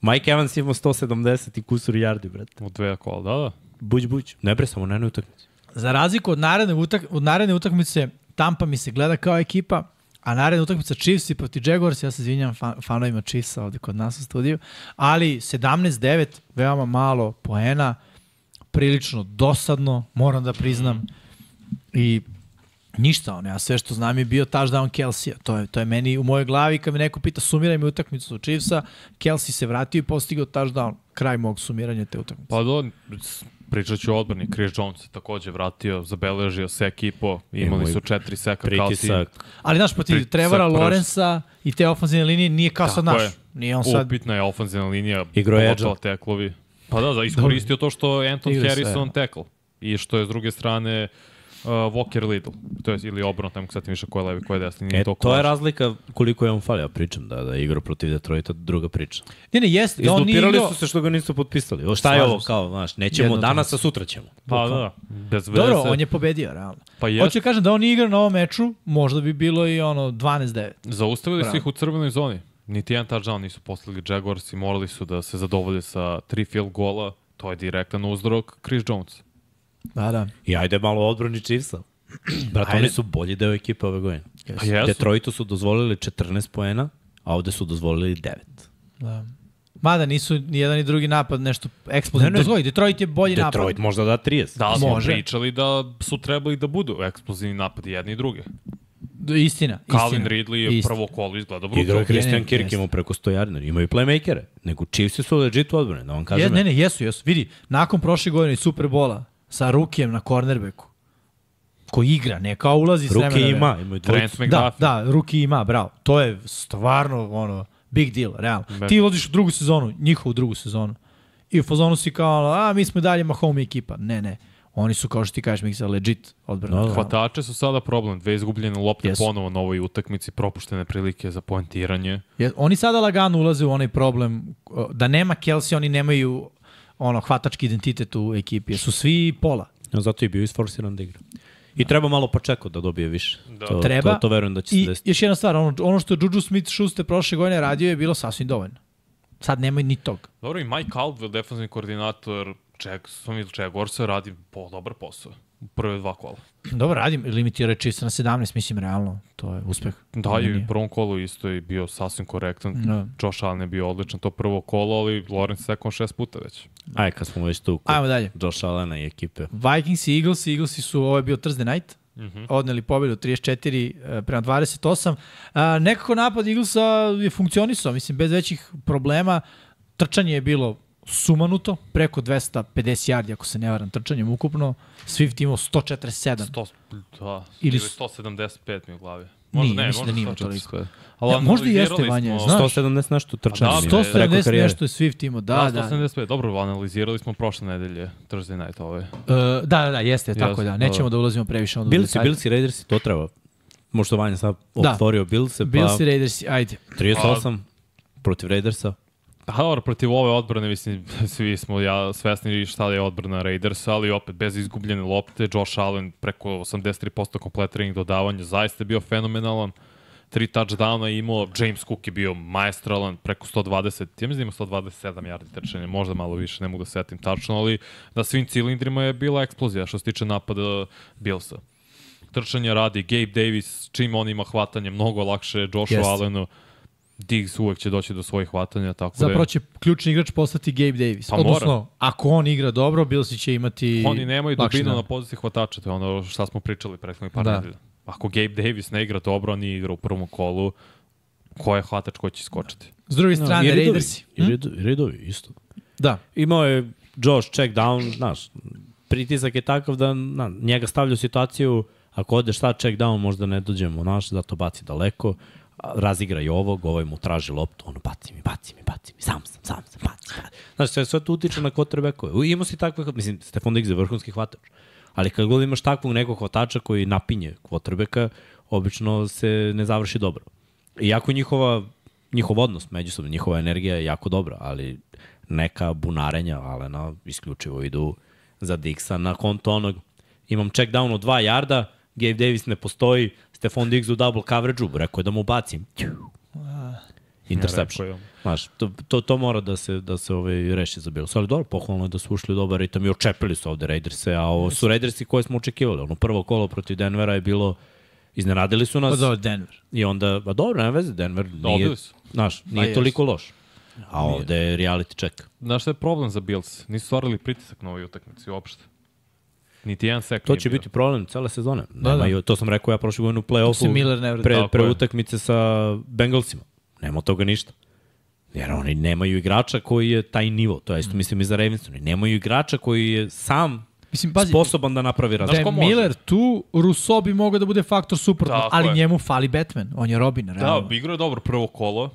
Mike Evans ima 170 i kusur yardi, brate. U dve kola, da, da. Buć, buć. Ne bre, samo na jednoj utakmici. Za razliku od naredne, utak, od naredne utakmice, Tampa mi se gleda kao ekipa, a naredna utakmica Chiefs i protiv Jaguars, ja se izvinjam fan, fanovima Chiefsa ovde kod nas u studiju, ali 17-9, veoma malo poena, prilično dosadno, moram da priznam, i ništa, ono, ja sve što znam je bio touchdown Kelsija. To je, to je meni u mojoj glavi, kad me neko pita sumiraj mi utakmicu Chiefsa, Kelsey se vratio i postigao touchdown. Kraj mog sumiranja te utakmice. Pa do, pričat ću o odbrani. Chris Jones se takođe vratio, zabeležio sek i po. Imali su četiri seka kao tim. Pritisak. Ali znaš, protiv Pritisak Trevora. Lorenza i te ofenzivne linije nije kao sad naš. je. Nije on sad... Upitna je ofenzivna linija, Igro pogotovo teklovi. Pa da, da, iskoristio to što je Anton Igra se, Harrison tekl. I što je s druge strane uh, Walker Little. To je, ili obrnuto, ne mogu sad više ko je levi, ko je desni. Nije E, toliko to je razlika koliko je on falio. Ja pričam da, da je igrao protiv Detroita, druga priča. Ne, ne, jeste. Da on nije Izdupirali su se što ga nisu potpisali. O, šta je ovo, kao, znaš, nećemo Jedno danas, a sutra ćemo. Pa da, bez veze. Dobro, on je pobedio, realno. Pa Hoću jest, da kažem da on igrao na ovom meču, možda bi bilo i ono 12-9. zaustavili su Bravo. ih u crvenoj zoni. Niti jedan touchdown nisu poslali Jaguars i morali su da se zadovolje sa tri field gola. To je direktan uzrok Chris Jones. Da, da. I ajde malo odbrani Chiefsa. Brat, Ajde. oni su bolji deo ekipe ove godine. Pa jesu. Detroitu su dozvolili 14 poena, a ovde su dozvolili 9. da. Mada nisu ni jedan ni drugi napad nešto eksplozivno. Ne, ne. Detroit je bolji Detroit napad. možda da 30. Da, smo Može. pričali da su trebali da budu eksplozivni napadi jedni i drugi. D- Istina, Calvin istina. Ridley je Istina. prvo kolo izgleda Igrao je brutalno. Christian Ne, Kirk, imao preko 100 yardi. Imaju playmakere. Nego Chiefs su legit u odbrane, da vam kažem. Je, ne, ne, jesu, jesu. Vidi, nakon prošle godine Superbola sa Rukijem na cornerbacku, ko igra, ne kao ulazi s vremena vreme. ima, imaju Trent. Da, da, Ruki ima, bravo. To je stvarno, ono, big deal, realno. Da. Ti ulaziš u drugu sezonu, njihovu drugu sezonu. I u fazonu si kao, a mi smo i dalje Mahomes ekipa. Ne, ne. Oni su, kao što ti kažeš, Miksa, legit odbrana. Da, da. Hvatače su sada problem. Dve izgubljene lopte Jesu. ponovo na ovoj utakmici, propuštene prilike za poentiranje. Je, oni sada lagano ulaze u onaj problem da nema Kelsey, oni nemaju ono hvatački identitet u ekipi. jer Su svi pola. Ja, zato je bio isforsiran da igra. I treba malo počekati da dobije više. Da. To, Treba. To, to verujem da će se I desiti. još jedna stvar, ono, ono što je Juju Smith-Schuster prošle godine radio je bilo sasvim dovoljno. Sad nema ni tog. Dobro, i Mike Caldwell, defensivni koordinator Jacksonville Jaguarsa, radi po dobar posao. U prve dva kola. Dobro, radim, limitirao je Chiefs na 17, mislim, realno. To je uspeh. Da, i u prvom kolu isto je bio sasvim korektan. Da. Josh Allen je bio odličan to prvo kolo, ali Lawrence sekon šest puta već. Aj, kad smo već tu. kod Ajmo dalje. Josh Allena i ekipe. Vikings i Eagles, Eaglesi su, ovo je bio Thursday night, mm -hmm. odneli pobedu 34 eh, prema 28. A, nekako napad Eaglesa je funkcionisao, mislim, bez većih problema. Trčanje je bilo sumanuto, preko 250 yardi, ako se ne varam, trčanjem ukupno. Swift imao 147. 100, da, Ili ili s- 175 mi u glavi. Nije, mislim da nije toliko. Ali Ja, možda i jeste, smo- znaš. 170 nešto trčanje. da, nije. sto- Preko 170 karijere. nešto je Swift imao, da, Da, da. 175. Dobro, analizirali smo prošle nedelje, Thursday night ove. Uh, da, da, da, jeste, tako Jeste, da. Nećemo da. da ulazimo previše onda u Bills i detalje. Bills i Raiders to treba. Možda Vanja sad Da. otvorio Bills, pa Bills i Raiders, ajde. 38 protiv Raidersa. Pa dobro, protiv ove odbrane, mislim, svi smo ja svesni šta je odbrana Raidersa, ali opet bez izgubljene lopte, Josh Allen preko 83% kompletiranih dodavanja, zaista je bio fenomenalan. Tri touchdowna je imao, James Cook je bio maestralan, preko 120, ja mislim da ima 127 yardi trčanja, možda malo više, ne mogu da setim tačno, ali na svim cilindrima je bila eksplozija što se tiče napada Billsa. Trčanje radi, Gabe Davis, čim on ima hvatanje, mnogo lakše Joshu Jeste. Allenu, Diggs uvek će doći do svojih hvatanja, tako da Zapravo je, će ključni igrač postati Gabe Davis. Pa Odnosno, mora. ako on igra dobro, Billsi će imati oni nemaju dubinu na poziciji hvatača, to je ono šta smo pričali prethodnih par Da. nedelja. Ako Gabe Davis ne igra dobro, on igra u prvom kolu, ko je hvatač ko će skočiti. S druge strane, I Raidovi, Raidersi. I Raidovi, Raidovi isto. Da. Imao je Josh check down, znaš, pritisak je takav da na, njega stavlja u situaciju, ako odeš sad check down, možda ne dođemo, znaš, zato baci daleko, a, razigra i ovog, ovaj mu traži loptu, ono, baci mi, baci mi, baci mi, sam sam, sam sam, baci, baci. Znaš, sve, sve to utiče na quarterbacko. Imao si takve, mislim, Stefan Diggs je vrhunski hvatač, ali kad god imaš takvog nekog hvatača koji napinje quarterbacka, obično se ne završi dobro. Iako njihova, njihov odnos međusobno, njihova energija je jako dobra, ali neka bunarenja Alena isključivo idu za Dixa na konto onog imam check down od 2 jarda, Gabe Davis ne postoji, Stefan Diggs u double coverage-u, rekao je da mu bacim. Interception. Rekao je. Znaš, to, to, to mora da se, da se ovaj, reši za Bills. Ali dobro, pohvalno je da su ušli u dobar ritam i očepili su ovde Raiderse, a ovo su Raidersi koje smo očekivali. Ono prvo kolo protiv Denvera je bilo, iznenadili su Pa nas dobro, Denver. i onda, ba dobro, ne veze, Denver nije, Dobili su. znaš, nije Pa toliko loš. A ovde je reality check. Znaš šta je problem za Bills? Nisu stvarali pritisak na ovoj utakmici uopšte. Niti jedan sek To će bio. biti problem cele sezone. Da, Da, da. Nema, To sam rekao ja prošle godine u play-offu pre, pre je. utakmice sa Bengalsima. Nema toga ništa. Jer oni nemaju igrača koji je taj nivo. To je Mm. isto mislim i za Ravens. Oni nemaju igrača koji je sam Mislim, pazi, sposoban da napravi da razliku. je ko može? Miller tu, Rousseau bi mogao da bude faktor suprotno, Tako ali je. njemu fali Batman. On je Robin, Da, realno. igrao je dobro prvo kolo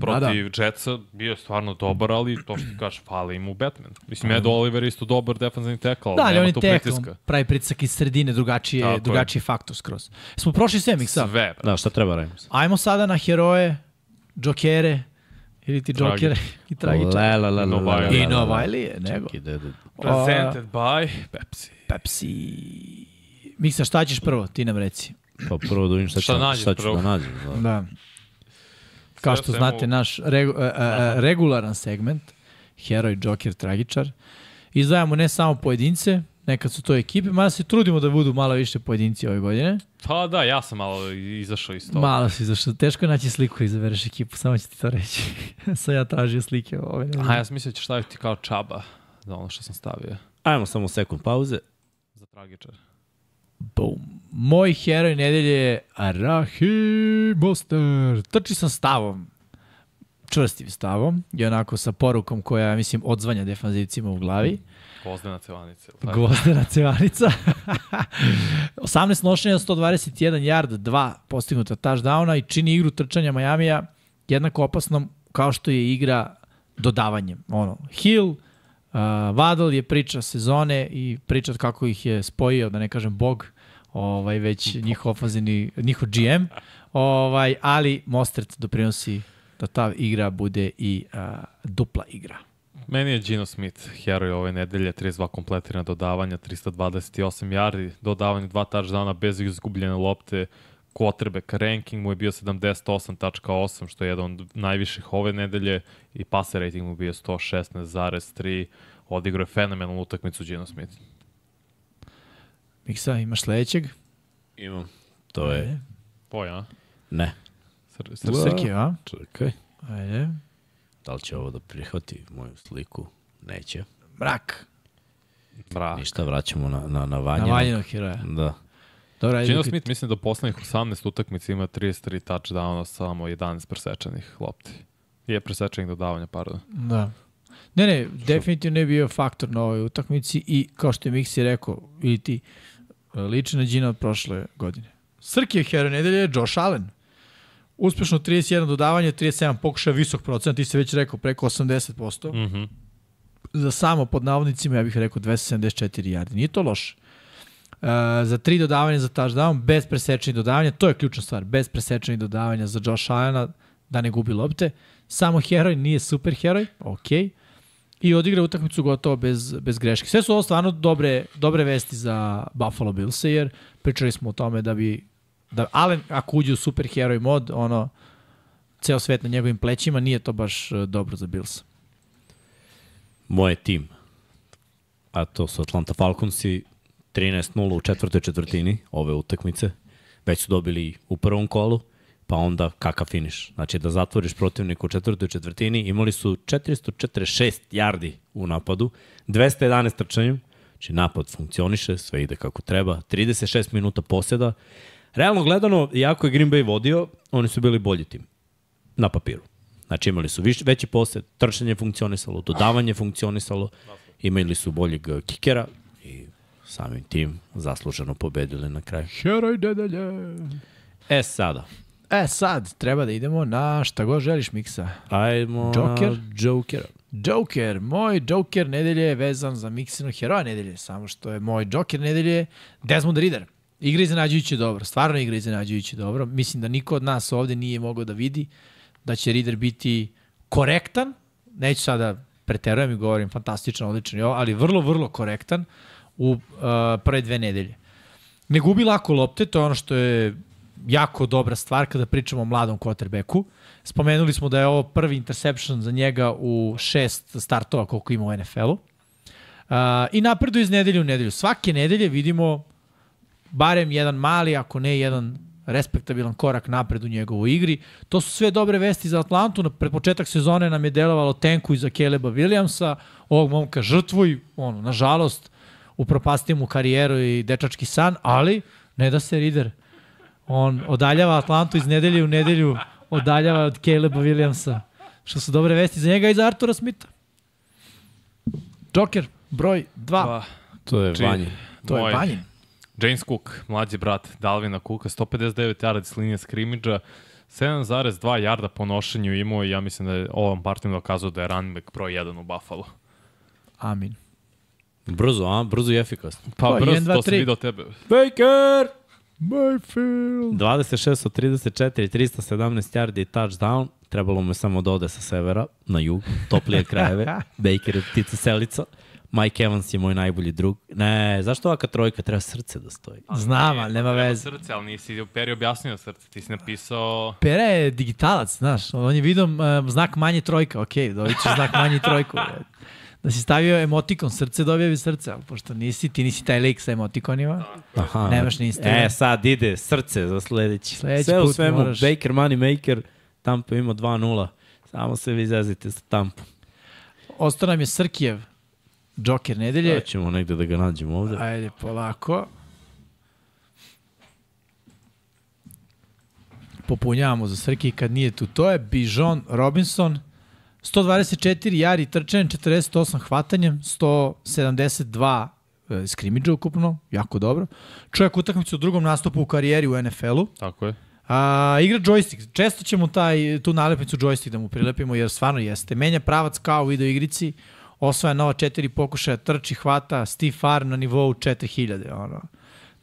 protiv da, da. Jetsa, bio je stvarno dobar, ali to što kažeš, fali mu Batman. Mislim, Ed Oliver je isto dobar defensivni tekl, ali Da, ali nema on je tu tek, pritiska. pravi pritisak iz sredine, drugačije, je. drugačiji faktor skroz. Smo prošli sve, Miksa. Sve. Da, šta treba Ravens? Ajmo sada na heroje, džokere, ili ti džokere i tragičare. Le, le, le, le, No le, le, Wiley. le, I le, no le. Wiley je, nego. Presented by Pepsi. Pepsi. Miksa, šta ćeš prvo? Ti nam reci. Pa prvo da vidim šta, Šta šta ću da nađem. Da. Da. Kao što znate, naš regu, a, a, a, regularan segment, heroj, džoker, tragičar, izdvajamo ne samo pojedince, nekad su to ekipe, mada se trudimo da budu malo više pojedinci ove godine. Pa da, ja sam malo izašao iz toga. Malo si zašto teško je naći sliku i izabereš ekipu, samo ću ti to reći. Sad ja tražio slike ove. A ja sam mislio da ćeš staviti kao čaba za ono što sam stavio. Ajmo samo sekund pauze. Za tragičar. Boom. Moj heroj nedelje je Raheem Monster. Trči sa stavom. Čvrstim stavom i onako sa porukom koja, mislim, odzvanja defanzivcima u glavi. Gvozdena tako? Gvozdena cevanica. 18 nošenja, 121 yard, 2 postignuta touchdowna i čini igru trčanja Majamija jednako opasnom kao što je igra dodavanjem. Ono, Hill, uh, Vadal je priča sezone i priča kako ih je spojio, da ne kažem Bog, ovaj, već njihov ofazini, njihov GM, ovaj, ali Mostert doprinosi da ta igra bude i uh, dupla igra. Meni je Gino Smith, heroj ove nedelje, 32 kompletirana dodavanja, 328 yardi, dodavanje dva touchdowna bez izgubljene lopte, quarterback ranking mu je bio 78.8, što je jedan od najviših ove nedelje i passer rating mu je bio 116,3, odigrao je fenomenalnu utakmicu Gino Smith. Miksa, imaš sledećeg? Imam. To je... Tvoj, a? Ne. Sr sr Srki, a? Čekaj. Ajde. Da li će ovo da prihvati moju sliku? Neće. Mrak. Bra. Ništa, vraćamo na, na, na Na vanjenog. heroja. Da. Dobro, ajde. Gino Smith mislim da poslednjih 18 utakmica ima 33 touchdowna, samo 11 presečanih lopti. Je presečanih dodavanja, pardon. Da. Ne, ne, definitivno je bio faktor na ovoj utakmici i kao što je Miksi rekao, ili ti, liči na Gina od prošle godine. Srki je heroj nedelje, Josh Allen. Uspešno 31 dodavanje, 37 pokušaja, visok procent, ti se već rekao, preko 80%. Mm. Mhm. Za samo pod navodnicima, ja bih rekao 274 yardi. Nije to loše. Uh, za tri dodavanja za touchdown, bez presečenih dodavanja, to je ključna stvar, bez presečenih dodavanja za Josh Allena, da ne gubi lopte. Samo heroj, nije super heroj, ok. I odigra utakmicu gotovo bez, bez greške. Sve su ovo stvarno dobre, dobre vesti za Buffalo Bills, jer pričali smo o tome da bi da Allen ako uđe u super heroj mod, ono ceo svet na njegovim plećima, nije to baš eh, dobro za Bills. Moje tim. A to su Atlanta Falconsi 13-0 u četvrtoj četvrtini ove utakmice. Već su dobili u prvom kolu, pa onda kakav finiš. Znači da zatvoriš protivnika u četvrtoj četvrtini, imali su 446 yardi u napadu, 211 trčanjem, znači napad funkcioniše, sve ide kako treba, 36 minuta poseda. Realno gledano, iako je Green Bay vodio, oni su bili bolji tim. na papiru. Znači imali su viš, veći posed, trčanje je funkcionisalo, dodavanje je funkcionisalo, imali su boljeg kikera i samim tim zasluženo pobedili na kraju. Heroj nedelje. E sada, E sad, treba da idemo na šta god želiš miksa. ajmo Joker? na Jokera. Joker, moj Joker nedelje je vezan za Miksino heroja nedelje, samo što je moj Joker nedelje Desmond Reader. Igra iznenađujuće dobro, stvarno igra iznenađujuće dobro. Mislim da niko od nas ovde nije mogao da vidi da će Reader biti korektan, neću sada preterujem i govorim fantastičan, odličan, ali vrlo, vrlo korektan u uh, prve dve nedelje. Ne gubi lako lopte, to je ono što je jako dobra stvar kada pričamo o mladom quarterbacku. Spomenuli smo da je ovo prvi interception za njega u šest startova koliko ima u NFL-u. Uh, I napreduje iz nedelje u nedelju. Svake nedelje vidimo barem jedan mali, ako ne jedan respektabilan korak napred u njegovoj igri. To su sve dobre vesti za Atlantu. Na početak sezone nam je delovalo tenku iza Caleba Williamsa, ovog momka žrtvuj, ono, nažalost, upropastio mu karijeru i dečački san, ali ne da se Rider on odaljava Atlantu iz nedelje u nedelju, odaljava od Caleba Williamsa, što su dobre vesti za njega i za Artura Smitha. Joker, broj 2, Pa, To je Čiji? Vanje. to moj je Banjin. James Cook, mlađi brat Dalvina Cooka, 159 yardi s linije skrimidža, 7,2 jarda po nošenju imao i ja mislim da je ovom partijom dokazao da je running back broj 1 u Buffalo. Amin. Brzo, a? Brzo i efikasno. Pa Pa, brzo, jedan, dva, to sam vidio tebe. Baker! Mayfield. 26 od 34, 317 yardi i touchdown. Trebalo mu je samo da ode sa severa na jug, toplije krajeve. Baker je ptica selica. Mike Evans je moj najbolji drug. Ne, zašto ovaka trojka? Treba srce da stoji. Znam, ali nema Treba veze. Srce, ali nisi u peri objasnio srce. Ti si napisao... Pera je digitalac, znaš, on je vidio um, znak manje trojka, ok, dobit ćeš znak manje trojku. Da si stavio emotikon srce, dobio bi srce, ali pošto nisi, ti nisi taj lik sa emotikonima, Aha. nemaš ni Instagram. E, sad ide srce za sledeći. Sledeći Sve u svemu, moraš- Baker, money maker, Tampa ima 2-0. Samo se vi zazite sa Tampa. Ostao nam je Srkijev, Joker nedelje. Pa ćemo negde da ga nađemo ovde. Ajde, polako. Popunjavamo za Srki kad nije tu. To je Bijon Robinson, 124 jari trčanjem, 48 hvatanjem, 172 e, skrimidža ukupno, jako dobro. Čovjek utakmicu u drugom nastupu u karijeri u NFL-u. Tako je. A, igra joystick. Često ćemo taj, tu nalepnicu joystick da mu prilepimo, jer stvarno jeste. Menja pravac kao u video igrici, osvaja nova četiri pokušaja, trči, hvata, Steve Farr na nivou 4000. Ono.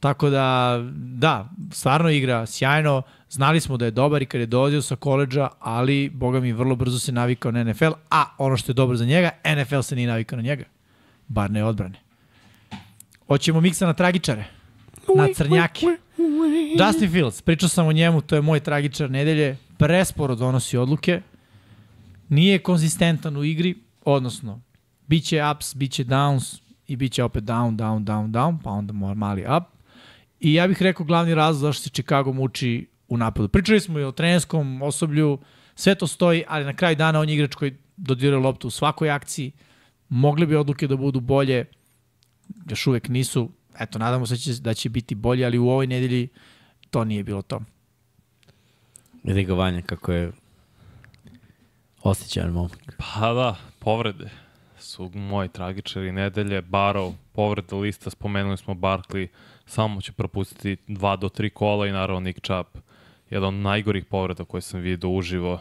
Tako da, da, stvarno igra sjajno. Znali smo da je dobar i kad je dolazio sa koleđa, ali, boga mi, vrlo brzo se navikao na NFL, a ono što je dobro za njega, NFL se nije navikao na njega. Bar ne odbrane. Hoćemo miksa na tragičare. Na crnjake. Justin Fields, pričao sam o njemu, to je moj tragičar nedelje, presporo donosi odluke, nije konzistentan u igri, odnosno, bit će ups, bit će downs i bit će opet down, down, down, down, pa onda mali up. I ja bih rekao glavni razlog zašto se Chicago muči u napadu. Pričali smo i o trenerskom osoblju, sve to stoji, ali na kraju dana on je igrač koji dodiruje loptu u svakoj akciji, mogli bi odluke da budu bolje, još uvek nisu, eto, nadamo se da će, da će biti bolje, ali u ovoj nedelji to nije bilo to. Vidi ga Vanja kako je osjećajan momak. Pa da, povrede su moji tragičari nedelje. Barrow, povreda lista, spomenuli smo Barkley, samo će propustiti dva do tri kola i naravno Nick Chubb. Jedan od najgorih povreda koje sam vidio uživo.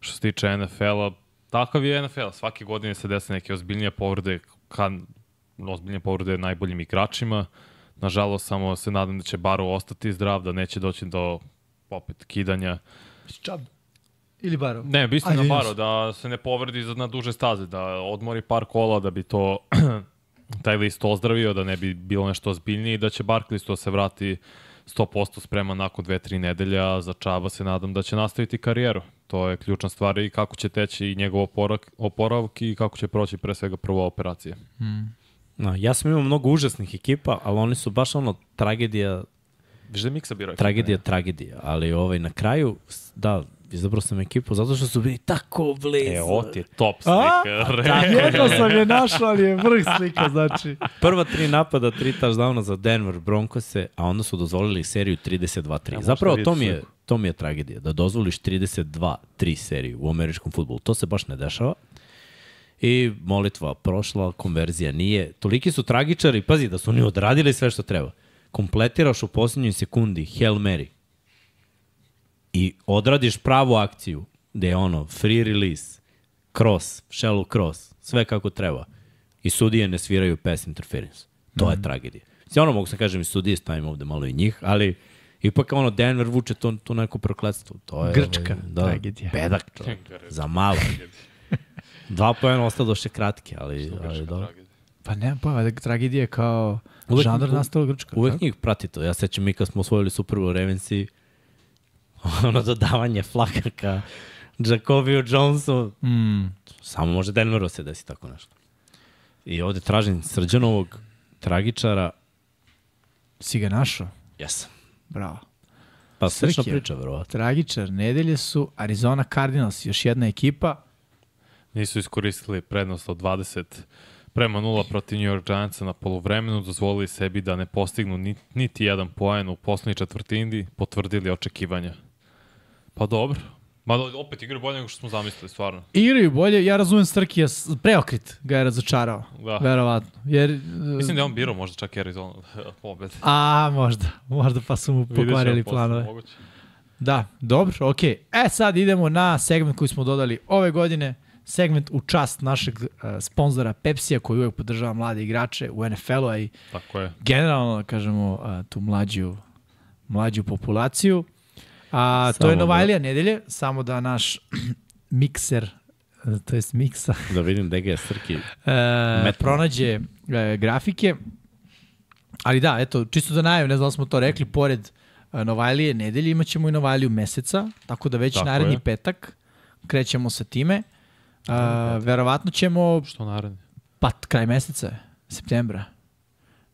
Što se tiče NFL-a, takav je NFL. Svake godine se desi neke ozbiljnije povrede, kad ozbiljnije povrede najboljim igračima. Nažalost, samo se nadam da će Barrow ostati zdrav, da neće doći do opet kidanja. Čab. Ili Barov? Ne, mislim na Baro, da se ne povredi na duže staze, da odmori par kola da bi to taj list ozdravio, da ne bi bilo nešto ozbiljnije i da će Barkley to se vrati 100% spreman nakon 2-3 nedelja, a za Čaba se nadam da će nastaviti karijeru. To je ključna stvar i kako će teći i njegov oporavak, oporavak i kako će proći pre svega prva operacija. No, ja sam imao mnogo užasnih ekipa, ali oni su baš ono tragedija, Viš da je Miksa birao? tragedija, tragedija. Ali ovaj, na kraju, da, izabrao sam ekipu zato što su bili tako blizu. E, ovo ti je top A? slika. Da, jedno sam je našao, ali je vrh slika, znači. Prva tri napada, tri touchdowna za Denver Broncose, a onda su dozvolili seriju 32-3. možda Zapravo vidiš to mi je, to mi je tragedija, da dozvoliš 32-3 seriju u američkom futbolu. To se baš ne dešava. I molitva prošla, konverzija nije. Toliki su tragičari, pazi, da su oni odradili sve što treba. Kompletiraš u poslednjoj sekundi Hail Mary i odradiš pravu akciju, gde je ono, free release, cross, shallow cross, sve kako treba. I sudije ne sviraju pass interference. To mm. je tragedija. Sve ono mogu se kažem i sudije, stavim ovde malo i njih, ali ipak ono Denver vuče to, to neko prokledstvo. To je, Grčka ovaj, da, tragedija. Bedak to. Za malo. Dva pojena ostalo došće kratke, ali, ali da. Pa nema pojma, da tragedija je kao Uvek- žanr nastala Grčka. Uvek tako? njih prati to. Ja sećam mi kad smo osvojili Super Bowl Ravensi, ono dodavanje flakaka Jacobiju Jonesu, Mm. samo može Denveru se desi tako nešto. I ovde tražim srđanovog tragičara. Si ga našao? Jesam. Bravo. Pa slična priča, verovatno. Tragičar nedelje su Arizona Cardinals, još jedna ekipa. Nisu iskoristili prednost od 20 prema 0 protiv New York Giantsa na polovremenu, dozvolili sebi da ne postignu ni, niti jedan poen u poslednjoj četvrtini, potvrdili očekivanja. Pa dobro. Mada opet igra bolje nego što smo zamislili, stvarno. Igraju bolje, ja razumem Strkija, s- preokrit ga je razočarao. Da. Verovatno. Jer, Mislim da je on birao možda čak Arizona da pobede. A, možda. Možda pa su mu pokvarili planove. moguće. Da, dobro, okej. E, sad idemo na segment koji smo dodali ove godine. Segment u čast našeg uh, sponzora Pepsija koji uvek podržava mlade igrače u NFL-u, a i Tako je. generalno, da kažemo, uh, tu mlađu, mlađu populaciju. A, to je da- Novajlija nedelje, samo da naš mikser, to jest miksa, Da vidim gde ga je Srki. e, pronađe e, grafike. Ali da, eto, čisto da najavim, ne znam da smo to rekli, pored e, Novajlije nedelje imat ćemo i Novajliju meseca, tako da već Tako naredni je. petak krećemo sa time. A, verovatno ćemo, Što naredni? pa kraj meseca, septembra.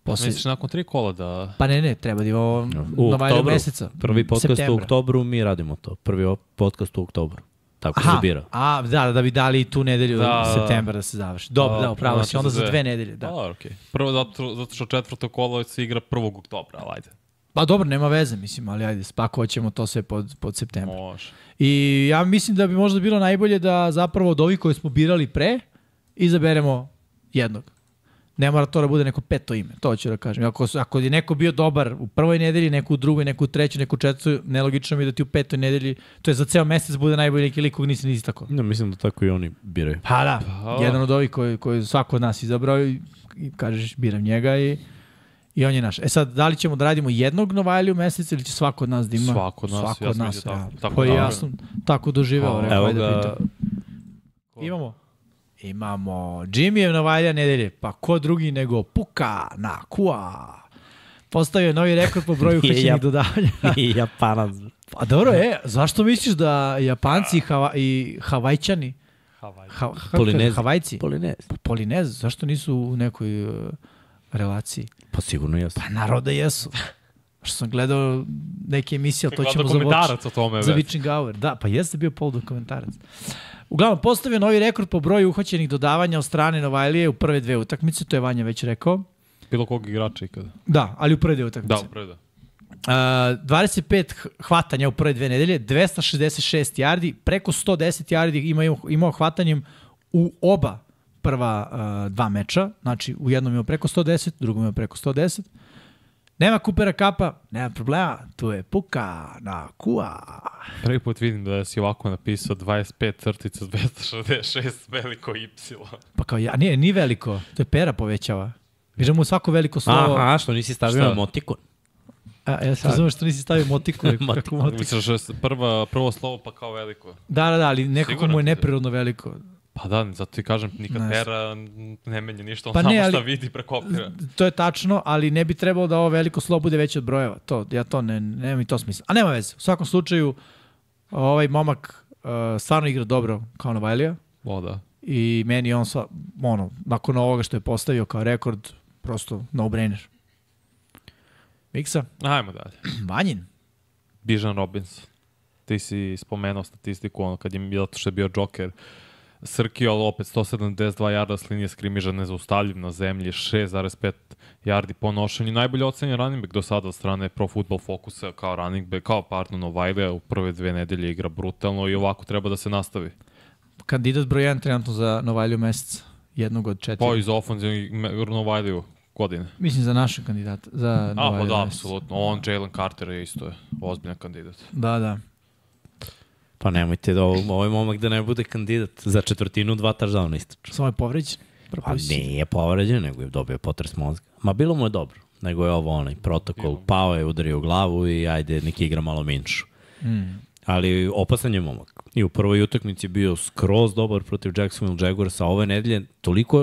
Posle, Misliš nakon tri kola da... pa ne, ne, treba da imamo U Novajliju oktobru. meseca. Prvi podcast u septembra. oktobru, mi radimo to. Prvi podcast u oktobru. Tako se Aha, bira. a, da, da bi dali i tu nedelju Da, da, da. septembar da se završi. Dobro, da, upravo si, znači onda za dve nedelje. Da. Da, okej. Prvo zato, zato što četvrto kolo se igra 1. oktobra, ali ajde. Pa dobro, nema veze, mislim, ali ajde, spakovat ćemo to sve pod, pod septembar. Može. I ja mislim da bi možda bilo najbolje da zapravo od ovih koje smo birali pre, izaberemo jednog. Ne mora to da bude neko peto ime, to ću da kažem. Ako, ako je neko bio dobar u prvoj nedelji, neku u drugoj, neku u trećoj, neku u četvrtoj, nelogično mi je da ti u petoj nedelji, to je za ceo mesec bude najbolji neki lik kog nisi nisi tako. Ne, mislim da tako i oni biraju. Pa da, Pa. jedan od ovih koji, koji svako od nas izabrao i, i kažeš biram njega i, i on je naš. E sad, da li ćemo da radimo jednog Novajliju u mesecu ili će svako od nas da ima? Svako od nas, svako ja od sam nas. tako- ja. tako ja dobro. sam tako doživeo. Evo ajde da ga, pitam. Imamo. Imamo Jimmyjev Novajlija nedelje, pa ko drugi nego Puka na Kua. Postavio je novi rekord po broju Jap- dodavanja. I Japanac. Pa dobro, e, zašto misliš da Japanci i, Hava, i Havajčani, Havaj. ha, Polinezi. Havajci, Polinez. Polinez, zašto nisu u nekoj uh, relaciji? Pa sigurno jesu. Pa naravno da jesu. Što sam gledao neke emisije, ali to ćemo za dokumentarac o tome za već. Witching Hour. Da, pa jeste bio pol dokumentarac. Uglavnom, postavio novi rekord po broju uhvaćenih dodavanja od strane Novajlije u prve dve utakmice, to je Vanja već rekao. Bilo kog igrača ikada. Da, ali u prve dve utakmice. Da, upravo da. Uh, 25 h- hvatanja u prve dve nedelje, 266 yardi, preko 110 yardi imao, imao hvatanjem u oba prva uh, dva meča, znači u jednom imao preko 110, u drugom imao preko 110. Nema Kupera Kapa, nema problema, tu je Puka na Kua. Prvi put vidim da si ovako napisao 25 crtica 266 veliko Y. Pa kao ja, nije, nije veliko, to je pera povećava. Viš da mu svako veliko slovo... Aha, što nisi stavio Šta? na motikon. A, ja sam razumio što nisi stavio motiku. motiku. Misliš da je prva, prvo slovo pa kao veliko? Da, da, da, ali nekako Siguran mu je neprirodno veliko. Pa da, zato ti kažem, nikad Ne pera ne menja ništa, on Pa pa ne, samo šta ali- vidi prekopira. To je tačno, ali ne bi trebalo da ovo veliko slovo bude veće od brojeva. To, ja to ne, nema mi to smisla. A nema veze. U svakom slučaju, ovaj momak uh, stvarno igra dobro kao Novajlija O da. i meni on sva, ono, nakon ovoga što je postavio kao rekord, prosto no-brainer. Miksa, Ajmo dalje. Vanjin. Bijan Robbins. Ti si spomenuo statistiku ono kad je zato što je bio Joker Srki, ali opet 172 jarda s linije skrimiža nezaustavljiv na zemlji, 6,5 jardi po nošenju. Najbolje ocenjen running back do sada od strane Pro Football Focusa kao running back, kao partner Novajlija u prve dve nedelje igra brutalno i ovako treba da se nastavi. Kandidat broj 1 trenutno za Novajlju meseca. Jednog od četiri. Pa iz ofenzivnih Novajliju godine. Mislim za našeg kandidata. Za A, pa da, apsolutno. On, Jalen Carter je isto ozbiljan kandidat. Da, da. Pa nemojte da ovo, ovaj momak da ne bude kandidat za četvrtinu dva touchdowna istraču. Samo je povređen. Pa nije povređen, nego je dobio potres mozga. Ma bilo mu je dobro, nego je ovo onaj protokol, pao je, udario u glavu i ajde, neki igra malo minšu. Mm. Ali opasan je momak. I u prvoj utakmici bio skroz dobar protiv Jacksonville Jaguarsa, a ove nedelje toliko